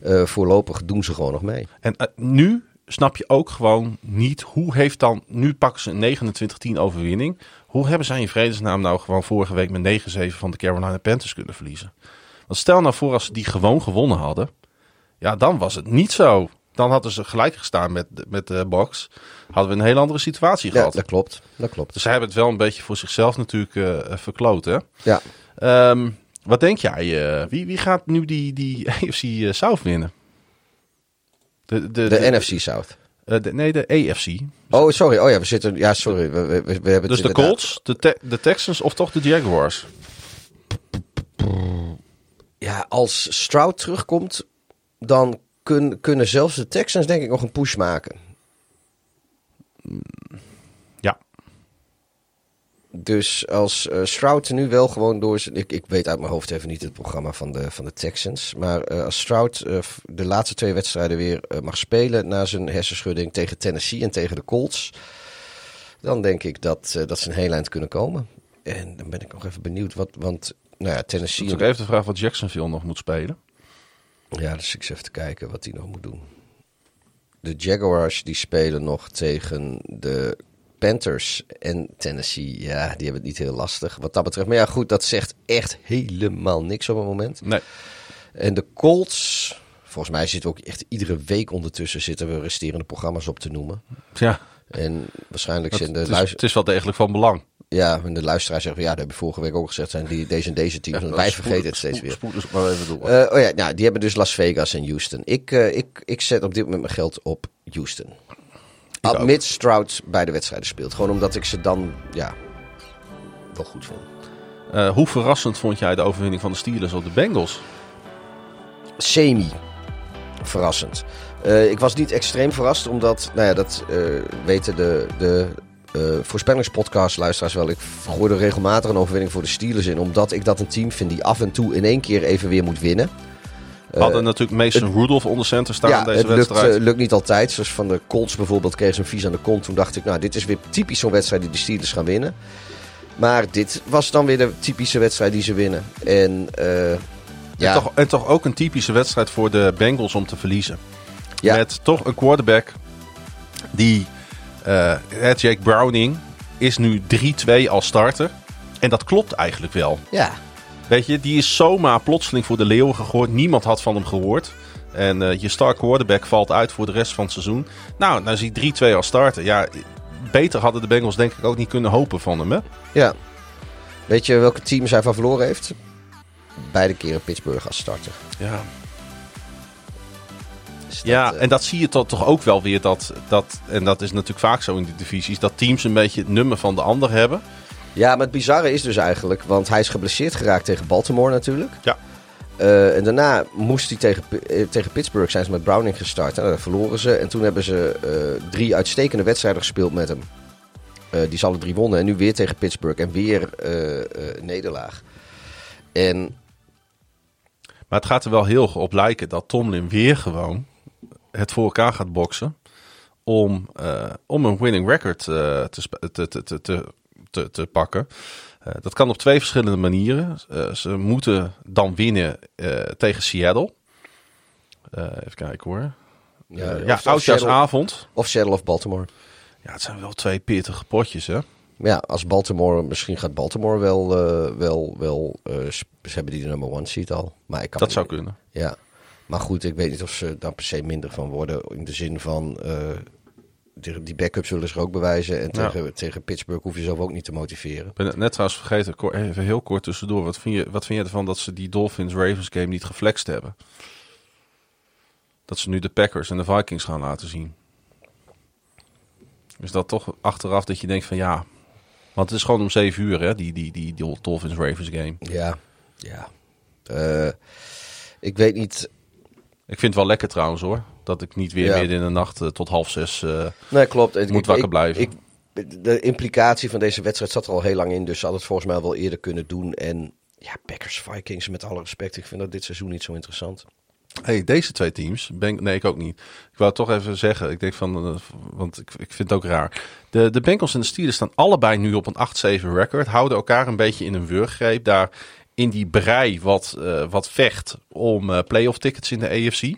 eh, voorlopig doen ze gewoon nog mee. En eh, nu snap je ook gewoon niet hoe heeft dan, nu pakken ze een 29-10 overwinning. Hoe hebben zij in vredesnaam nou gewoon vorige week met 9-7 van de Carolina Panthers kunnen verliezen? Want stel nou voor als ze die gewoon gewonnen hadden. Ja, dan was het niet zo. Dan hadden ze gelijk gestaan met, met de box. Hadden we een hele andere situatie Ja, gehad. dat klopt. Dat klopt. Dus zij hebben het wel een beetje voor zichzelf natuurlijk eh verkloot. Hè? Ja. Ehm, wat denk jij? eh, wie, wie gaat nu die, die <laughs> AFC South winnen? De, de, De NFC South. eh, de- nee, de AFC. Oh, sorry. Oh ja, we zitten. Ja, sorry. We, we, we hebben Dus de inderdaad- Colts, de, Te- de Texans of toch de Jaguars? Ja, als Stroud terugkomt, dan kun, kunnen zelfs de Texans denk ik nog een push maken. Dus als eh Stroud nu wel gewoon door zijn... Ik, ik weet uit mijn hoofd even niet het programma van de, van de Texans. Maar eh, als Stroud eh, de laatste twee wedstrijden weer mag spelen... na zijn hersenschudding tegen Tennessee en tegen de Colts... dan denk ik dat, dat ze een heel eind kunnen komen. En dan ben ik nog even benieuwd wat... Want nou ja, Het Tennessee... is ook even de vraag wat Jacksonville nog moet spelen. Ja, dus ik even te kijken wat hij nog moet doen. De Jaguars die spelen nog tegen de Panthers en Tennessee. Ja, die hebben het niet heel lastig wat dat betreft. Maar ja, goed, dat zegt echt helemaal niks op het moment. Nee. En de Colts, volgens mij zitten we ook echt iedere week ondertussen zitten we resterende programma's op te noemen. Ja, En waarschijnlijk zijn de het, is, het is wel degelijk van belang. Ja, en de luisteraars zeggen, ja, dat heb je vorige week ook gezegd, zijn die, deze en deze teams. Want wij vergeten het steeds weer. Spoed maar even door. Eh, oh ja, nou, die hebben dus Las Vegas en Houston. Ik, eh, ik, ik zet op dit moment mijn geld op Houston. Mits Stroud beide wedstrijden speelt. Gewoon omdat ik ze dan, ja, wel goed vind. Eh, hoe verrassend vond jij de overwinning van de Steelers op de Bengals? Semi. Verrassend. Uh, ik was niet extreem verrast, omdat, nou ja, dat uh, weten de, de voorspellingspodcast luisteraars wel. Ik gooide regelmatig een overwinning voor de Steelers in, omdat ik dat een team vind die af en toe in één keer even weer moet winnen. We hadden natuurlijk Mason Rudolph onder center staan ja, in deze het lukt, wedstrijd. uh, lukt niet altijd. Zoals van de Colts bijvoorbeeld kreeg ze een vies aan de kont. Toen dacht ik, nou, dit is weer typisch zo'n wedstrijd die de Steelers gaan winnen. Maar dit was dan weer de typische wedstrijd die ze winnen. En, uh, ja. en, toch, en toch ook een typische wedstrijd voor de Bengals om te verliezen. Ja. Met toch een quarterback die... Uh, Jake Browning is nu 3-2 als starter. En dat klopt eigenlijk wel. Ja. Weet je, die is zomaar plotseling voor de leeuwen gegooid. Niemand had van hem gehoord. En uh, je star quarterback valt uit voor de rest van het seizoen. Nou, nou zie je 3-2 als starter. Ja, beter hadden de Bengals denk ik ook niet kunnen hopen van hem, hè? Ja. Weet je welke team zij van verloren heeft? Beide keren Pittsburgh als starter. Ja. Dus dat, ja, uh... en dat zie je toch, toch ook wel weer. Dat, dat, en dat is natuurlijk vaak zo in die divisies. Dat teams een beetje het nummer van de ander hebben. Ja, maar het bizarre is dus eigenlijk, want hij is geblesseerd geraakt tegen Baltimore natuurlijk. Ja. Uh, en daarna moest hij tegen, uh, tegen Pittsburgh zijn ze met Browning gestart. En daar verloren ze. En toen hebben ze uh, drie uitstekende wedstrijden gespeeld met hem. die ze alle drie wonnen. En nu weer tegen Pittsburgh. En weer nederlaag. En... Maar het gaat er wel heel op lijken dat Tomlin weer gewoon het voor elkaar gaat boksen. Om, om een winning record te, te, te, te te, te pakken. Uh, dat kan op twee verschillende manieren. Uh, ze moeten dan winnen uh, tegen Seattle. even kijken hoor. Ja, ja oudjaarsavond. Of Seattle of Baltimore. Ja, het zijn wel twee pittige potjes hè. Ja, als Baltimore, misschien gaat Baltimore wel, wel, wel ze hebben die de number one seat al. Maar ik kan dat zou kunnen. Ja, maar goed, ik weet niet of ze daar per se minder van worden. In de zin van, die backup zullen ze ook bewijzen. En tegen, ja. tegen Pittsburgh hoef je zelf ook niet te motiveren. Ik ben net trouwens vergeten, even heel kort tussendoor. Wat vind, je, wat vind je ervan dat ze die Dolphins-Ravens game niet geflext hebben? Dat ze nu de Packers en de Vikings gaan laten zien. Is dat toch achteraf dat je denkt van ja... Want het is gewoon om 7 uur hè, die, die, die, die Dolphins-Ravens game. Ja, ja. Uh, ik weet niet... Ik vind het wel lekker trouwens hoor. Dat ik niet weer ja. midden in de nacht uh, tot half zes uh, nee, klopt. moet ik, wakker ik, blijven. Ik, de implicatie van deze wedstrijd zat er al heel lang in. Dus ze hadden het volgens mij wel eerder kunnen doen. En ja, Packers, Vikings, met alle respect. Ik vind dat dit seizoen niet zo interessant. Hey, deze twee teams, ben, nee, ik ook niet. Ik wou het toch even zeggen. Ik denk van, uh, want ik, ik vind het ook raar. De, de Bengals en de Steelers staan allebei nu op een 8-7 record. Houden elkaar een beetje in een wurggreep. Daar in die brei wat, uh, wat vecht om uh, playoff tickets in de AFC.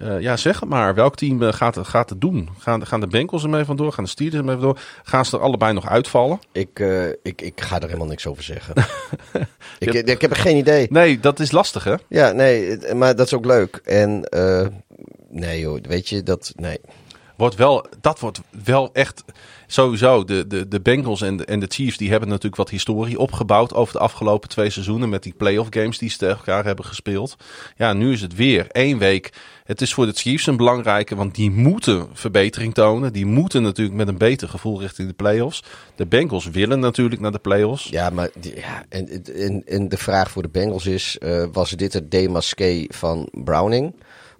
Uh, ja, zeg het maar. Welk team uh, gaat, gaat het doen? Gaan, gaan de Bengals ermee vandoor? Gaan de Steelers ermee vandoor? Gaan ze er allebei nog uitvallen? Ik, uh, ik, ik ga er helemaal niks over zeggen. <laughs> ik, ik, ik, heb er geen idee. Nee, dat is lastig hè? Ja, nee, maar dat is ook leuk. En nee joh, weet je, dat, nee. Wordt wel, dat wordt wel echt sowieso. De, de, de Bengals en de, en de Chiefs die hebben natuurlijk wat historie opgebouwd over de afgelopen twee seizoenen. Met die playoff games die ze tegen elkaar hebben gespeeld. Ja, nu is het weer één week. Het is voor de Chiefs een belangrijke, want die moeten verbetering tonen. Die moeten natuurlijk met een beter gevoel richting de playoffs. De Bengals willen natuurlijk naar de playoffs. Ja, maar ja, en, en, en de vraag voor de Bengals is: uh, was dit het demasqué van Browning?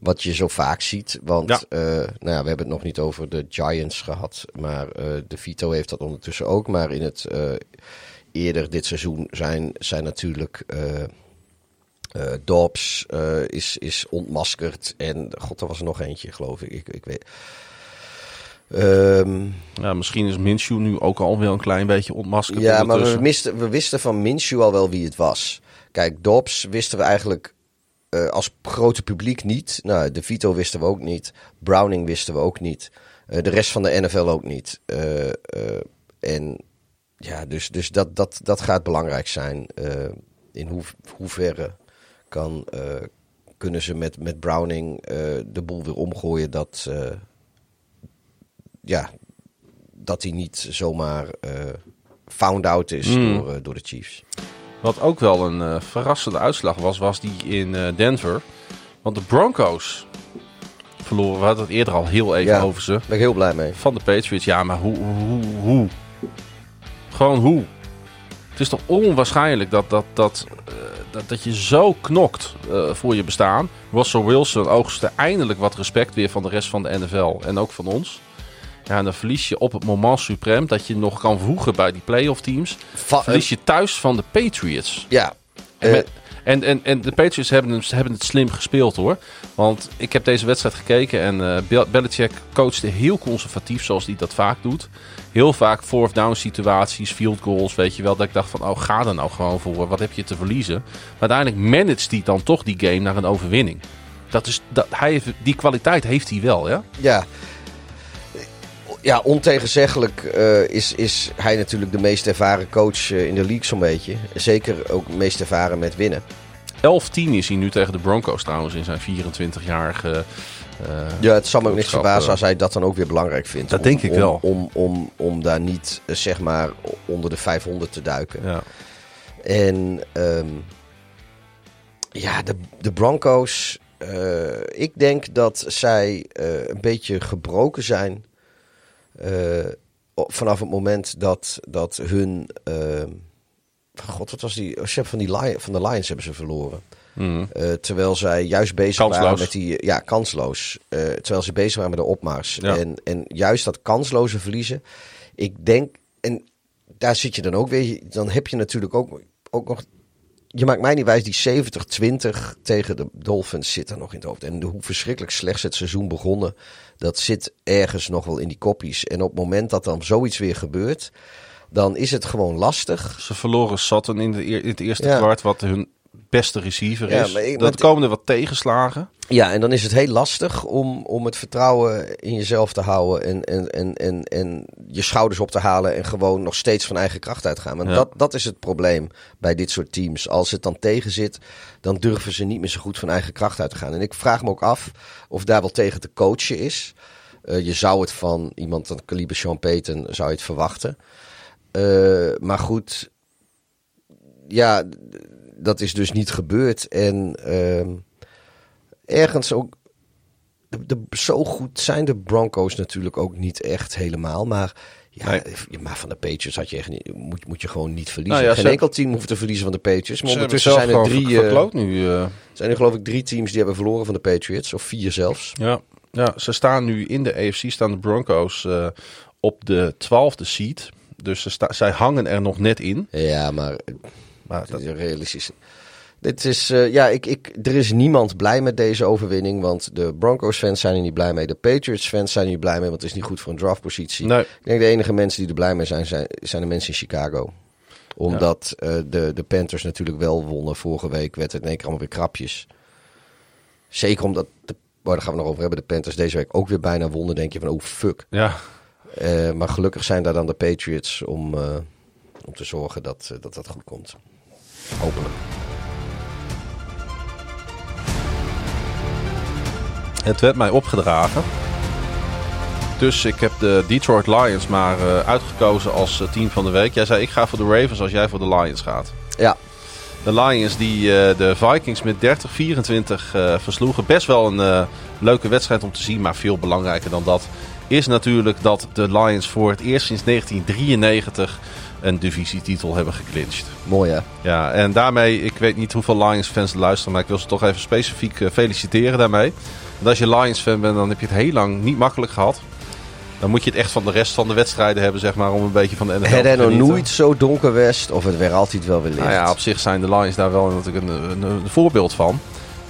Wat je zo vaak ziet. Want ja. Uh, nou ja, we hebben het nog niet over de Giants gehad. Maar uh, de Vito heeft dat ondertussen ook. Maar in het uh, eerder dit seizoen zijn, zijn natuurlijk. Dobbs is, is ontmaskerd. En god, er was er nog eentje, geloof ik. Ik, ik weet. Um, ja, misschien is Minshew nu ook alweer een klein beetje ontmaskerd. Ja, maar we, misten, we wisten van Minshew al wel wie het was. Kijk, Dobbs wisten we eigenlijk uh, als grote publiek niet. Nou, De Vito wisten we ook niet. Browning wisten we ook niet. de rest van de NFL ook niet. en ja, dus, dus dat, dat, dat gaat belangrijk zijn. in hoe, hoeverre kan, kunnen ze met, met Browning de boel weer omgooien dat, ja, dat hij niet zomaar found out is mm. door, door de Chiefs. Wat ook wel een verrassende uitslag was, was die in Denver. Want de Broncos verloren, we hadden het eerder al heel even ja, over ze. Daar ben ik heel blij mee. Van de Patriots, ja, maar hoe, hoe, hoe? Gewoon hoe? Het is toch onwaarschijnlijk dat, dat, dat, uh, dat, dat je zo knokt voor je bestaan. Russell Wilson oogste eindelijk wat respect weer van de rest van de NFL en ook van ons. Ja, en dan verlies je op het moment suprem dat je nog kan voegen bij die playoff teams. Va verlies je thuis van de Patriots. Ja. En, met, en, en, en de Patriots hebben het, hebben het slim gespeeld hoor. Want ik heb deze wedstrijd gekeken en uh, Belichick coachte heel conservatief zoals hij dat vaak doet. Heel vaak fourth down situaties, field goals, weet je wel. Dat ik dacht van, oh ga er nou gewoon voor. Wat heb je te verliezen? Maar uiteindelijk managt hij dan toch die game naar een overwinning. Dat is, dat, hij heeft, die kwaliteit heeft hij wel, ja? Ja. Ja, ontegenzeggelijk uh, is, is hij natuurlijk de meest ervaren coach uh, in de league zo'n beetje. Zeker ook meest ervaren met winnen. 11-10 is hij nu tegen de Broncos trouwens in zijn 24-jarige... Uh, ja, het zal me ook niks verbazen als hij dat dan ook weer belangrijk vindt. Dat om, denk ik om, wel. Om, om, om daar niet, zeg maar, onder de 500 te duiken. Ja. En um, ja, de, de Broncos... ik denk dat zij een beetje gebroken zijn... Uh, vanaf het moment dat, dat hun. Uh, God, wat was die? Chef van, die Lion, van de Lions hebben ze verloren. Mm. Uh, terwijl zij juist bezig kansloos. waren met die. Ja, kansloos. terwijl ze bezig waren met de opmars. Ja. En, en juist dat kansloze verliezen. Ik denk. En daar zit je dan ook weer. Dan heb je natuurlijk ook, ook nog je maakt mij niet wijs, die 70-20 tegen de Dolphins zit er nog in het hoofd. En hoe verschrikkelijk slecht het seizoen begonnen, dat zit ergens nog wel in die koppies. En op het moment dat dan zoiets weer gebeurt, dan is het gewoon lastig. Ze verloren Sutton in, de, in het eerste Ja. kwart, wat hun beste receiver is. ik- dat komen er wat tegenslagen. Ja, en dan is het heel lastig om, om het vertrouwen in jezelf te houden en, en, en, en, en je schouders op te halen en gewoon nog steeds van eigen kracht uit te gaan. Want Ja. dat, dat is het probleem bij dit soort teams. Als het dan tegen zit, dan durven ze niet meer zo goed van eigen kracht uit te gaan. En ik vraag me ook af of daar wel tegen te coachen is. Eh, je zou het van iemand van kaliber Sean Payton zou je het verwachten. Eh, maar goed, ja, dat is dus niet gebeurd. En ehm, ergens ook. De, de- zo goed zijn de Broncos natuurlijk ook niet echt helemaal. Maar, ja, Nee. maar van de Patriots had je echt niet, moet, moet je gewoon niet verliezen. Nou ja, Geen ze- enkel team hoeft te verliezen van de Patriots. Maar ondertussen zijn er drie, ver- verkloot nu. eh. zijn er geloof ik drie teams die hebben verloren van de Patriots. Of vier zelfs. Ja, ja, ze staan nu in de AFC, staan de Broncos eh, op de twaalfde seed. Dus ze sta- zij hangen er nog net in. Ja, maar Maar dat is realistisch. Dit is, eh, ja, ik, ik, er is niemand blij met deze overwinning. Want de Broncos-fans zijn er niet blij mee. De Patriots-fans zijn er niet blij mee, want het is niet goed voor een draftpositie. nee, Ik denk de enige mensen die er blij mee zijn, zijn, zijn de mensen in Chicago. Omdat eh, de, de Panthers natuurlijk wel wonnen. Vorige week werd het in één keer allemaal weer krapjes. Zeker omdat, de, oh, daar gaan we nog over hebben, de Panthers deze week ook weer bijna wonnen. denk je van, oh fuck. ja, Eh, maar gelukkig zijn daar dan de Patriots om, om te zorgen dat, dat dat goed komt. Hopelijk. het werd mij opgedragen. Dus ik heb de Detroit Lions maar eh, uitgekozen als eh, team van de week. Jij zei ik ga voor de Ravens als jij voor de Lions gaat. Ja, De Lions die eh, de Vikings met 30-24 eh, versloegen. Best wel een leuke wedstrijd om te zien, maar veel belangrijker dan dat is natuurlijk dat de Lions voor het eerst sinds 1993 een divisietitel hebben geclinched. mooi hè. Ja, en daarmee, ik weet niet hoeveel Lions-fans luisteren, maar ik wil ze toch even specifiek eh, feliciteren daarmee. Want als je Lions-fan bent, dan heb je het heel lang niet makkelijk gehad. Dan moet je het echt van de rest van de wedstrijden hebben, zeg maar, om een beetje van de NFL Het er nog nooit zo donker west, of het werd altijd wel weer licht. Nou ja, op zich zijn de Lions daar wel natuurlijk een, een, een voorbeeld van.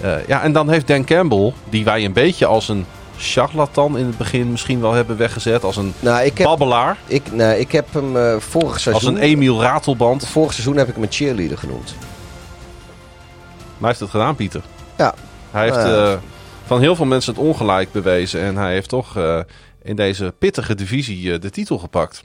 Eh, ja, en dan heeft Dan Campbell, die wij een beetje als een charlatan in het begin misschien wel hebben weggezet. Als een nou, ik heb, babbelaar. ik, nou, ik heb hem eh, vorig Als seizoen... een Emiel Ratelband. Vorig seizoen heb ik hem een cheerleader genoemd. Maar hij heeft het gedaan, Pieter. Ja. Hij heeft eh, van heel veel mensen het ongelijk bewezen. En hij heeft toch eh, in deze pittige divisie de titel gepakt.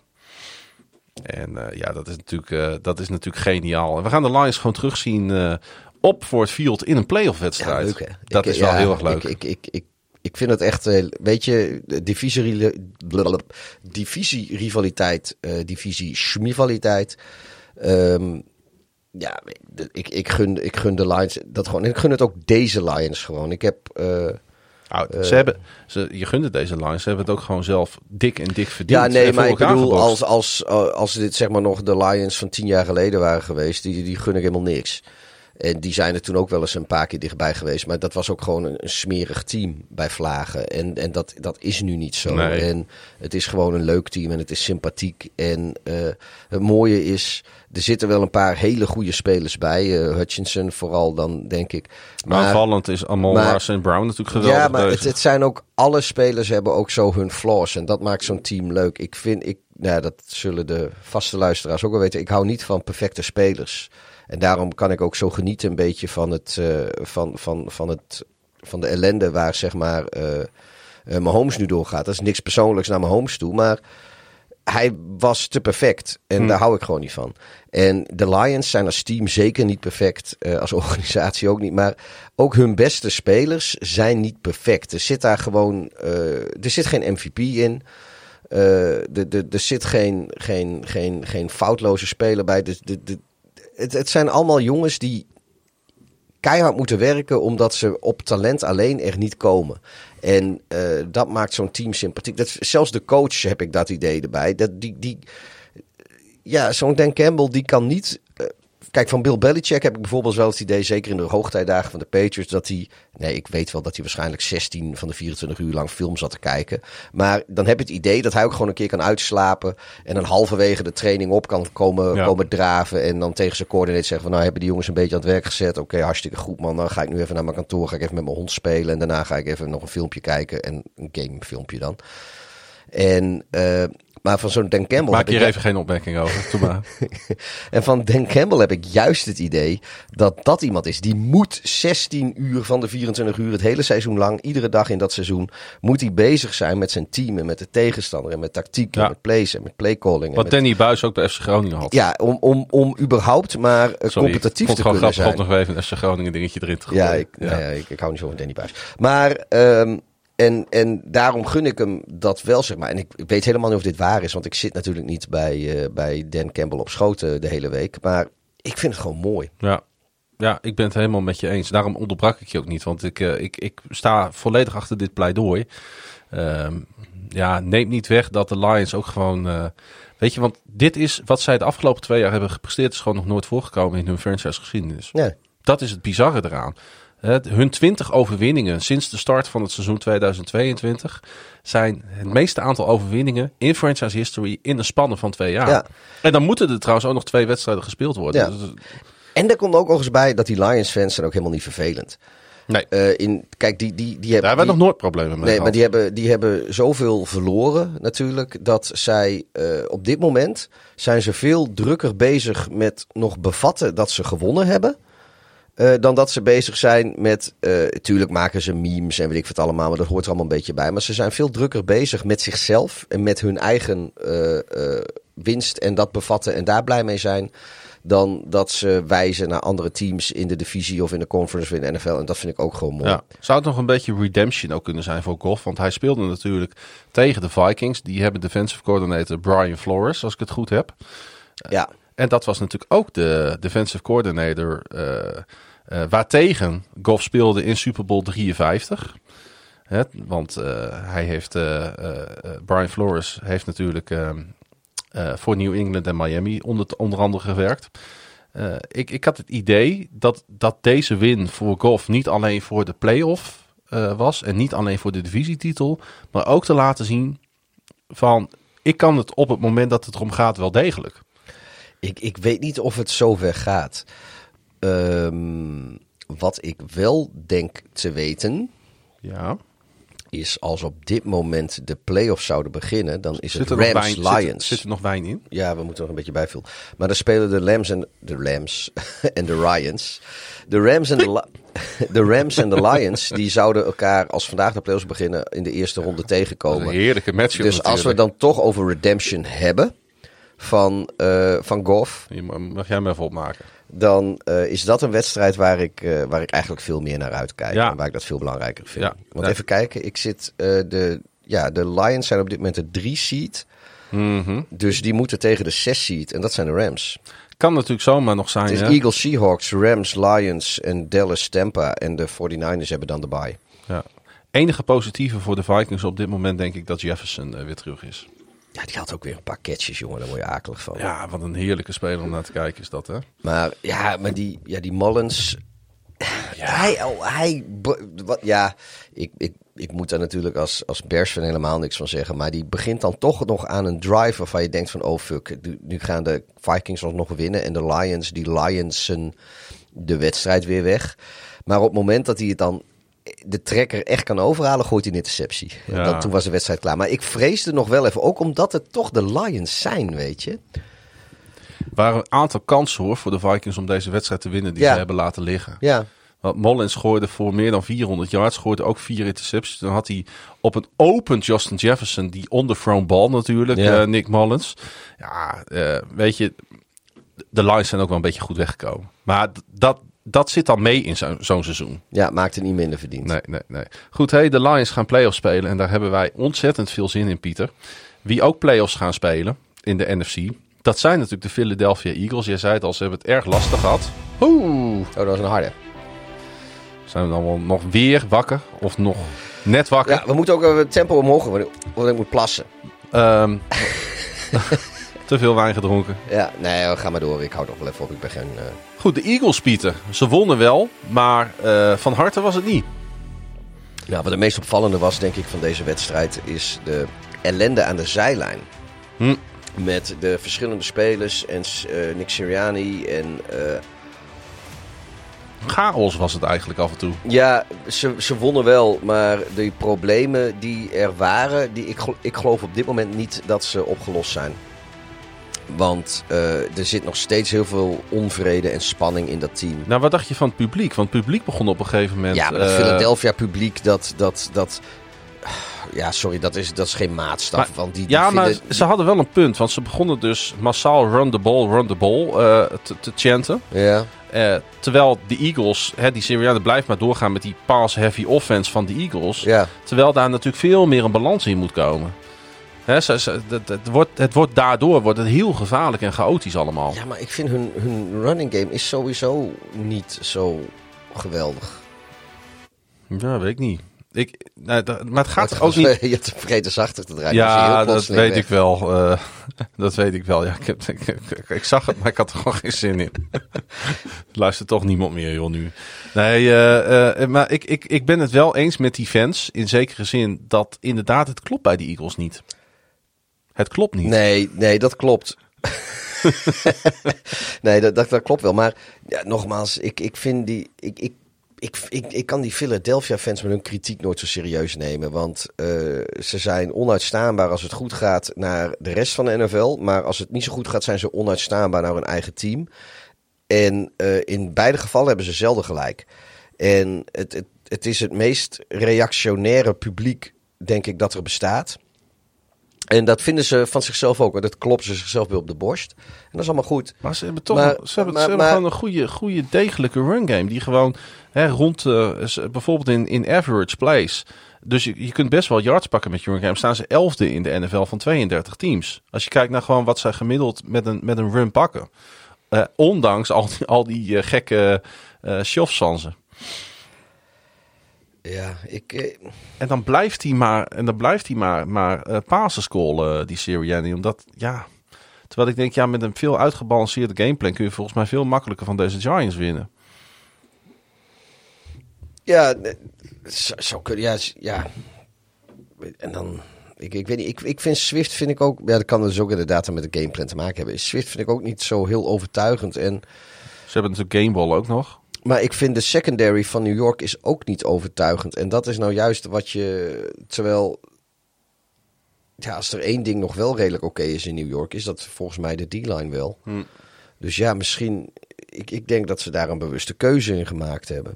En ja, dat is, natuurlijk, dat is natuurlijk geniaal. En we gaan de Lions gewoon terugzien op Ford Field in een playoff wedstrijd. Ja, leuk hè. Dat Ik- is wel ja, heel erg leuk. Ik, ik, ik, ik, vind het echt, eh, weet je, divisie-rivaliteit, eh divisie-schmivaliteit. Ehm, ja, ik, ik, gun, ik gun de Lions dat gewoon. En ik gun het ook deze Lions gewoon. Ik heb, eh, Nou, ze hebben, ze, je gunt het deze Lions. Ze hebben het ook gewoon zelf dik en dik verdiend. Ja, nee, maar ik bedoel, als, als, als dit zeg maar nog de Lions van tien jaar geleden waren geweest, die, die gun ik helemaal niks. En die zijn er toen ook wel eens een paar keer dichtbij geweest. Maar dat was ook gewoon een, een smerig team bij Vlagen. En, en dat, dat is nu niet zo. Nee. En het is gewoon een leuk team en het is sympathiek. En eh, het mooie is, er zitten wel een paar hele goede spelers bij. Eh, Hutchinson vooral dan, denk ik. Maar, Aanvallend is Amon St. Brown natuurlijk geweldig ja, maar het, het zijn ook alle spelers hebben ook zo hun flaws en dat maakt zo'n team leuk. Ik vind, ik, nou, dat zullen de vaste luisteraars ook wel weten. Ik hou niet van perfecte spelers en daarom kan ik ook zo genieten een beetje van het, eh, van, van, van het, van de ellende waar zeg maar eh eh, Mahomes nu doorgaat. Dat is niks persoonlijks naar Mahomes toe, maar hij was te perfect. En daar hou ik gewoon niet van. En de Lions zijn als team zeker niet perfect. als <laughs> organisatie ook niet. Maar ook hun beste spelers zijn niet perfect. Er zit daar gewoon. er zit geen MVP in. Er, er, er zit geen, geen, geen, geen foutloze speler bij. Dus de, de, het, het zijn allemaal jongens die keihard moeten werken omdat ze op talent alleen er niet komen. En eh, dat maakt zo'n team sympathiek. Dat, zelfs de coach heb ik dat idee erbij. Dat die, die, ja, zo'n Dan Campbell die kan niet. Kijk, van Bill Belichick heb ik bijvoorbeeld wel het idee, zeker in de hoogtijdagen van de Patriots, dat hij. Nee, ik weet wel dat hij waarschijnlijk 16 van de 24 uur lang film zat te kijken. Maar dan heb je het idee dat hij ook gewoon een keer kan uitslapen. En dan halverwege de training op kan komen, Ja. komen draven. En dan tegen zijn coördinator zeggen van nou hebben die jongens een beetje aan het werk gezet. Oké, hartstikke goed man. Dan ga ik nu even naar mijn kantoor. Ga ik even met mijn hond spelen. En daarna ga ik even nog een filmpje kijken. En een gamefilmpje dan. En, eh, maar van zo'n Dan Campbell. Maak ik hier even geen opmerking over. <laughs> Doe maar. en van Dan Campbell heb ik juist het idee dat dat iemand is. Die moet 16 uur van de 24 uur, het hele seizoen lang, iedere dag in dat seizoen, moet hij bezig zijn met zijn team en met de tegenstander en met tactiek en Ja. met plays en met playcalling. Wat met- Danny Buis ook bij FC Groningen had. Ja, om, om, om überhaupt maar eh, Sorry, competitief ik vond te het gewoon kunnen grappig zijn. om nog even een FC Groningen dingetje erin te gooien. Ja, ik, Nou ja, ik, ik hou niet zo van Danny Buis. Maar, ehm, en, en daarom gun ik hem dat wel, zeg maar. En ik, ik weet helemaal niet of dit waar is, want ik zit natuurlijk niet bij, eh, bij Dan Campbell op schoten de hele week. Maar ik vind het gewoon mooi. Ja. ja, ik ben het helemaal met je eens. Daarom onderbrak ik je ook niet. Want ik, eh, ik, ik sta volledig achter dit pleidooi. Ehm, ja, neemt niet weg dat de Lions ook gewoon... eh, weet je, want dit is wat zij de afgelopen twee jaar hebben gepresteerd... is gewoon nog nooit voorgekomen in hun franchise geschiedenis. Dat is het bizarre eraan. Hun 20 overwinningen sinds de start van het seizoen 2022 zijn het meeste aantal overwinningen in franchise history in een spanne van twee jaar. Ja. En dan moeten er trouwens ook nog twee wedstrijden gespeeld worden. Ja. Dus- En daar komt ook nog eens bij dat die Lions-fans zijn ook helemaal niet vervelend. nee, Eh, in, kijk, die, die, die daar hebben... hebben we nog nooit problemen mee Nee, maar die hebben, die hebben zoveel verloren natuurlijk. Dat zij eh, op dit moment zijn ze veel drukker bezig met nog bevatten dat ze gewonnen hebben. Eh, dan dat ze bezig zijn met. eh tuurlijk maken ze memes en weet ik wat allemaal, maar dat hoort er allemaal een beetje bij. Maar ze zijn veel drukker bezig met zichzelf en met hun eigen eh, winst en dat bevatten en daar blij mee zijn. Dan dat ze wijzen naar andere teams in de divisie of in de conference of in de NFL. En dat vind ik ook gewoon mooi. Ja. Zou het nog een beetje redemption ook kunnen zijn voor Goff? Want hij speelde natuurlijk tegen de Vikings. Die hebben defensive coordinator Brian Flores, als ik het goed heb. ja. En dat was natuurlijk ook de defensive coordinator waartegen Goff speelde in Super Bowl 53. Hè, want eh, hij heeft, eh, eh, eh, Brian Flores heeft natuurlijk eh, eh, voor New England en Miami onder, onder andere gewerkt. Eh, ik, ik had het idee dat, dat deze win voor Goff niet alleen voor de playoff eh, was en niet alleen voor de divisietitel, maar ook te laten zien van ik kan het op het moment dat het erom gaat wel degelijk. Ik, ik weet niet of het zover gaat. Ehm, wat ik wel denk te weten, Ja. is als op dit moment de playoffs zouden beginnen, dan is Zit het Rams wijn, Lions. Zit, zit er nog wijn in? Ja, we moeten nog een beetje bijvullen. Maar dan spelen de Lambs en de Lambs <laughs> en de Ryans. De Rams en de, <laughs> de Rams en de Lions, die zouden elkaar als vandaag de playoffs beginnen in de eerste ronde tegenkomen. een heerlijke matchup Dus als we dan toch over redemption hebben van, eh van Goff, Mag jij me even opmaken? Dan eh, is dat een wedstrijd waar ik, eh, waar ik eigenlijk veel meer naar uitkijk. Ja. En waar ik dat veel belangrijker vind. Ja. Want Ja. even kijken, ik zit, eh, de, ja, de Lions zijn op dit moment de drie seed. Mhm. Dus die moeten tegen de zes seed. En dat zijn de Rams. Kan natuurlijk zomaar nog zijn. Het is hè? Eagles, Seahawks, Rams, Lions en Dallas, Tampa. En de 49ers hebben dan de bye. Ja. Enige positieve voor de Vikings op dit moment denk ik dat Jefferson weer terug is. Ja, die had ook weer een paar catches, jongen. Daar word je akelig van. Ja, wat een heerlijke speler om naar te kijken is dat, hè? Maar ja, maar die, ja, die Mullins. Hij, oh, hij, wat, ja, ik, ik, ik moet daar natuurlijk als, als Bears fan helemaal niks van zeggen. Maar die begint dan toch nog aan een drive waarvan je denkt van, oh fuck, nu, gaan de Vikings nog winnen. En de Lions, die Lionsen de wedstrijd weer weg. Maar op het moment dat hij het dan de trekker echt kan overhalen, gooit hij een interceptie. En Ja. Dan, toen was de wedstrijd klaar. Maar ik vreesde nog wel even, ook omdat het toch de Lions zijn, weet je. Er waren een aantal kansen hoor voor de Vikings om deze wedstrijd te winnen die Ja. ze hebben laten liggen. Ja, Want Mullins gooide voor meer dan 400 yards, gooide ook vier intercepties. Dan had hij op een open Justin Jefferson, die underthrown bal natuurlijk, Ja. eh, Nick Mullins. Ja, eh, weet je, de Lions zijn ook wel een beetje goed weggekomen. Maar dat, dat zit dan mee in zo- zo'n seizoen. ja, maakt het niet minder verdiend. Nee, nee, nee. Goed, hey, de Lions gaan playoffs spelen en daar hebben wij ontzettend veel zin in, Pieter. Wie ook playoffs gaan spelen in de NFC, dat zijn natuurlijk de Philadelphia Eagles. Jij zei het al, ze hebben het erg lastig gehad. Oeh, Oh, dat was een harde. zijn we dan wel nog weer wakker of nog net wakker? Ja, we moeten ook het tempo omhoog, want ik- moet plassen. Ehm, <laughs> te veel wijn gedronken. Ja, nee, ga maar door. Ik hou toch wel even op. Ik ben geen... eh, Goed, de Eagles, Pieter. Ze wonnen wel, maar eh, van harte was het niet. Nou, wat het meest opvallende was, denk ik, van deze wedstrijd... is de ellende aan de zijlijn. Hm. Met de verschillende spelers en eh, Nick Sirianni en... Chaos was het eigenlijk af en toe. ja, ze, ze wonnen wel, maar de problemen die er waren... Die, ik, ik geloof op dit moment niet dat ze opgelost zijn. Want eh, er zit nog steeds heel veel onvrede en spanning in dat team. Nou, wat dacht je van het publiek? Want het publiek begon op een gegeven moment... Ja, maar het eh, Philadelphia publiek, dat, dat, dat... Ja, sorry, dat is, dat is geen maatstaf. Maar- want die, die Ja, maar ze hadden wel een punt. Want ze begonnen dus massaal run the ball, run the ball eh, te, te chanten. Ja, terwijl de Eagles, hè, die Sirianni blijft maar doorgaan met die pass-heavy offense van de Eagles. ja. Terwijl daar natuurlijk veel meer een balans in moet komen. Hè, ze, ze- het, het wordt, het wordt daardoor wordt het heel gevaarlijk en chaotisch allemaal. ja, maar ik vind hun, hun running game is sowieso niet zo geweldig. Ja, weet ik niet. Ik, nou, maar het gaat Het ook niet... <laughs> Je hebt zachter te draaien. Ja, dat weet weg. ik wel. eh, <laughs> dat weet ik wel. Ja, ik, heb, ik, ik- ik zag het, maar ik had er gewoon geen zin in. <laughs> Luistert toch niemand meer, joh, nu. Nee, eh, eh, maar ik, ik, ik ben het wel eens met die fans. In zekere zin dat inderdaad het klopt bij de Eagles niet. Het klopt niet. Nee, nee, dat klopt. <laughs> nee, dat, dat, dat klopt wel. Maar ja, nogmaals, ik, ik vind die. Ik, ik, ik, ik, ik kan die Philadelphia-fans met hun kritiek nooit zo serieus nemen. Want eh, ze zijn onuitstaanbaar als het goed gaat naar de rest van de NFL. Maar als het niet zo goed gaat, zijn ze onuitstaanbaar naar hun eigen team. En eh, in beide gevallen hebben ze zelden gelijk. En het, het, het is het meest reactionaire publiek, denk ik, dat er bestaat. En dat vinden ze van zichzelf ook. Dat kloppen ze zichzelf weer op de borst. En dat is allemaal goed. Maar ze hebben toch Maar- een- ze hebben, maar- ze hebben maar- gewoon een goede, goede, degelijke run game. Die gewoon hè, rond, z- bijvoorbeeld in, in average plays. Dus je, je kunt best wel yards pakken met je run game. Staan ze elfde in de NFL van 32 teams. Als je kijkt naar gewoon wat zij gemiddeld met een, met een run pakken. Eh, ondanks al die, al die eh, gekke shofsansen. Ja, ik... eh, En dan blijft hij maar, en dan blijft hij maar, maar eh passes callen, die Sirianni. Omdat, ja... Terwijl ik denk, ja, met een veel uitgebalanceerde gameplan kun je volgens mij veel makkelijker van deze Giants winnen. Ja, eh, zo, zo kun ja, ja. En dan, ik, ik weet niet, ik, ik vind Swift vind ik ook, ja, dat kan dus ook inderdaad met de gameplan te maken hebben. Swift vind ik ook niet zo heel overtuigend. En, Ze hebben natuurlijk Gameball ook nog. Maar ik vind de secondary van New York is ook niet overtuigend. En dat is nou juist wat je, terwijl, ja, als er één ding nog wel redelijk oké is in New York, is dat volgens mij de D-line wel. Hm. Dus ja, misschien, ik, ik denk dat ze daar een bewuste keuze in gemaakt hebben.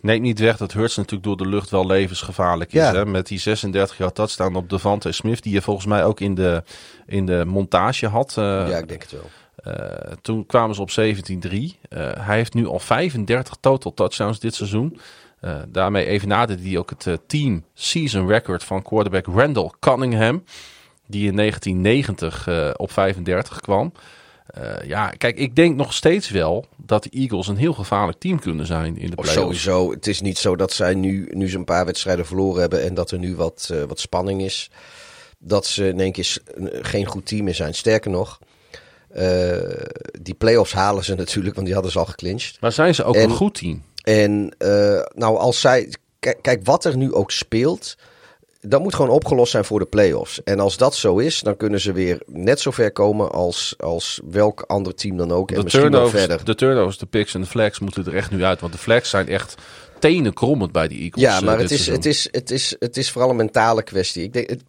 Neemt niet weg dat Hurts natuurlijk door de lucht wel levensgevaarlijk is. Ja. Hè? Met die 36 jaar touchdown op Devante Smith. Die je volgens mij ook in de, in de montage had. eh, ja, ik denk het wel. Eh, toen kwamen ze op 17-3. Eh, hij heeft nu al 35 total touchdowns dit seizoen. Eh, daarmee evenaarde hij ook het team season record van quarterback Randall Cunningham. Die in 1990 eh, op 35 kwam. Ja, kijk, ik denk nog steeds wel dat de Eagles een heel gevaarlijk team kunnen zijn in de Of playoffs. sowieso, het is niet zo dat zij nu, nu ze een paar wedstrijden verloren hebben en dat er nu wat, wat spanning is. Dat ze in één keer geen goed team meer zijn. Sterker nog, eh, die play-offs halen ze natuurlijk, want die hadden ze al geclinched. Maar zijn ze ook En- een goed team? En eh, nou, als zij. Kijk, kijk, wat er nu ook speelt. Dat moet gewoon opgelost zijn voor de play-offs. En als dat zo is, dan kunnen ze weer net zo ver komen als, als welk ander team dan ook. En De misschien turnovers, verder. de turnovers, de picks en de flags moeten er echt nu uit. Want de flags zijn echt tenen krommend bij die Eagles. Ja, eh, maar het is, het, is, het, is, het is vooral een mentale kwestie. Ik denk, het,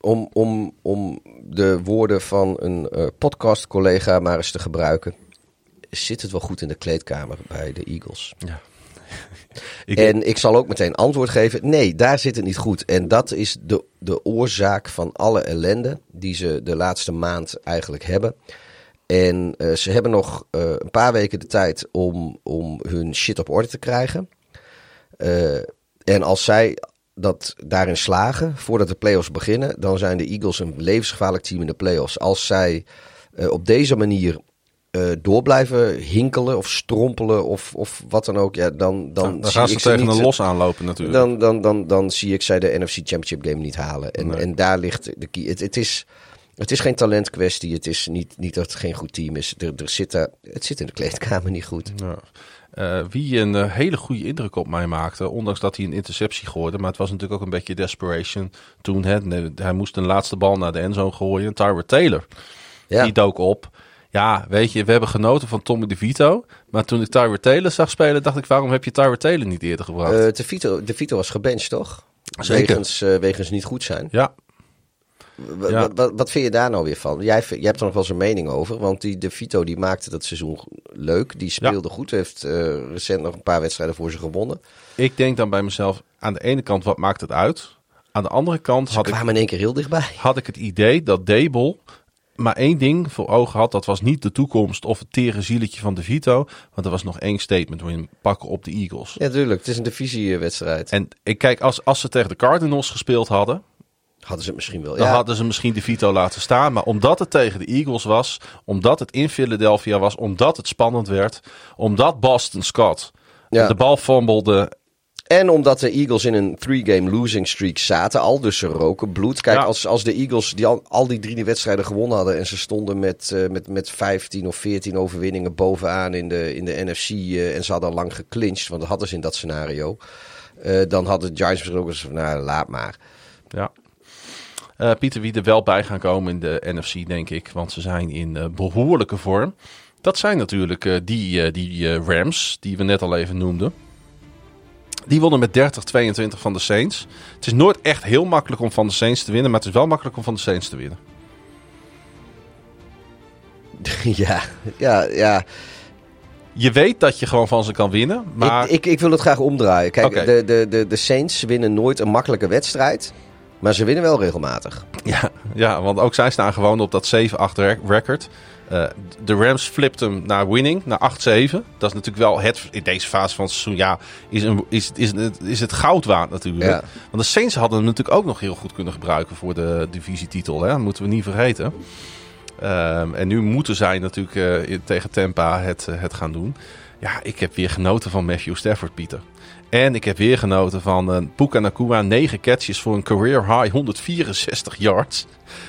om, om, om de woorden van een eh, podcast-collega maar eens te gebruiken. Zit het wel goed in de kleedkamer bij de Eagles? Ik- <laughs> en ik zal ook meteen antwoord geven. Nee, daar zit het niet goed. En dat is de, de oorzaak van alle ellende die ze de laatste maand eigenlijk hebben. En eh, ze hebben nog eh, een paar weken de tijd om, om hun shit op orde te krijgen. En als zij dat daarin slagen, voordat de playoffs beginnen, dan zijn de Eagles een levensgevaarlijk team in de playoffs. Als zij eh, op deze manier eh, door blijven hinkelen of strompelen of, of wat dan ook, ja, dan, dan, dan zie gaan ze tegen niet, een los aanlopen natuurlijk. Dan, dan, dan, dan zie ik zij de NFC Championship game niet halen. En, Nee. en daar ligt de key. Het, het, is, het is geen talentkwestie. Het is niet, niet dat het geen goed team is. Er, er zit daar, het zit in de kleedkamer niet goed. Ja. Eh, wie een eh, hele goede indruk op mij maakte, ondanks dat hij een interceptie gooide. Maar het was natuurlijk ook een beetje desperation toen. Hè, hij moest een laatste bal naar de endzone gooien. Tyler Taylor, Ja. die dook op. Ja, weet je, we hebben genoten van Tommy DeVito. Maar toen ik Tyler Taylor zag spelen, dacht ik, waarom heb je Tyler Taylor niet eerder gebracht? Eh, de, Vito, de Vito was gebenched, toch? Zeker. Wegens, eh, wegens niet goed zijn. ja, Ja. Wat, vind je daar nou weer van? Jij, hebt er nog wel een mening over. Want die De Vito die maakte dat seizoen leuk. Die speelde goed. Heeft eh, recent nog een paar wedstrijden voor ze gewonnen. ik denk dan bij mezelf, aan de ene kant, wat maakt het uit? Aan de andere kant Ze had ik, in één keer heel dichtbij. had ik het idee dat Dable maar één ding voor ogen had. Dat was niet de toekomst of het tere zieletje van DeVito. Want er was nog één statement waarin pakken op de Eagles. Ja, tuurlijk. Het is een divisiewedstrijd. En ik kijk, als, als ze tegen de Cardinals gespeeld hadden, Hadden ze het misschien wel. dan ja. hadden ze misschien de Vito laten staan. Maar omdat het tegen de Eagles was, omdat het in Philadelphia was, omdat het spannend werd, omdat Boston Scott Ja. de bal fumblede. En omdat de Eagles in een three-game losing streak zaten, al dus ze roken bloed. Kijk, Ja. als, als de Eagles die al, al die drie wedstrijden gewonnen hadden en ze stonden met, eh, met, met 15 of 14 overwinningen bovenaan in de, in de NFC eh, en ze hadden al lang geclinched, want dat hadden ze in dat scenario. eh, dan hadden de Giants misschien ook eens van, nou, laat maar. Ja. Eh, Pieter, wie er wel bij gaan komen in de NFC, denk ik. Want ze zijn in eh, behoorlijke vorm. Dat zijn natuurlijk eh, die, die Rams, die we net al even noemden. Die wonnen met 30-22 van de Saints. Het is nooit echt heel makkelijk om van de Saints te winnen, maar het is wel makkelijk om van de Saints te winnen. <laughs> ja, ja, ja. Je weet dat je gewoon van ze kan winnen, maar Ik, ik, ik wil het graag omdraaien. Kijk, de, de, de, de Saints winnen nooit een makkelijke wedstrijd, maar ze winnen wel regelmatig. ja, ja, want ook zij staan gewoon op dat 7-8 rec- record. Eh, de Rams flipt hem naar winning, naar 8-7. Dat is natuurlijk wel het, in deze fase van het seizoen, ja, is, een, is, is, het- is het goud waard natuurlijk. Ja. Want de Saints hadden hem natuurlijk ook nog heel goed kunnen gebruiken voor de divisietitel. Hè? Dat moeten we niet vergeten. Ehm, en nu moeten zij natuurlijk eh, tegen Tampa het, eh, het gaan doen. Ja, ik heb weer genoten van Matthew Stafford, Pieter. En ik heb weer genoten van uh, Puka Nakua. 9 catches voor een career high 164 yards.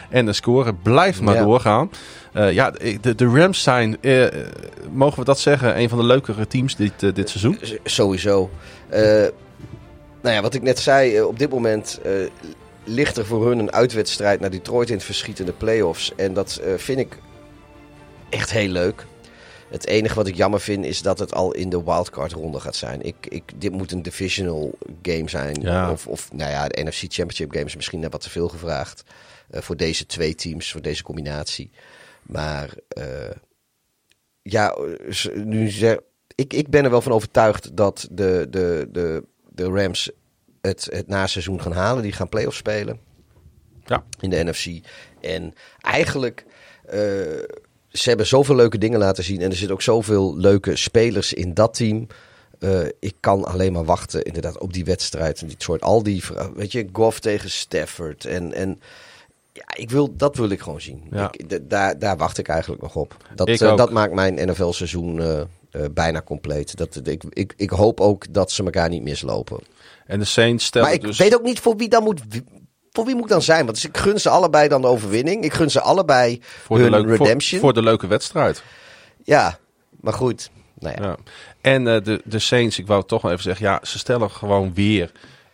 En de score blijft maar Ja. doorgaan. Eh, ja, de, de Rams zijn, eh, eh, mogen we dat zeggen, een van de leukere teams dit, eh, dit seizoen. Sowieso. Eh, nou ja, wat ik net zei, eh, op dit moment eh, ligt er voor hun een uitwedstrijd naar Detroit in het verschiet in de playoffs. En dat eh, vind ik echt heel leuk. Het enige wat ik jammer vind is dat het al in de wildcard ronde gaat zijn. Ik, ik, dit moet een divisional game zijn. Ja. Of, of nou ja, de NFC Championship game is misschien net wat te veel gevraagd. eh, voor deze twee teams, voor deze combinatie. Maar eh, ja, eh, nu zeg, ik, ik ben er wel van overtuigd dat de, de, de, de Rams het, het naseizoen gaan halen. Die gaan playoffs spelen Ja. in de NFC. En eigenlijk, ze hebben zoveel leuke dingen laten zien. En er zitten ook zoveel leuke spelers in dat team. Eh, ik kan alleen maar wachten inderdaad op die wedstrijd. En Detroit, al die, weet je, Goff tegen Stafford. En, en Ja, ik wil, dat wil ik gewoon zien. Ja. Ik, daar, daar wacht ik eigenlijk nog op. Dat, eh, dat maakt mijn NFL-seizoen eh, bijna compleet. Dat, ik, ik, ik hoop ook dat ze elkaar niet mislopen. En de Saints stellen Maar ik dus... weet ook niet voor wie dan moet. Voor wie moet ik dan zijn? Want ik gun ze allebei dan de overwinning. Ik gun ze allebei voor, de hun leuke, voor, redemption. voor de leuke wedstrijd. Ja, maar goed. Nou ja. Ja. En eh, de, de Saints, ik wou toch wel even zeggen, ja, ze stellen gewoon weer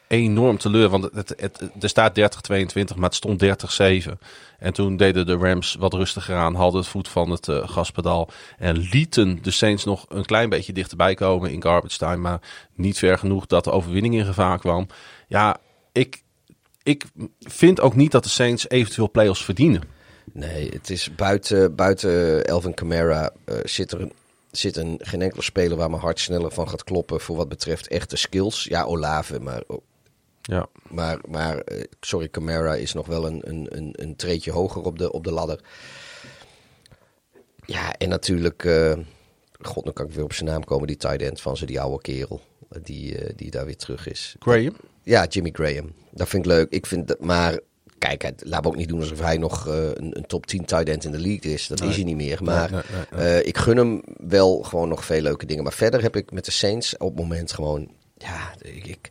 enorm teleur. Want het, het, het- er staat 30-22, maar het stond 30-7. En toen deden de Rams wat rustiger aan, hadden het voet van het eh, gaspedaal. En lieten de Saints nog een klein beetje dichterbij komen in garbage time. Maar niet ver genoeg dat de overwinning in gevaar kwam. Ja, ik, ik vind ook niet dat de Saints eventueel playoffs verdienen. Nee, het is buiten, buiten Elvin Kamara eh, zit er een, zit een, geen enkele speler waar mijn hart sneller van gaat kloppen voor wat betreft echte skills. Ja, Olave, maar, Ja. maar, maar eh, sorry, Kamara is nog wel een, een, een, een treetje hoger op de, op de ladder. Ja, en natuurlijk, eh, god, dan kan ik weer op zijn naam komen, die tight end van ze, die oude kerel, die, die daar weer terug is. Graham? Ja, Jimmy Graham. Dat vind ik leuk. Ik vind dat, maar kijk, het, laat me ook niet doen alsof hij nog eh, een, een top 10 tight end in de league is. Dat is hij niet meer. Maar nee, nee, eh, ik gun hem wel gewoon nog veel leuke dingen. Maar verder heb ik met de Saints op het moment gewoon, ja, ik, ik-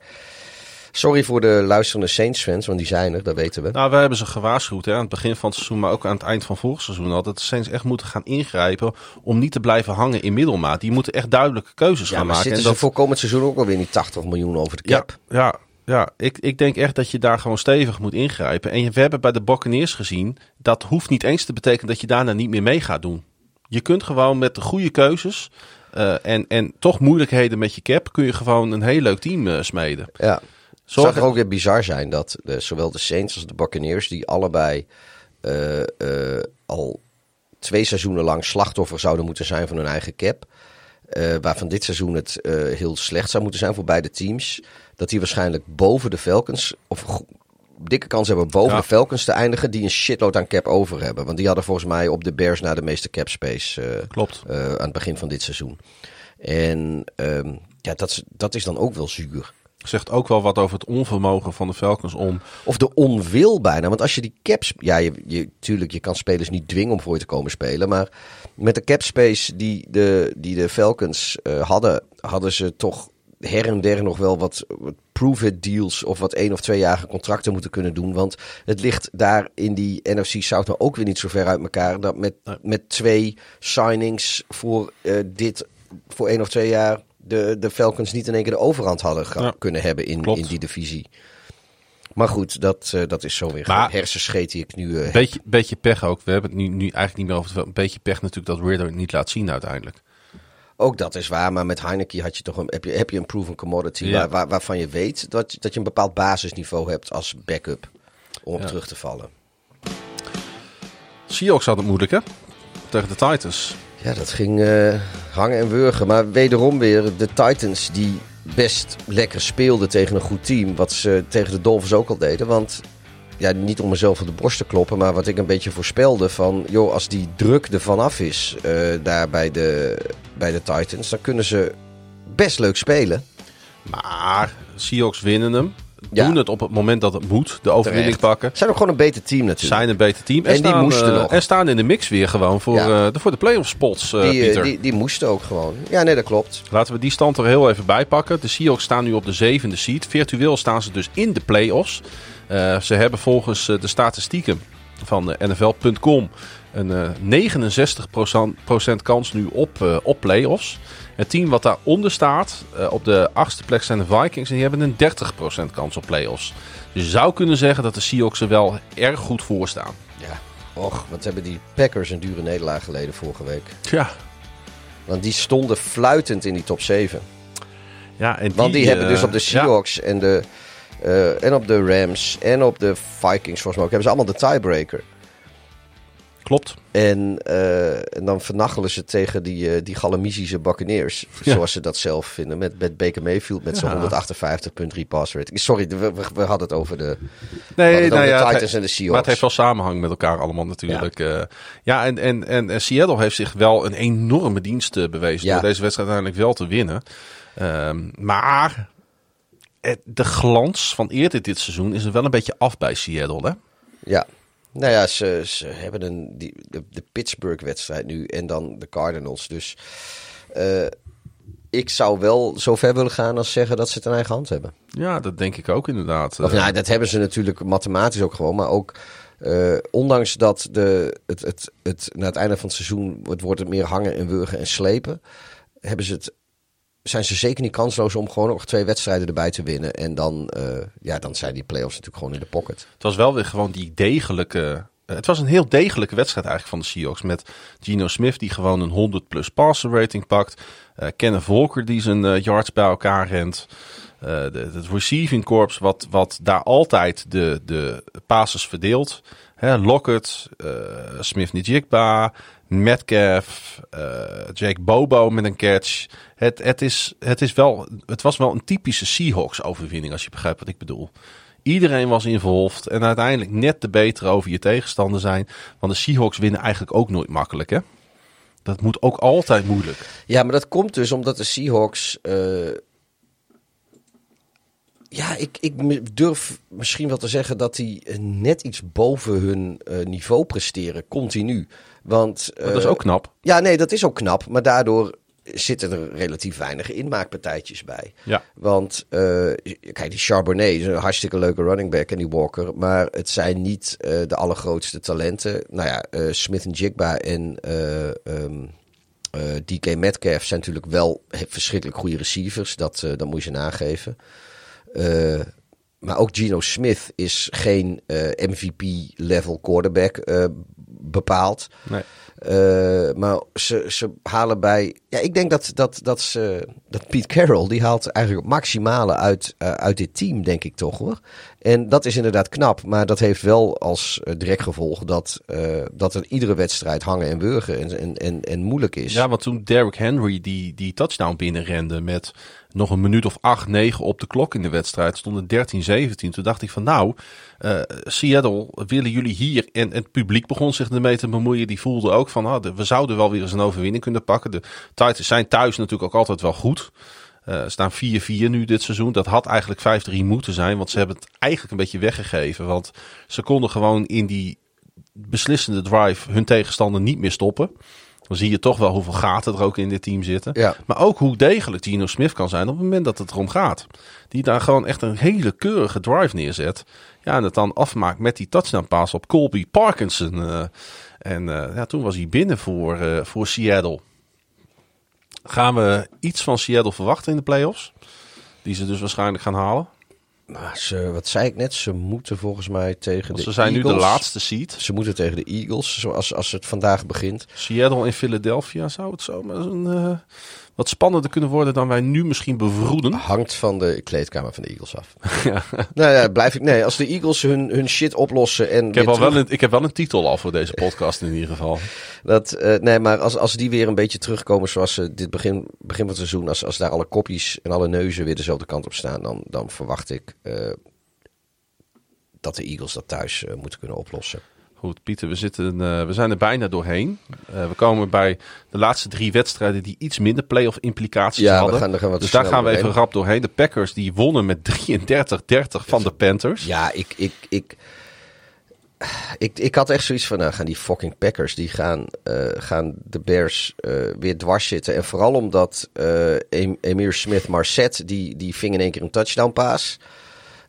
sorry voor de luisterende Saints fans, want die zijn er, dat weten we. Nou, we hebben ze gewaarschuwd hè, aan het begin van het seizoen, maar ook aan het eind van vorig seizoen al. Dat de Saints echt moeten gaan ingrijpen om niet te blijven hangen in middelmaat. Die moeten echt duidelijke keuzes ja, gaan maken. zitten En ze dat, voor komend seizoen ook alweer niet 80 miljoen over de cap? ja, ja. Ik, ik denk echt dat je daar gewoon stevig moet ingrijpen. En we hebben bij de Buccaneers gezien, dat hoeft niet eens te betekenen dat je daarna niet meer mee gaat doen. Je kunt gewoon met de goede keuzes eh, en, en toch moeilijkheden met je cap, kun je gewoon een heel leuk team eh, smeden. Ja. Zorg zou toch ook weer bizar zijn dat de, zowel de Saints als de Buccaneers, die allebei eh, eh, al twee seizoenen lang slachtoffer zouden moeten zijn van hun eigen cap. eh, waarvan dit seizoen het eh, heel slecht zou moeten zijn voor beide teams. Dat die waarschijnlijk boven de Falcons, of dikke kans hebben boven Ja. de Falcons te eindigen, die een shitload aan cap over hebben. Want die hadden volgens mij op de Bears na de meeste cap space eh, Klopt. eh, aan het begin van dit seizoen. En ehm, ja, dat, is- dat is dan ook wel zuur. Zegt ook wel wat over het onvermogen van de Falcons om Of de onwil bijna. Want als je die caps. Ja, je, je, tuurlijk, je kan spelers niet dwingen om voor je te komen spelen. Maar met de cap space die de, die de Falcons eh, hadden, hadden ze toch her en der nog wel wat, wat prove-it deals of wat één of tweejarige contracten moeten kunnen doen. Want het ligt daar in die NFC South nou ook weer niet zo ver uit elkaar. Dat met, met twee signings voor eh, dit, voor één of twee jaar, de, de Falcons niet in één keer de overhand hadden Ja, kunnen hebben in, klopt. in die divisie. Maar goed, dat, eh, dat is zo weer Maar- hersenscheet die ik nu eh, heb. Beetje, beetje pech ook. We hebben het nu, nu eigenlijk niet meer over het Een beetje pech natuurlijk dat Ridder het niet laat zien uiteindelijk. Ook dat is waar, maar met Heineken had je toch een, heb, je, heb je een proven commodity Ja. waar, waar- waarvan je weet dat, dat je een bepaald basisniveau hebt als backup om op Ja. terug te vallen. Seahawks had het moeilijk hè? Tegen de Titans. Ja, dat ging eh, hangen en wurgen. Maar wederom weer de Titans die best lekker speelden tegen een goed team. Wat ze tegen de Dolphins ook al deden. Want ja, niet om mezelf op de borst te kloppen, maar wat ik een beetje voorspelde van... joh, als die druk er vanaf is eh, daar bij de, bij de Titans, dan kunnen ze best leuk spelen. Maar Seahawks winnen hem. Ja. Doen het op het moment dat het moet. De overwinning Terecht. pakken. Zijn ook gewoon een beter team natuurlijk. Zijn een beter team. En die moesten eh, nog. En staan in de mix weer gewoon voor, Ja. eh, de, voor de playoff spots, die, Pieter. die, die moesten ook gewoon. Ja, nee, dat klopt. Laten we die stand er heel even bij pakken. De Seahawks staan nu op de zevende seed. Virtueel staan ze dus in de playoffs. Eh ze hebben volgens eh, de statistieken van eh, NFL.com een eh 69% kans nu op, op playoffs. Het team wat daaronder staat, op de achtste plek zijn de Vikings. En die hebben een 30% kans op playoffs. Dus je zou kunnen zeggen dat de Seahawks er wel erg goed voor staan. Ja. Och, wat hebben die Packers een dure nederlaag geleden vorige week. Ja, Want die stonden fluitend in die top 7. ja en Want die, hebben dus op de ja, Seahawks en, de, eh, en op de Rams en op de Vikings volgens mij ook, hebben ze allemaal de tiebreaker. klopt. En, eh, en dan vernachelen ze tegen die, eh die Galamizische Buccaneers. <laughs> Ja. Zoals ze dat zelf vinden. Met, met Baker Mayfield met zo'n Ja. 158.3 pass rating. Sorry, we, we, we hadden het over de, Nee, nou over ja, de Titans en de Seahawks. Maar het heeft wel samenhang met elkaar allemaal natuurlijk. Ja, ja en, en, en Seattle heeft zich wel een enorme dienst bewezen door deze wedstrijd uiteindelijk wel te winnen. Ehm, maar de glans van eerder dit seizoen is er wel een beetje af bij Seattle. Hè? Ja, Nou ja, ze, ze hebben een, die, de, de Pittsburgh-wedstrijd nu en dan de Cardinals. Dus eh, ik zou wel zo ver willen gaan als zeggen dat ze het in eigen hand hebben. Ja, dat denk ik ook inderdaad. Of Eh, nou, dat hebben ze natuurlijk mathematisch ook gewoon. Maar ook eh, ondanks dat de, het, het, het, na het einde van het seizoen het wordt het meer hangen en wurgen en slepen. Hebben ze het, zijn ze zeker niet kansloos om gewoon nog twee wedstrijden erbij te winnen. En dan, eh, ja, dan zijn die playoffs natuurlijk gewoon in de pocket. Het was wel weer gewoon die degelijke. eh, Het was een heel degelijke wedstrijd eigenlijk van de Seahawks. Met Geno Smith die gewoon een 100 plus passer rating pakt. eh Kenneth Volker die zijn yards bij elkaar rent. het receiving corps wat, wat daar altijd de, de passes verdeelt. Hè, Lockett, Smith Nijigba, Metcalf, eh, Jake Bobo met een catch. Het, het, is, het, is wel, het was wel een typische Seahawks overwinning als je begrijpt wat ik bedoel. Iedereen was involved en uiteindelijk net de betere over je tegenstander zijn. Want de Seahawks winnen eigenlijk ook nooit makkelijk hè. Dat moet ook altijd moeilijk. Ja, maar dat komt dus omdat de Seahawks. eh, ja, ik, ik durf misschien wel te zeggen dat die eh, net iets boven hun niveau presteren, continu. Want, Dat is eh, ook knap. Ja, nee, dat is ook knap. Maar daardoor zitten er relatief weinig inmaakpartijtjes bij. Ja. Want eh, kijk, die Charbonnet is een hartstikke leuke running back en die Walker. Maar het zijn niet eh, de allergrootste talenten. Nou ja, Smith en Jigba en eh, ehm, eh, DK Metcalf zijn natuurlijk wel verschrikkelijk goede receivers. Dat, dat moet je ze nageven. Maar ook Geno Smith is geen eh, MVP-level quarterback eh, bepaald. Nee. Eh, maar ze, ze halen bij. Ja, ik denk dat, dat, dat, ze, dat Pete Carroll. die haalt eigenlijk het maximale uit, uit dit team, denk ik toch hoor. En dat is inderdaad knap. Maar dat heeft wel als eh, direct gevolg dat, eh, dat er iedere wedstrijd hangen en wurgen en, en, en, moeilijk is. Ja, want toen Derrick Henry die, die touchdown binnenrende met nog een minuut of 8, 9 op de klok in de wedstrijd, stond het 13-17. Toen dacht ik van nou, eh, Seattle, willen jullie hier? En, het publiek begon zich ermee te bemoeien. Die voelde ook van, ah, we zouden wel weer eens een overwinning kunnen pakken. De Titans zijn thuis natuurlijk ook altijd wel goed. Eh, staan 4-4 nu dit seizoen. Dat had eigenlijk 5-3 moeten zijn, want ze hebben het eigenlijk een beetje weggegeven. Want ze konden gewoon in die beslissende drive hun tegenstander niet meer stoppen. Dan zie je toch wel hoeveel gaten er ook in dit team zitten. Ja. Maar ook hoe degelijk Gino Smith kan zijn op het moment dat het erom gaat. Die daar gewoon echt een hele keurige drive neerzet. Ja, en het dan afmaakt met die touchdown pass op Colby Parkinson. eh. en eh, ja, toen was hij binnen voor, voor Seattle. Gaan we iets van Seattle verwachten in de playoffs? Die ze dus waarschijnlijk gaan halen. Maar ze, wat zei ik net? Ze moeten volgens mij tegen Want de ze zijn nu de Eagles- laatste seed. Ze moeten tegen de Eagles, zoals als het vandaag begint. Seattle in Philadelphia zou het zomaar een, eh, wat spannender kunnen worden dan wij nu misschien bevroeden. Hangt van de kleedkamer van de Eagles af. <laughs> Nou ja, blijf ik. Nee, als de Eagles hun, hun shit oplossen en. Ik heb, al wel een, ik heb wel een titel al voor deze podcast in ieder geval. <laughs> Dat, eh, nee, maar als, als die weer een beetje terugkomen zoals ze dit begin, begin van het seizoen, als, als daar alle kopjes en alle neuzen weer dezelfde kant op staan, dan, dan verwacht ik eh, dat de Eagles dat thuis eh, moeten kunnen oplossen. Goed, Pieter, we, zitten, eh, we zijn er bijna doorheen. Eh, we komen bij de laatste drie wedstrijden die iets minder playoff implicaties Ja, we hadden. gaan- daar gaan we wat dus daar gaan we even doorheen. rap doorheen. De Packers die wonnen met 33-30 van de Panthers. Ja, ik, ik, ik, ik, ik had echt zoiets van, nou gaan die fucking Packers, die gaan, eh, gaan de Bears weer dwars zitten. En vooral omdat Em- Emir Smith Marset, die, die ving in één keer een touchdown paas.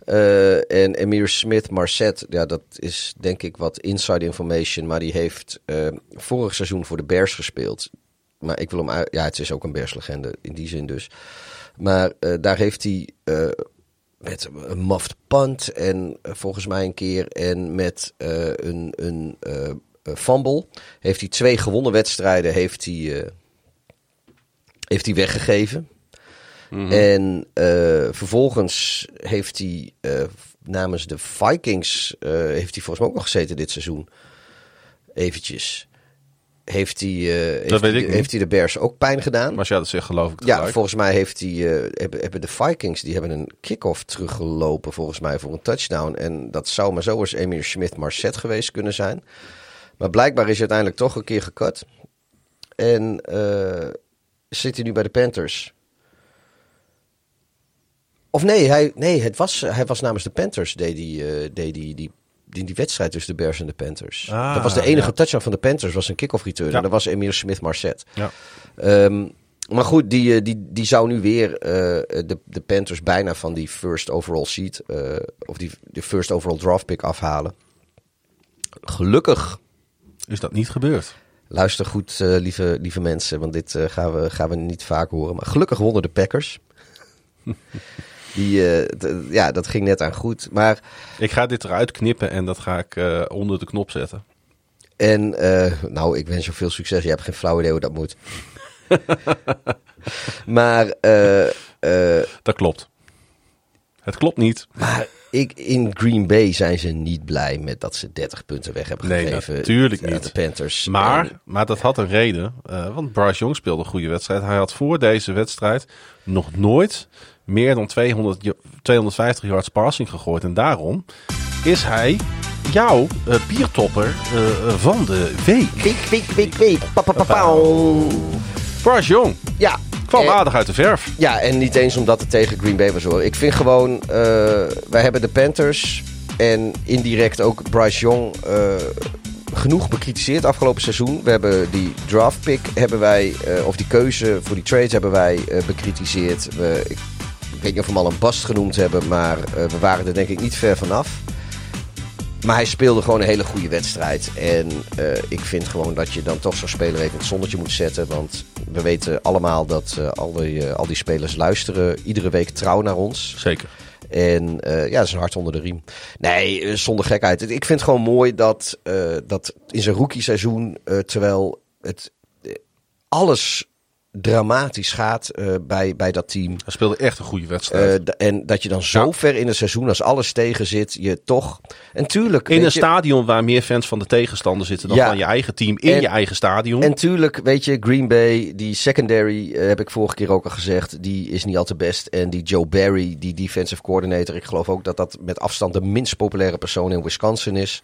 Eh, en Emir Smith Marset, ja, dat is denk ik wat inside information, maar die heeft eh, vorig seizoen voor de Bears gespeeld. Maar ik wil hem ja, het is ook een Bears-legende in die zin dus. Maar eh, daar heeft hij met een muffed punt en volgens mij een keer en met een, een fumble heeft hij twee gewonnen wedstrijden heeft hij, heeft hij weggegeven. En eh, vervolgens heeft hij eh, namens de Vikings eh, heeft hij volgens mij ook nog gezeten dit seizoen. Eventjes. Heeft hij, heeft, hij, heeft hij de Bears ook pijn gedaan? Maar jij dat zegt, geloof ik Ja, volgens mij heeft eh, hebben, hebben de Vikings die hebben een kick-off teruggelopen volgens mij voor een touchdown. En dat zou maar zo eens Emir Smith Marset geweest kunnen zijn. Maar blijkbaar is hij uiteindelijk toch een keer gekut. En zit hij nu bij de Panthers. Of nee, hij, nee het was, hij was namens de Panthers deed hij, eh, deed die in die wedstrijd tussen de Bears en de Panthers. Ah, dat was de enige ja. touchdown van de Panthers, was een kick-off return. Ja. En dat was Emir Smith-Marset. Ja. Ehm, maar goed, die, eh, die, die zou nu weer eh, de, de Panthers bijna van die first overall seat, of die, de first overall draft pick afhalen. Gelukkig, Is dat niet gebeurd? luister goed lieve, lieve mensen, want dit gaan, we, gaan we niet vaak horen. Maar gelukkig wonnen de Packers. <laughs> die, eh, ja, dat ging net aan goed. Maar Ik ga dit eruit knippen en dat ga ik eh, onder de knop zetten. En eh, nou, ik wens je veel succes. Je hebt geen flauw idee hoe dat moet. <laughs> maar, Dat klopt. Het klopt niet. maar ik, in Green Bay zijn ze niet blij met dat ze 30 punten weg hebben Nee, gegeven. natuurlijk niet. de Panthers. Maar, En- maar dat had een reden. want Bryce Young speelde een goede wedstrijd. Hij had voor deze wedstrijd nog nooit meer dan 200, ja- 250 yards passing gegooid. En daarom is hij jouw eh, biertopper eh, van de week. Week, week, week, week. Bryce Young Ja. kwam aardig uit de verf. Ja, en niet eens omdat het tegen Green Bay was hoor. Ik vind gewoon, eh, wij hebben de Panthers en indirect ook Bryce Young genoeg bekritiseerd afgelopen seizoen. We hebben die draft pick, hebben wij, eh, of die keuze voor die trades hebben wij eh, bekritiseerd. We, ik, ik weet niet of we hem al een bast genoemd hebben, maar eh, we waren er denk ik niet ver vanaf. Maar hij speelde gewoon een hele goede wedstrijd. En eh, ik vind gewoon dat je dan toch zo'n speler even in het zonnetje moet zetten. Want we weten allemaal dat eh, al, die, al die spelers luisteren iedere week trouw naar ons. Zeker. En ja, dat is een hart onder de riem. Nee, zonder gekheid. Ik vind het gewoon mooi dat, dat in zijn rookie seizoen, terwijl het alles dramatisch gaat eh, bij, bij dat team. Hij speelde echt een goede wedstrijd. Eh, en dat je dan zo Ja. ver in het seizoen, als alles tegen zit, je toch... En tuurlijk... in een je- stadion waar meer fans van de tegenstander zitten dan Ja. van je eigen team in En- je eigen stadion. En tuurlijk, weet je, Green Bay, die secondary, eh, heb ik vorige keer ook al gezegd, die is niet al te best. En die Joe Barry, die defensive coordinator, ik geloof ook dat dat met afstand de minst populaire persoon in Wisconsin is.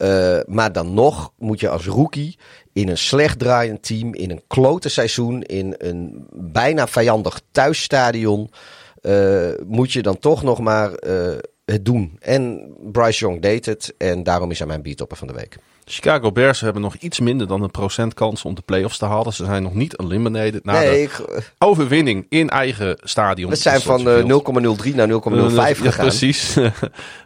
Eh, maar dan nog moet je als rookie in een slecht draaiend team, in een klote seizoen, in een bijna vijandig thuisstadion, eh, moet je dan toch nog maar eh, het doen. En Bryce Young deed het en daarom is hij mijn beatopper van de week. Chicago Bears hebben nog iets minder dan een procent kans om de playoffs te halen. Ze zijn nog niet eliminated na nee, de ik, overwinning in eigen stadion. We zijn van scheelt. eh, 0,03 naar 0,05 Ja, gegaan. precies. <laughs>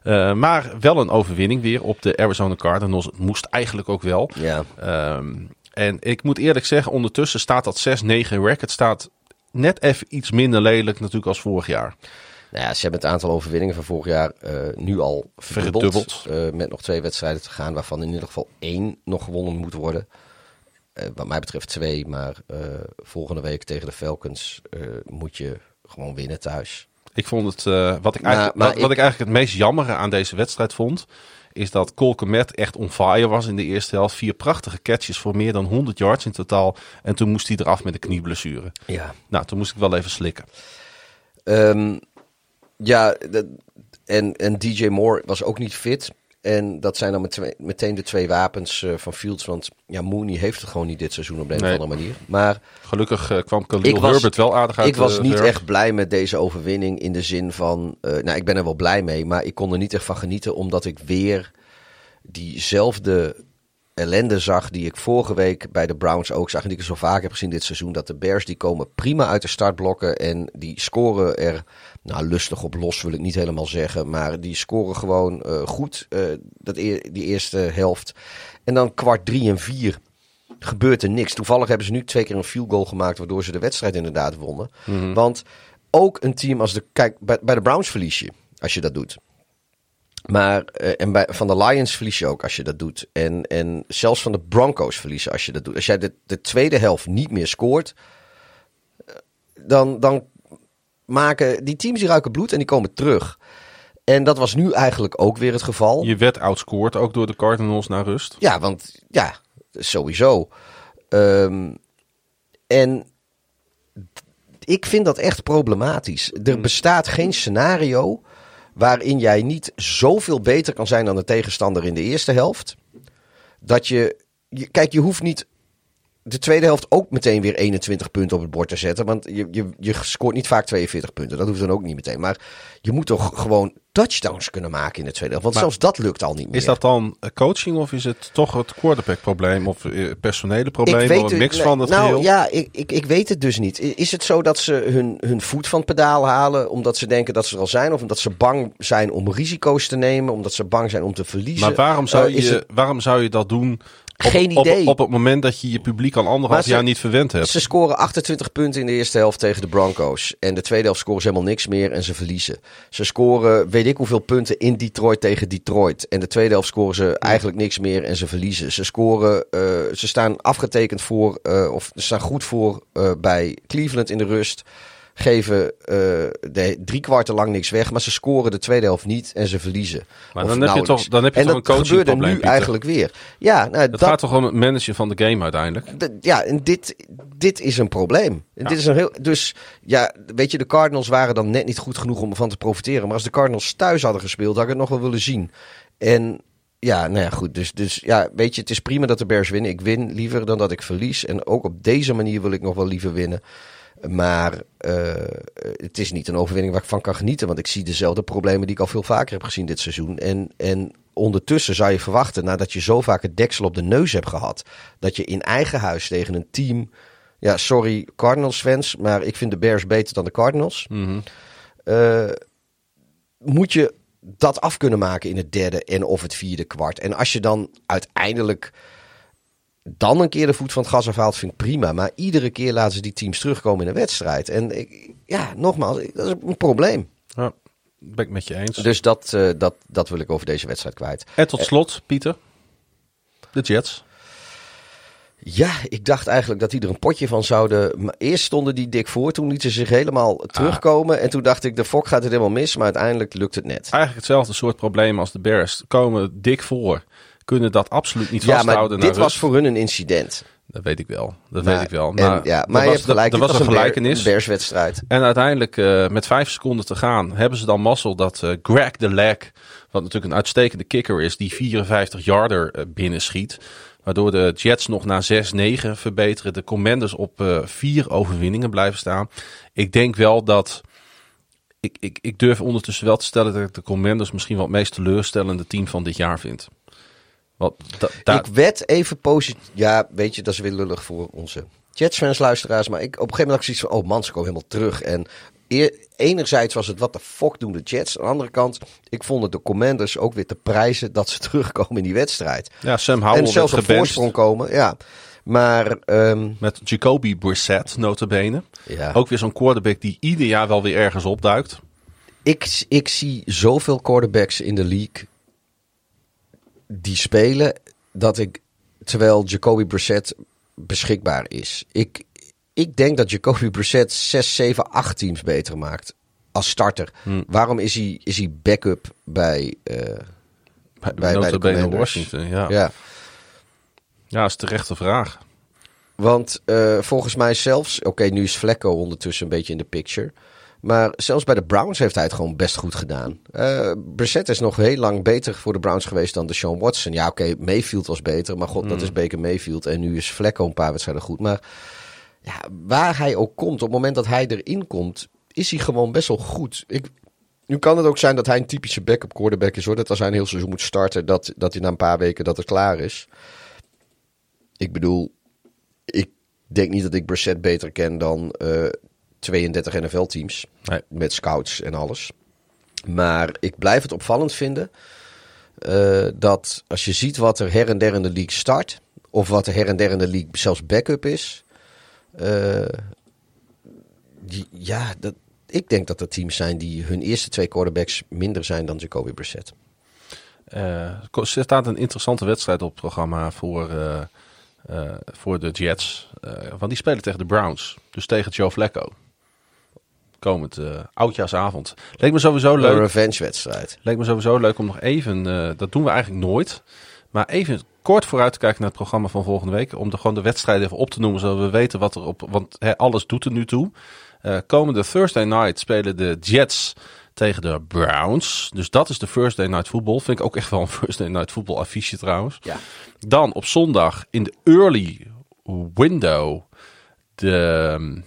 Eh, maar wel een overwinning weer op de Arizona Cardinals. Het moest eigenlijk ook wel. Ja. Ehm, en ik moet eerlijk zeggen, ondertussen staat dat 6-9 record. Staat net even iets minder lelijk natuurlijk als vorig jaar. Nou ja, ze hebben het aantal overwinningen van vorig jaar eh, nu al verdubbeld. Eh, met nog twee wedstrijden te gaan, waarvan in ieder geval één nog gewonnen moet worden. Eh, wat mij betreft twee, maar volgende week tegen de Falcons moet je gewoon winnen thuis. Ik vond het, wat, ik Maar- eigenlijk, wat, wat ik- eigenlijk het meest jammere aan deze wedstrijd vond, is dat Cole Kmet echt on fire was in de eerste helft. Vier prachtige catches voor meer dan 100 yards in totaal. En toen moest hij eraf met een knieblessure. Ja. Nou, toen moest ik wel even slikken. Ehm, ja, en, en DJ Moore was ook niet fit. En dat zijn dan meteen de twee wapens eh, van Fields. Want ja, Mooney heeft het gewoon niet dit seizoen op de een Nee. of andere manier. Maar Gelukkig eh, kwam Khalil was- Herbert wel aardig uit ik was de niet echt blij met deze overwinning in de zin van... eh, nou, ik ben er wel blij mee, maar ik kon er niet echt van genieten... omdat ik weer diezelfde ellende zag die ik vorige week bij de Browns ook zag... en die ik zo vaak heb gezien dit seizoen... dat de Bears die komen prima uit de startblokken... en die scoren er nou, lustig op los, wil ik niet helemaal zeggen... maar die scoren gewoon eh, goed eh, dat e- die eerste helft. En dan kwart drie en vier gebeurt er niks. Toevallig hebben ze nu twee keer een field goal gemaakt, waardoor ze de wedstrijd inderdaad wonnen. Want ook een team als de. Kijk, bij, bij de Browns verlies je als je dat doet. Maar, eh, en bij, van de Lions verlies je ook als je dat doet. En, en zelfs van de Broncos verliezen als je dat doet. Als jij de, de tweede helft niet meer scoort, dan, dan maken die teams die ruiken bloed en die komen terug. En dat was nu eigenlijk ook weer het geval. Je werd outscored ook door de Cardinals naar rust. Ja, want ja, sowieso. Ehm, en ik vind dat echt problematisch. Er bestaat geen scenario waarin jij niet zoveel beter kan zijn dan de tegenstander in de eerste helft. Dat je, je kijk, je hoeft niet de tweede helft ook meteen weer 21 punten op het bord te zetten. Want je, je, je scoort niet vaak 42 punten. Dat hoeft dan ook niet meteen. Maar je moet toch gewoon touchdowns kunnen maken in de tweede helft. Want Maar zelfs dat lukt al niet meer. Is dat dan eh, coaching of is het toch het quarterback probleem of eh, personele probleem of een mix nee, van het Nou geheel? ja, ik, ik, ik weet het dus niet. Is het zo dat ze hun, hun voet van het pedaal halen omdat ze denken dat ze er al zijn? Of omdat ze bang zijn om risico's te nemen? Omdat ze bang zijn om te verliezen? Maar waarom zou, Eh, je, het- waarom zou je dat doen Geen op, idee. op het moment dat je je publiek al anderhalf ze- jaar niet verwend hebt? Ze scoren 28 punten in de eerste helft tegen de Broncos. En de tweede helft scoren ze helemaal niks meer en ze verliezen. Ze scoren weet ik hoeveel punten in Detroit tegen Detroit. En de tweede helft scoren ze eigenlijk niks meer en ze verliezen. Ze scoren, eh, ze staan afgetekend voor, eh, of ze staan goed voor eh, bij Cleveland in de rust. Geven eh, de drie kwarten lang niks weg, maar ze scoren de tweede helft niet en ze verliezen. Maar dan heb je toch- dan heb je en toch dat een gebeurde nu Pieter? eigenlijk weer. Ja, nou, het dat, gaat toch om het managen van de game uiteindelijk? Ja, en dit, dit is een probleem. Dit is een heel, dus ja, weet je, de Cardinals waren dan net niet goed genoeg om ervan te profiteren. Maar als de Cardinals thuis hadden gespeeld, had ik het nog wel willen zien. En ja, nou ja, goed. Dus, dus ja, weet je, het is prima dat de Bears winnen. Ik win liever dan dat ik verlies. En ook op deze manier wil ik nog wel liever winnen. Maar eh, het is niet een overwinning waar ik van kan genieten. Want ik zie dezelfde problemen die ik al veel vaker heb gezien dit seizoen. En, en ondertussen zou je verwachten, nadat je zo vaak het deksel op de neus hebt gehad. Dat je in eigen huis tegen een team. Ja, sorry Cardinals fans, maar ik vind de Bears beter dan de Cardinals. Eh, moet je dat af kunnen maken in het derde en of het vierde kwart. En als je dan uiteindelijk dan een keer de voet van het gas afhaalt, vind ik prima. Maar iedere keer laten ze die teams terugkomen in een wedstrijd. En ik, ja, nogmaals, dat is een probleem. Ja, ben ik met je eens. Dus dat, eh, dat, dat wil ik over deze wedstrijd kwijt. En tot slot, Pieter, de Jets. Ja, ik dacht eigenlijk dat die er een potje van zouden. Maar eerst stonden die dik voor, toen lieten ze zich helemaal terugkomen. En toen dacht ik, de fok gaat het helemaal mis, maar uiteindelijk lukt het net. Eigenlijk hetzelfde soort probleem als de Bears. Komen dik voor. Kunnen dat absoluut niet Ja, maar vasthouden. dit naar was rust. voor hun een incident. Dat weet ik wel. Dat Maar- weet ik wel. en- Maar, ja, er maar je was, hebt gelijk, Er dit was een was een Bear- gelijkenis. een Bears-wedstrijd. En uiteindelijk, eh, met vijf seconden te gaan, hebben ze dan mazzel dat eh, Greg de Leg, wat natuurlijk een uitstekende kicker is, die 54-yarder eh, binnenschiet. Waardoor de Jets nog naar 6-9 verbeteren. De Commanders op vier overwinningen blijven staan. Ik denk wel dat. Ik, ik, ik durf ondertussen wel te stellen dat ik de Commanders misschien wel het meest teleurstellende team van dit jaar vind. Ik werd even positief. Ja, weet je, dat is weer lullig voor onze Jets-fans, luisteraars. Maar ik, op een gegeven moment had ik zoiets van: oh man, ze komen helemaal terug. En eer- enerzijds was het wat de fuck doen de Jets. Aan de andere kant, ik vond het de Commanders ook weer te prijzen dat ze <laughs> terugkomen in die wedstrijd. ja, Sam Howell en zelfs op gebenched voorsprong komen. Ja, maar ehm, met Jacoby Brissett, notabene. ja. Ook weer zo'n quarterback die ieder jaar wel weer ergens opduikt. ik, ik zie zoveel quarterbacks in de league die spelen dat ik, terwijl Jacoby Brissett beschikbaar is. Ik, ik denk dat Jacoby Brissett 6, 7, 8 teams beter maakt als starter. Waarom is hij, is hij backup bij, eh, Bij, bij, bij de Commanders? Washington, ja. ja. Ja, dat is terecht de vraag. want eh, volgens mij zelfs, oké, nu is Flecko ondertussen een beetje in de picture. Maar zelfs bij de Browns heeft hij het gewoon best goed gedaan. Brissett is nog heel lang beter voor de Browns geweest dan de Sean Watson. Ja, oké, Mayfield was beter, maar god, dat is Baker Mayfield. En nu is Flecko een paar wedstrijden goed. Maar ja, waar hij ook komt, op het moment dat hij erin komt, is hij gewoon best wel goed. Ik, nu kan het ook zijn dat hij een typische backup quarterback is, hoor. Dat als hij een heel seizoen moet starten, dat, dat hij na een paar weken dat het klaar is. Ik bedoel, ik denk niet dat ik Brissett beter ken dan eh 32 NFL-teams. Nee. Met scouts en alles. Maar ik blijf het opvallend vinden eh, dat als je ziet wat er her en der in de league start, of wat er her en der in de league zelfs backup is, eh, die, ja, dat, ik denk dat er teams zijn die hun eerste twee quarterbacks minder zijn dan Jacoby Brissett. Eh, er staat een interessante wedstrijd op het programma voor, voor de Jets. Want die spelen tegen de Browns. Dus tegen Joe Flacco. Komend eh, oudjaarsavond. Leek me sowieso Een leuk. revenge-wedstrijd. Leek me sowieso leuk om nog even, eh, dat doen we eigenlijk nooit, maar even kort vooruit te kijken naar het programma van volgende week. Om de, gewoon de wedstrijden even op te noemen, zodat we weten wat er op, want alles doet er nu toe. Eh, komende Thursday night spelen de Jets tegen de Browns. Dus dat is de Thursday night football. Vind ik ook echt wel een <laughs> Thursday night football affiche trouwens. Ja. Dan op zondag in de early window. De ehm,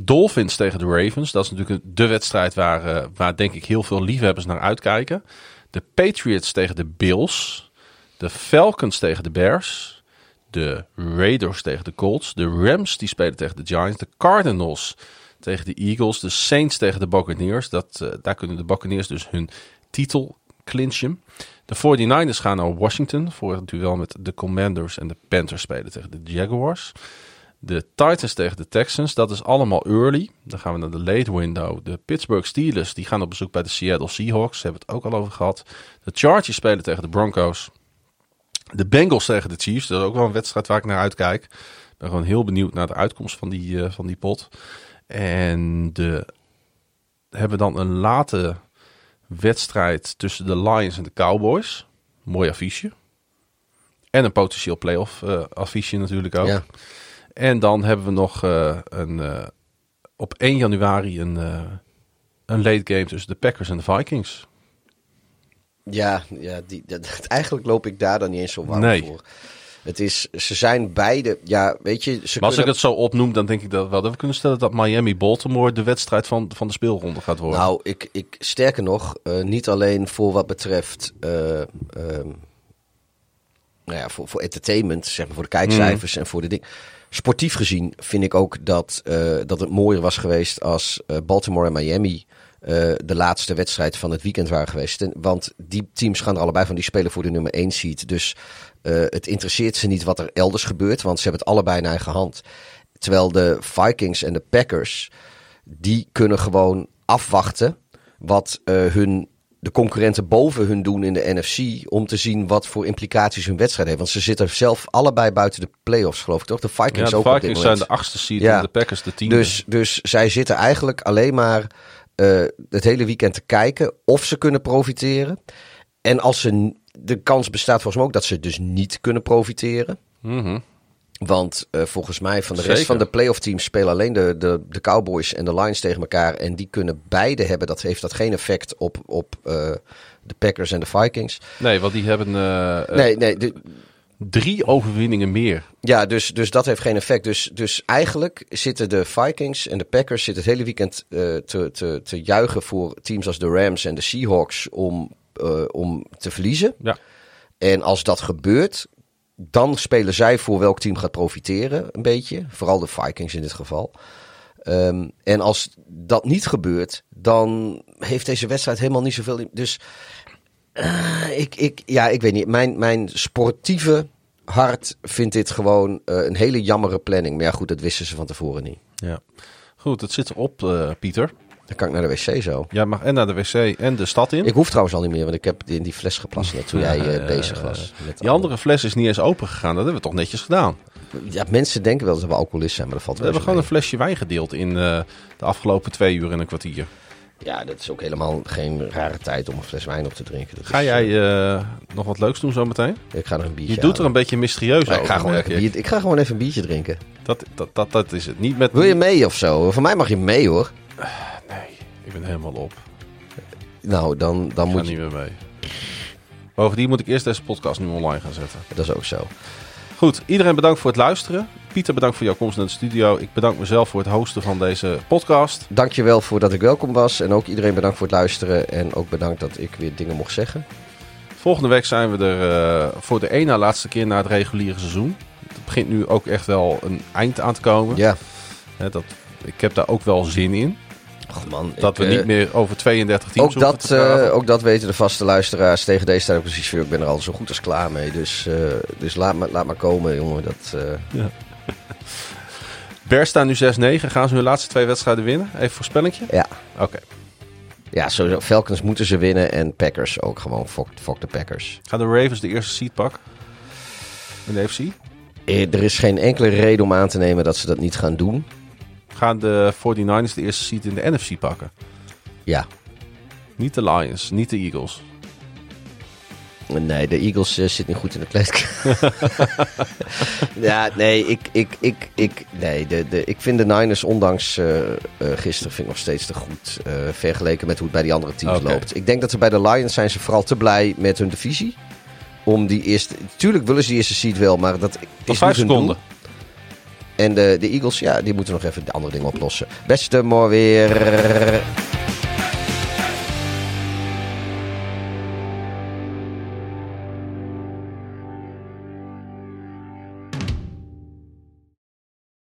Dolphins tegen de Ravens. Dat is natuurlijk de wedstrijd waar, eh, waar denk ik heel veel liefhebbers naar uitkijken. De Patriots tegen de Bills. De Falcons tegen de Bears. De Raiders tegen de Colts. De Rams die spelen tegen de Giants. De Cardinals tegen de Eagles. De Saints tegen de Buccaneers. Dat, eh, daar kunnen de Buccaneers dus hun titel clinchen. De 49ers gaan naar Washington voor het duel met de Commanders en de Panthers spelen tegen de Jaguars. De Titans tegen de Texans, dat is allemaal early. Dan gaan we naar de late window. De Pittsburgh Steelers, die gaan op bezoek bij de Seattle Seahawks. Hebben we het ook al over gehad. De Chargers spelen tegen de Broncos. De Bengals tegen de Chiefs, dat is ook wel een wedstrijd waar ik naar uitkijk. Ik ben gewoon heel benieuwd naar de uitkomst van die, uh, van die pot. En de, hebben dan een late wedstrijd tussen de Lions en de Cowboys. Mooi affiche. En een potentieel playoff uh, affiche natuurlijk ook. Ja. En dan hebben we nog uh, een, uh, op 1 januari een, een late game tussen de Packers en de Vikings. Ja, ja die, dat, eigenlijk loop ik daar dan niet eens zo warm nee. voor. Het is, ze zijn beide, ja, weet je... Ze maar kunnen... als ik het zo opnoem, dan denk ik dat wel dat we kunnen stellen dat Miami-Baltimore de wedstrijd van, van de speelronde gaat worden. Nou, ik, ik sterker nog, uh, niet alleen voor wat betreft, uh, uh, nou ja, voor, voor entertainment, zeg maar, voor de kijkcijfers mm. en voor de ding. Sportief gezien vind ik ook dat, dat het mooier was geweest als Baltimore en Miami uh, de laatste wedstrijd van het weekend waren geweest. Want die teams gaan er allebei van, die spelen voor de nummer 1 seed. Dus het interesseert ze niet wat er elders gebeurt, want ze hebben het allebei in eigen hand. Terwijl de Vikings en de Packers, die kunnen gewoon afwachten wat hun, de concurrenten boven hun doen in de NFC. Om te zien wat voor implicaties hun wedstrijd heeft. Want ze zitten zelf allebei buiten de playoffs, geloof ik toch? De Vikings, ja, de ook Vikings zijn de achtste seed ja. en de Packers de tiende. Dus, dus zij zitten eigenlijk alleen maar uh, het hele weekend te kijken of ze kunnen profiteren. En als ze, de kans bestaat volgens mij ook dat ze dus niet kunnen profiteren. Mm -hmm. Want uh, volgens mij van de rest van de playoff teams spelen alleen de, de, de Cowboys en de Lions tegen elkaar. En die kunnen beide hebben. Dat heeft dat geen effect op, op uh, de Packers en de Vikings. Nee, want die hebben... Uh, nee, nee. De, drie overwinningen meer. Ja, dus, dus dat heeft geen effect. Dus, dus eigenlijk zitten de Vikings en de Packers zitten het hele weekend te, te, te juichen voor teams als de Rams en de Seahawks om, om te verliezen. Ja. En als dat gebeurt, dan spelen zij voor welk team gaat profiteren, een beetje. Vooral de Vikings in dit geval. Um, en als dat niet gebeurt, dan heeft deze wedstrijd helemaal niet zoveel. Dus uh, ik, ik, ja, ik weet niet. Mijn, mijn sportieve hart vindt dit gewoon uh, een hele jammere planning. Maar ja, goed, dat wisten ze van tevoren niet. Ja. Goed, het zit erop, uh, Pieter. Dan kan ik naar de wc zo. Ja, mag en naar de wc en de stad in. Ik hoef trouwens al niet meer, want ik heb in die fles geplast net toen jij uh, <laughs> bezig was. Met die andere fles is niet eens open gegaan. Dat hebben we toch netjes gedaan. Ja, mensen denken wel dat we alcoholist zijn, maar dat valt we wel We hebben gewoon mee. een flesje wijn gedeeld in uh, de afgelopen twee uur en een kwartier. Ja, dat is ook helemaal geen rare tijd om een fles wijn op te drinken. Dat ga is, jij uh, nog wat leuks doen zometeen? Ik ga nog een biertje Je doet er een beetje mysterieus maar over. Ik ga, gewoon even bier, ik ga gewoon even een biertje drinken. Dat, dat, dat, dat is het. Niet met Wil je mee of zo? Voor mij mag je mee hoor. Helemaal op. Nou, dan, dan ik moet je... niet meer mee. Bovendien moet ik eerst deze podcast nu online gaan zetten. Dat is ook zo. Goed, iedereen bedankt voor het luisteren. Pieter, bedankt voor jouw komst naar de studio. Ik bedank mezelf voor het hosten van deze podcast. Dankjewel voor dat ik welkom was. En ook iedereen bedankt voor het luisteren. En ook bedankt dat ik weer dingen mocht zeggen. Volgende week zijn we er uh, voor de na laatste keer na het reguliere seizoen. Het begint nu ook echt wel een eind aan te komen. Ja. He, dat, ik heb daar ook wel zin in. Och man, dat ik, we niet meer over 32 teams ook dat, uh, ook dat weten de vaste luisteraars tegen deze tijd precies. Ik ben er al zo goed als klaar mee. Dus, uh, dus laat, maar, laat maar komen, jongen. Dat, uh... ja. Bears staan nu 6-9. Gaan ze hun laatste twee wedstrijden winnen? Even voorspellingje? Ja. Oké. Okay. Ja, sowieso. Falcons moeten ze winnen en Packers ook gewoon. Fuck, fuck de Packers. Gaan de Ravens de eerste seed pakken? In de FC? Er is geen enkele reden om aan te nemen dat ze dat niet gaan doen. Gaan de 49ers de eerste seed in de NFC pakken? Ja. Niet de Lions, niet de Eagles. Nee, de Eagles uh, zit niet goed in de kleedkamer. <laughs> ja, nee, ik, ik, ik, ik, nee de, de, ik vind de Niners, ondanks uh, uh, gisteren, vind ik nog steeds te goed. vergeleken met hoe het bij die andere teams okay. loopt. Ik denk dat ze bij de Lions zijn ze vooral te blij met hun divisie. Om die eerste. Tuurlijk willen ze die eerste seed wel, maar dat is vijf seconden. En de, de Eagles, ja, die moeten nog even de andere dingen oplossen. Beste mooi weer.